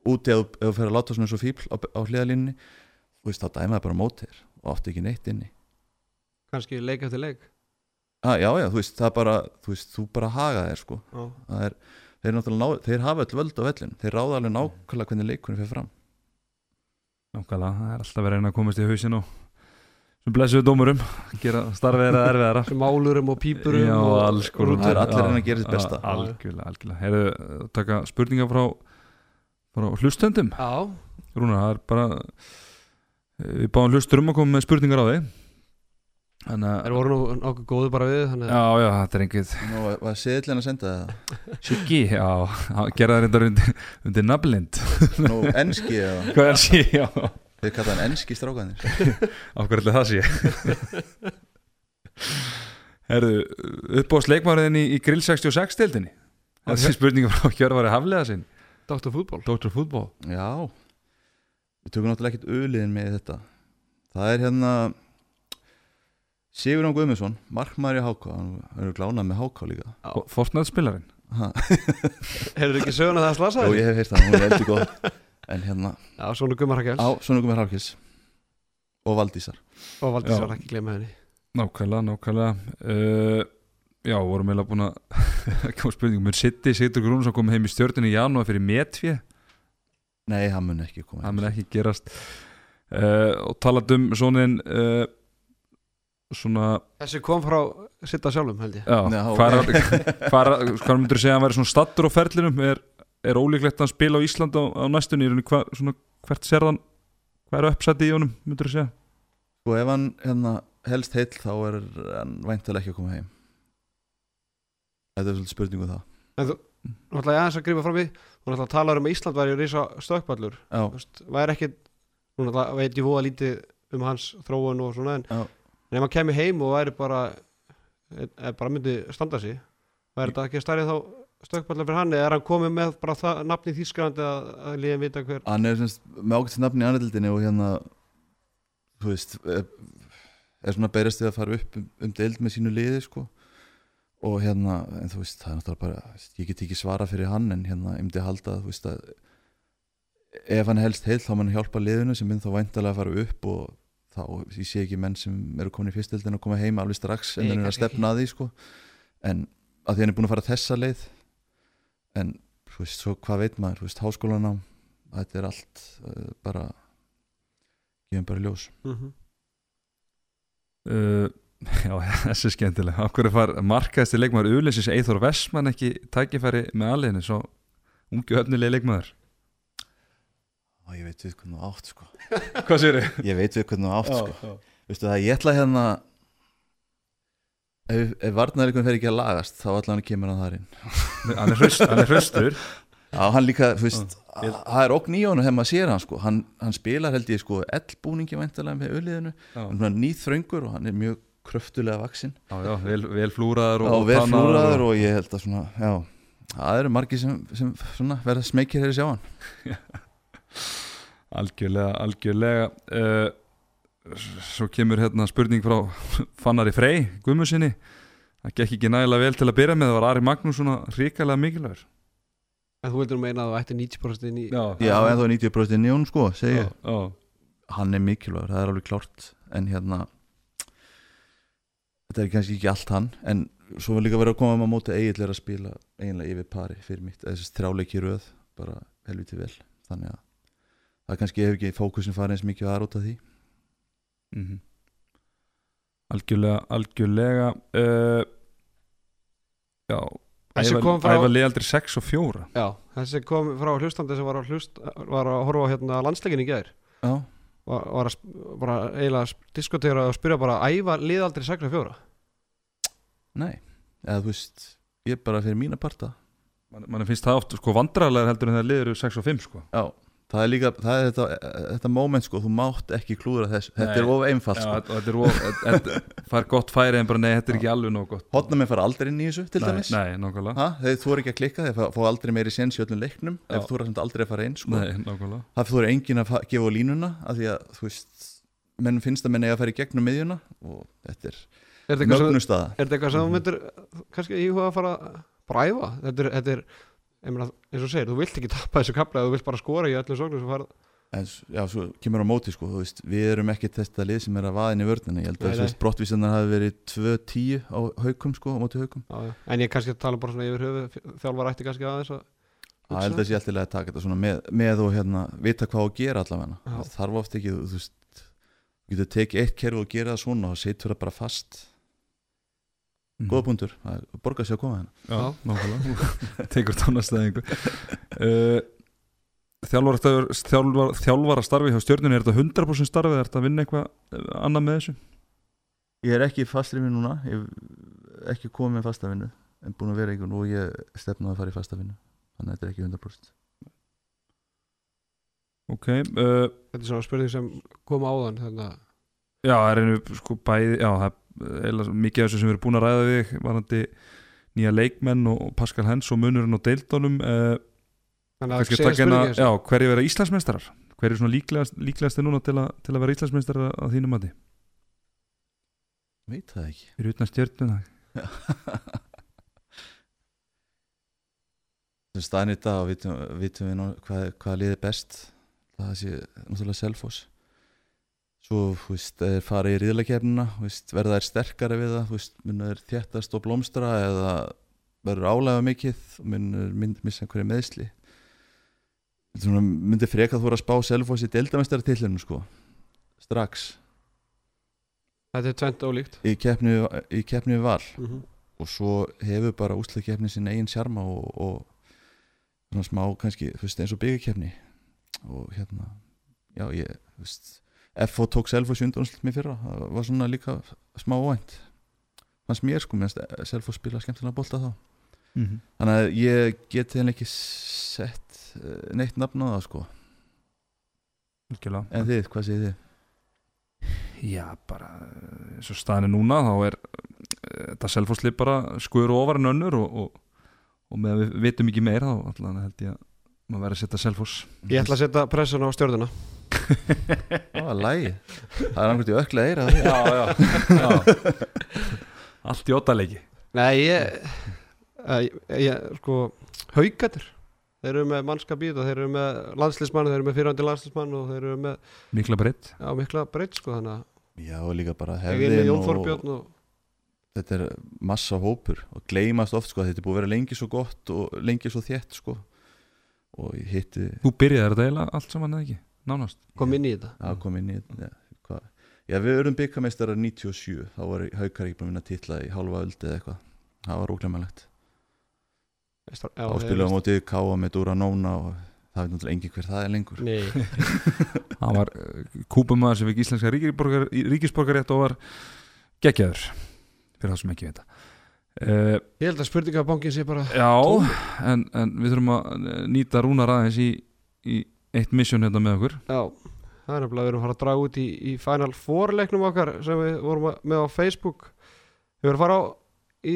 Speaker 3: úti ef, þú- ef þú fer að láta svona svo fíbl á, á hliðalínni þú veist, þá dæmaði bara mótið þér og átti ekki neitt inni
Speaker 4: kannski leik eftir leik
Speaker 3: ah, já, já, þú veist, það bara, þú veist, þú bara haga þér sko,
Speaker 4: já.
Speaker 3: það er þeir, ná, þeir hafa öll völd á vellin þeir ráða alveg nákvæmlega hvernig leikunni fer fram
Speaker 2: Nákvæmlega, það er alltaf verið að reyna að komast í hausin og sem blessuðu dómurum gera starfið þeirra erfiðara.
Speaker 4: Sem málurum og pípurum
Speaker 2: Já,
Speaker 4: og
Speaker 2: alls konar.
Speaker 3: Það er allir að reyna að gera sitt besta.
Speaker 2: Algjörlega, algjörlega. Heyrðu, taka spurningar frá, frá hlustöndum
Speaker 4: já,
Speaker 2: Rúnar, það er bara eh, við báðum hlustur um að koma með spurningar á þig Þannig
Speaker 4: þeir
Speaker 2: að
Speaker 4: voru nú nokkuð góðu bara við
Speaker 2: Já, já, þetta er engið
Speaker 3: Nú, var- var seðlinn að senda það?
Speaker 2: Siggi, já, hann gera það reyndar undir, undir nafnlind.
Speaker 3: Nú, enski eða,
Speaker 2: Hvað er sí, já.
Speaker 3: Þeir kalla hann enski strákanir
Speaker 2: Af hverju ætli það sé? Herðu, upp á sleikmaruðin í, í Grill 66 deildinni? Þessi spurninga frá Hjörvari Haflega sinn.
Speaker 4: Dr. Fútból
Speaker 2: Dr. Fútból
Speaker 3: Já. Við tökum náttúrulega ekkert öliðin með þetta. Það er hérna Sigurðan Guðmundsson Markmaður í Háká Hann er glánað með Háká líka.
Speaker 2: Fortnæð spilarinn
Speaker 3: ha.
Speaker 4: Hefur ekki söguna það að slasa
Speaker 3: Jó,
Speaker 4: þér?
Speaker 3: ég hef heyrt það, hún er eldur góð. En hérna
Speaker 4: Já, svona Gummar Hakels
Speaker 3: Á, svona Guðmar Hálkis Og Valdísar.
Speaker 4: Og Valdís
Speaker 2: Já.
Speaker 4: var ekki gleyma henni.
Speaker 2: Nákvæmlega, nákvæmlega. Uh, Já, vorum eiginlega búin að koma spurningum. Mér sitti Sigtur Grúnsson kom heim í stjórninu í janúar fyrir metfið
Speaker 3: Nei, hann mun ekki koma
Speaker 2: það mun ekki gerast. Uh, og talað um svonin uh, svona
Speaker 4: Þessi kom frá sitta sjálfum held ég.
Speaker 2: Já,
Speaker 3: Já,
Speaker 2: hvað myndur þú segja að hann væri svona stattur á ferlinum? Er, er ólíklegt að hann spila á Ísland á, á næstunni? Hva, svona, hvert sér hann? Hvað er uppsætti í honum myndur þú segja?
Speaker 3: Sko ef hann hérna, helst heill Þá er hann væntalega ekki að koma heim. Þetta er svolítið spurningu það.
Speaker 4: En þú, nú ætla ég aðeins að grífa fram í Hún ætla að tala um að Ísland væri risa stökkballur
Speaker 3: Já,
Speaker 4: Þú veist, væri ekki Hún ætla veit ég voða lítið um hans þróun og svona en
Speaker 3: Já.
Speaker 4: En ef hann kemur heim og væri bara eða bara myndi standa sig. Væri þetta ekki stærri þá stökkballar fyrir hann eða er hann komið með bara það nafni þýskarandi að, að liðin vita hver
Speaker 3: hann er semst, með ágætt nafn í annaðildinni og hérna þú veist er, er svona berist við að fara upp um, um deild með sínu liði sko. Og hérna, en þú veist, það er náttúrulega bara ég get ekki svara fyrir hann en hérna ég myndi halda þú veist að ef hann helst heil þá mann hjálpa liðinu sem mynd þá væntalega að fara upp og þá, ég sé ekki menn sem eru komin í fyrstildin og koma heim alveg strax en hann er að stefna að því sko. En að því hann er búin að fara þessa leið en þú veist, svo hvað veit maður, þú veist, háskólanám þetta er allt uh, bara gefum bara ljós.
Speaker 4: Mm -hmm.
Speaker 2: uh, Já, þessi er skemmtileg Af hverju far markaðist í leikmaður Ulisins Eithor Vestmann ekki tækifæri með alliðinu svo ungu öfnilegi leikmaður
Speaker 3: og ég veit við hvernig þú átt sko.
Speaker 2: Hvað sér þið?
Speaker 3: ég veit við hvernig þú átt sko. Veistu það, ég ætla hérna ef, ef varnarleikum fer ekki að lagast þá allan kemur hann þar inn.
Speaker 2: Hann er hraust- hann er hraustur.
Speaker 3: Já, hann líka, þú veist, það er okn í honum þegar maður sér hann sko, hann, hann spilar held ég sko ellbúningi væntalega með auðliðinu,
Speaker 2: Já,
Speaker 3: hann er nýþröngur og hann er mjög kröftulega vaksinn
Speaker 2: já, já vel, vel flúraður og,
Speaker 3: og vel flúraður og ég held að svona, já, það eru margir sem, sem svona verða smekir þegar ég sjá hann
Speaker 2: Algjörlega, algjörlega. Uh, Svo kemur hérna spurning frá Fannari Frey Guðmusinni Það gekk ekki nægilega vel til að byrja með Það var Ari Magnús svona ríkalega mikilvægur.
Speaker 4: En þú vildur meina að þú ætti 90% inn í
Speaker 2: Já,
Speaker 3: Já, en þá er 90% inn í honum sko,
Speaker 2: já, já.
Speaker 3: hann er mikilvægur, það er alveg klárt en hérna þetta er kannski ekki allt hann en svo var líka verið að koma með á móti eiginlega að spila eiginlega yfir pari fyrir mitt þessi þrjáleiki röð, bara helviti vel þannig að það kannski hefur ekki fókusin farið eins mikið að aðróta því.
Speaker 2: Mm Algjörlega, algjörlega uh, Já. Ævar liðaldri 6 og 4
Speaker 4: Já, þessi kom frá hlustandi sem var að, hlust, var að horfa á hérna landsleikin í gær.
Speaker 3: Já,
Speaker 4: var, var að bara eiginlega að diskutera og spyrja bara æfa liðaldri 6-4
Speaker 3: nei, eða þú veist ég er bara fyrir mína parta.
Speaker 2: Man, man finnst það oft sko vandrarlegar heldur en það liður 6 og 5 sko.
Speaker 3: Já, það er líka, það er þetta, þetta moment sko, þú mátt ekki klúðra þess. Þetta er of einfalt
Speaker 2: Já,
Speaker 3: sko.
Speaker 2: þetta- þetta er of, þetta- er gott færi en bara nei, þetta er ekki alveg nóg gott.
Speaker 3: Hotna með fara aldrei inn í þessu til
Speaker 2: Nei,
Speaker 3: dæmis.
Speaker 2: nei, nákvæmlega.
Speaker 3: Ha, þeir þú ekki að klikka, þeir fá- fá aldrei meiri séns í öllum leiknum
Speaker 2: Já.
Speaker 3: ef þú er samt aldrei að fara inn sko.
Speaker 2: Nei, nákvæmlega.
Speaker 3: Það þú er engin að fa- gefa á línuna af því að þú veist menn finnst að menn eiga að fara í gegnum miðjuna og þetta er
Speaker 4: Er þetta eitthvað sem-
Speaker 3: mögnustaða
Speaker 4: er þetta eitthvað sem þú myndir kannski íhuga að fara bara að æfa þetta er, þetta er eins og segir, þú vilt ekki tappa þessu kapla þú vilt bara skora í öllum sóknum sem farið
Speaker 3: en já, svo kemur á móti sko, þú veist, við erum ekki þetta lið sem er að vaða inn í vörnina ég held að
Speaker 4: nei.
Speaker 3: veist, brottvísunar hafi verið 2-10 á haukum sko, á móti haukum
Speaker 4: já, já. en ég kannski að tala bara svona yfir höfu þjálfar ætti kannski aðeins að
Speaker 3: það held að sé alltaf að taka þetta svona með, með og hérna, vita hvað að gera allavega það þarf oft ekki, þú veist þú getur tekið eitt kerfi og gera það svona og setur það bara fast. Góða punktur. Það borgar sig að koma hérna.
Speaker 2: Já, nákvæmlega. Tekur tónastæðingu. Uh, Þjálfara, þjálfara, þjálfara starfi hjá stjörnunni Er þetta 100% starfi eða er þetta að vinna eitthvað eh, annað með þessu?
Speaker 3: Ég er ekki í fastri vinnu núna. Ég hef ekki komið með fasta vinnu En búin að vera einhvern og ég stefnaði að fara í fasta vinnu. Þannig að þetta er ekki 100%
Speaker 2: Ok uh,
Speaker 4: þetta er svona spurning sem kom áðan þannig að
Speaker 2: Já, það er einu sko bæði Já, það er eiginlega mikið af þessu sem við erum búin að ræða við varandi nýja leikmenn og Pascal Hens og munurinn og deildónum
Speaker 4: að
Speaker 2: að hverju vera Íslandsmeistarar? Hverju er svona líklegast, líklegasti núna til, að til að vera Íslandsmeistarar að þínum mati?
Speaker 3: Veit það ekki.
Speaker 2: Fyrir utan stjörnuna.
Speaker 3: Það er dag og vitum, vitum við nú hvað, hvað liði best? Það sé náttúrulega Selfoss Svo, veist, fara í riðlakefnina Verða þær sterkari við það munur þær þéttast og blómstra Eða verður álega mikið og Munur mynd, missa einhverju meðsli Svona myndi freka þú að spá Selfoss í deildamestari tillinu sko Strax.
Speaker 4: Þetta er tvent ólíkt.
Speaker 3: Í keppni, í keppni við val.
Speaker 4: Mm -hmm.
Speaker 3: og svo hefur bara úsleikeppni sin eigin sjarma og, og svona smá kannski, þú veist, eins og byggjarkeppni og hérna já, ég, þú veist FO tók Selfoss undanúslit mér fyrra, það var svona líka smá óvænt fannst mér sko, mér Selfoss spila skemmtilega bolta þá
Speaker 2: mm -hmm.
Speaker 3: þannig að ég geti henni ekki sett eh, neitt nafn á það sko
Speaker 2: Algjörlega.
Speaker 3: en þið, hvað segir þið?
Speaker 2: Já, bara eins og staðin er núna þá er eh, þetta selfhóðslið bara skuður ofar en önnur og, og, og með að við vitum ekki meir þá allan held ég að maður verður að setja selfhós
Speaker 4: Ég ætla að setja pressun á stjórnuna
Speaker 3: Það var lægi Það er einhvern veginn ökla eira.
Speaker 2: Já, já, já. Allt í óttaleiki
Speaker 4: Nei, ég, ég, ég sko, haugatur Þeir eru með mannskap í þetta, þeir eru með landslismann, þeir eru með fyrirhandi landslismann og þeir eru með
Speaker 2: Mikla breytt
Speaker 4: já, mikla breytt sko þannig að
Speaker 3: Já, og líka bara hefðin og
Speaker 4: og
Speaker 3: þetta er massa hópur og gleymast oft sko að þetta er búið að vera lengi svo gott og lengi svo þétt sko. Og ég hitti
Speaker 2: Þú byrjaði þetta eiginlega allt saman eða ekki? Nánast.
Speaker 4: Kom inn í þetta?
Speaker 3: Að koma inn í ja, hvað? Já, við erum byggameistarar 97 þá var haukar ekki búin að vinna titla í hálfa öldi eða eitthvað. Það var óglemmalegt
Speaker 4: Já,
Speaker 3: þá spilum við á mótið Káa með Dúra Nóna og það veit náttúrulega engin hver það er lengur.
Speaker 4: Nei,
Speaker 2: Það var kúpumæður sem fikk íslenska ríkisborgar, ríkisborgarétt og var geggjaður fyrir það sem ekki vita. Uh,
Speaker 4: ég held að spurningabankin sé bara
Speaker 2: Já, en, en við þurfum að nýta rúnar aðeins í, í eitt mission hérna með okkur.
Speaker 4: Já, það er nefnilega við erum að fara að draga út í, í Final Four leiknum okkar sem við vorum að- með á Facebook. Við erum að fara á í,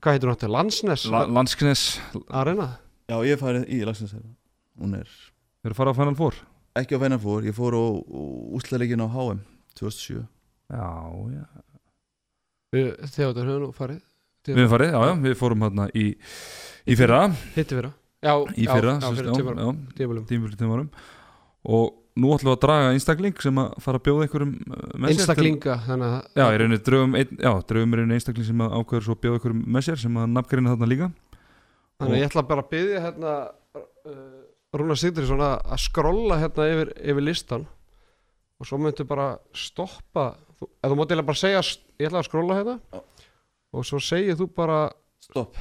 Speaker 4: hvað heitir hún átti, Landsnes?
Speaker 2: La, Landsknes,
Speaker 4: Arena?
Speaker 3: Já, ég farið í lagsins hún er
Speaker 2: við erum að fara á Final Four.
Speaker 3: Ekki á Final Four, ég fór á úsleikin á HM 2007
Speaker 2: Já, já.
Speaker 4: Þeodor höfum nú farið.
Speaker 2: Við erum farið, já, já, við fórum hérna í, í fyrra,
Speaker 4: Hitti fyrra. Já,
Speaker 2: í fyrra, tímafyrir tímarum og nú ætlum við að draga einstakling sem að fara að bjóða einhverjum uh, með sér
Speaker 4: Einstaklinga, þannig að
Speaker 2: Já, í rauninni draugum einn, já, draugum er einu einstakling sem að ákveður svo að bjóða einhverjum með sér sem að nafngreina þarna líka.
Speaker 4: Þannig að ég ætla bara að byggja hérna uh, Rúna Sigdursson að að skrolla hérna yfir, yfir listan. Og svo myndu bara stoppa. Þú, eða þú mátt eiginlega bara segja ég ætla að skrolla hérna. Og svo segir þú bara
Speaker 3: Stopp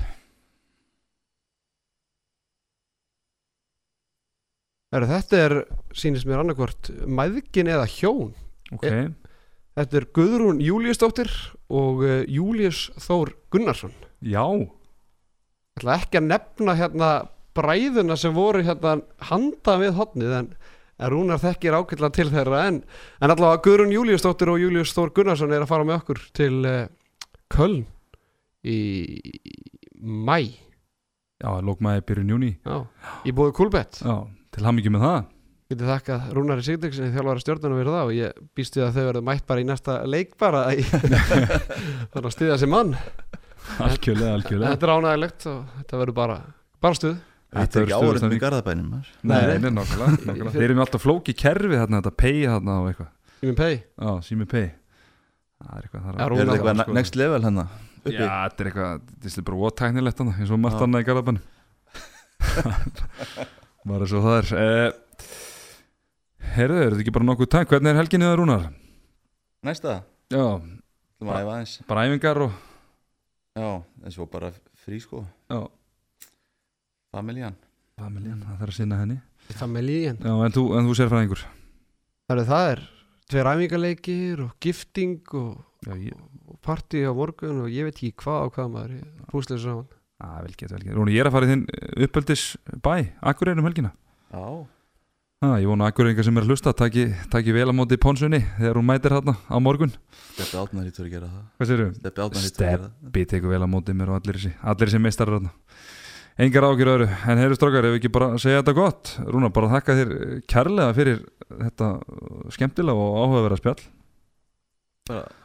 Speaker 4: er, þetta er, sýnist mér annarkvort mæðgin eða hjón.
Speaker 2: Ok,
Speaker 4: þetta er Guðrún Júliusdóttir og uh, Július Þór Gunnarsson.
Speaker 2: Já,
Speaker 4: ég ætla ekki að nefna hérna bræðuna sem voru hérna handa við hotnið en Rúnar þekkir ákveðlega til þeirra en, en allavega Guðrún Júliusdóttir og Július Þór Gunnarsson er að fara með okkur til uh, Köln í mæ
Speaker 2: já, lókmaði byrjun júni
Speaker 4: já, í búið Kúlbett
Speaker 2: Já, til hamingi með það
Speaker 4: getið þakkað Rúnari Sigdegsinni þjálfara stjórnuna fyrir það og ég býst við að þau verður mætt bara í næsta leik bara í, þannig að styðja þessi mann
Speaker 2: Algjörlega, algjörlega
Speaker 4: þetta er ánægilegt og þetta verður bara, bara stuð
Speaker 3: Þetta er ekki
Speaker 2: stuðstemning.
Speaker 3: í Garðabænum.
Speaker 2: Nei,
Speaker 4: Nei.
Speaker 2: nákvæmlega. Þeir eru með alltaf flóki kerfi þarna, þetta pay þarna og eitthvað
Speaker 4: minn pay
Speaker 2: Já, sími pay Það er eitthvað
Speaker 3: Er
Speaker 4: Rúnar
Speaker 3: þetta eitthvað
Speaker 2: sko.
Speaker 3: next level hérna?
Speaker 2: Já, þetta er eitthvað, þetta er bara ótæknilegt þarna eins og margt annað í Garðabann Bara svo það er. Eh, Herðu, er þetta ekki bara nokkuð tæk Hvernig er helginni það rúnar?
Speaker 3: Næsta?
Speaker 2: Já,
Speaker 3: aðeins.
Speaker 2: bara æfingar og
Speaker 3: Já, en svo bara frí sko.
Speaker 2: Já,
Speaker 3: Familjan.
Speaker 2: Familjan, það þarf að sinna henni.
Speaker 4: Líðin
Speaker 2: Já, en þú, en þú sér fræðingur
Speaker 4: það er, það er tveir æfingarleikir og gifting og,
Speaker 2: ég,
Speaker 4: og partí á morgun og ég veit ekki hvað og hvað maður púslega saman
Speaker 2: að vel gett, vel gett Rúni, ég er að fara í þinn uppöldis bæ Akureyri um helgina.
Speaker 3: Já.
Speaker 2: Ha, ég vona Akureyringar sem er að hlusta taki, taki vel á móti Ponsunni þegar hún mætir þarna á morgun.
Speaker 3: Steppi Átnar hýttur að gera það.
Speaker 2: Hvað sér
Speaker 3: Steppi Átnar hýttur að gera það.
Speaker 2: Steppi tekur vel á móti mér og allir þessi allir þessi meistarar þarna. Engar ágjur öðru, en heyrðu strókar ef við ekki bara segja þetta gott, Rúna, bara þakka þér kærlega fyrir þetta skemmtilega og áhugaverða spjall.
Speaker 3: Bara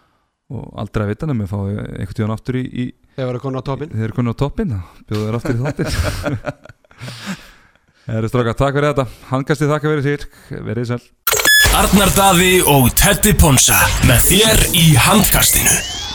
Speaker 2: og aldrei að vita nefnum við fáið einhvern tíðan aftur í, í
Speaker 4: þegar verður komin á toppin
Speaker 2: þeir eru konið á toppin bjóðu þér aftur í þáttir heyrðu strókar, takk fyrir þetta. Handkastið þakka fyrir sér, verið sæl.
Speaker 1: Arnar Daði og Teddy Ponsa með þér í handkastinu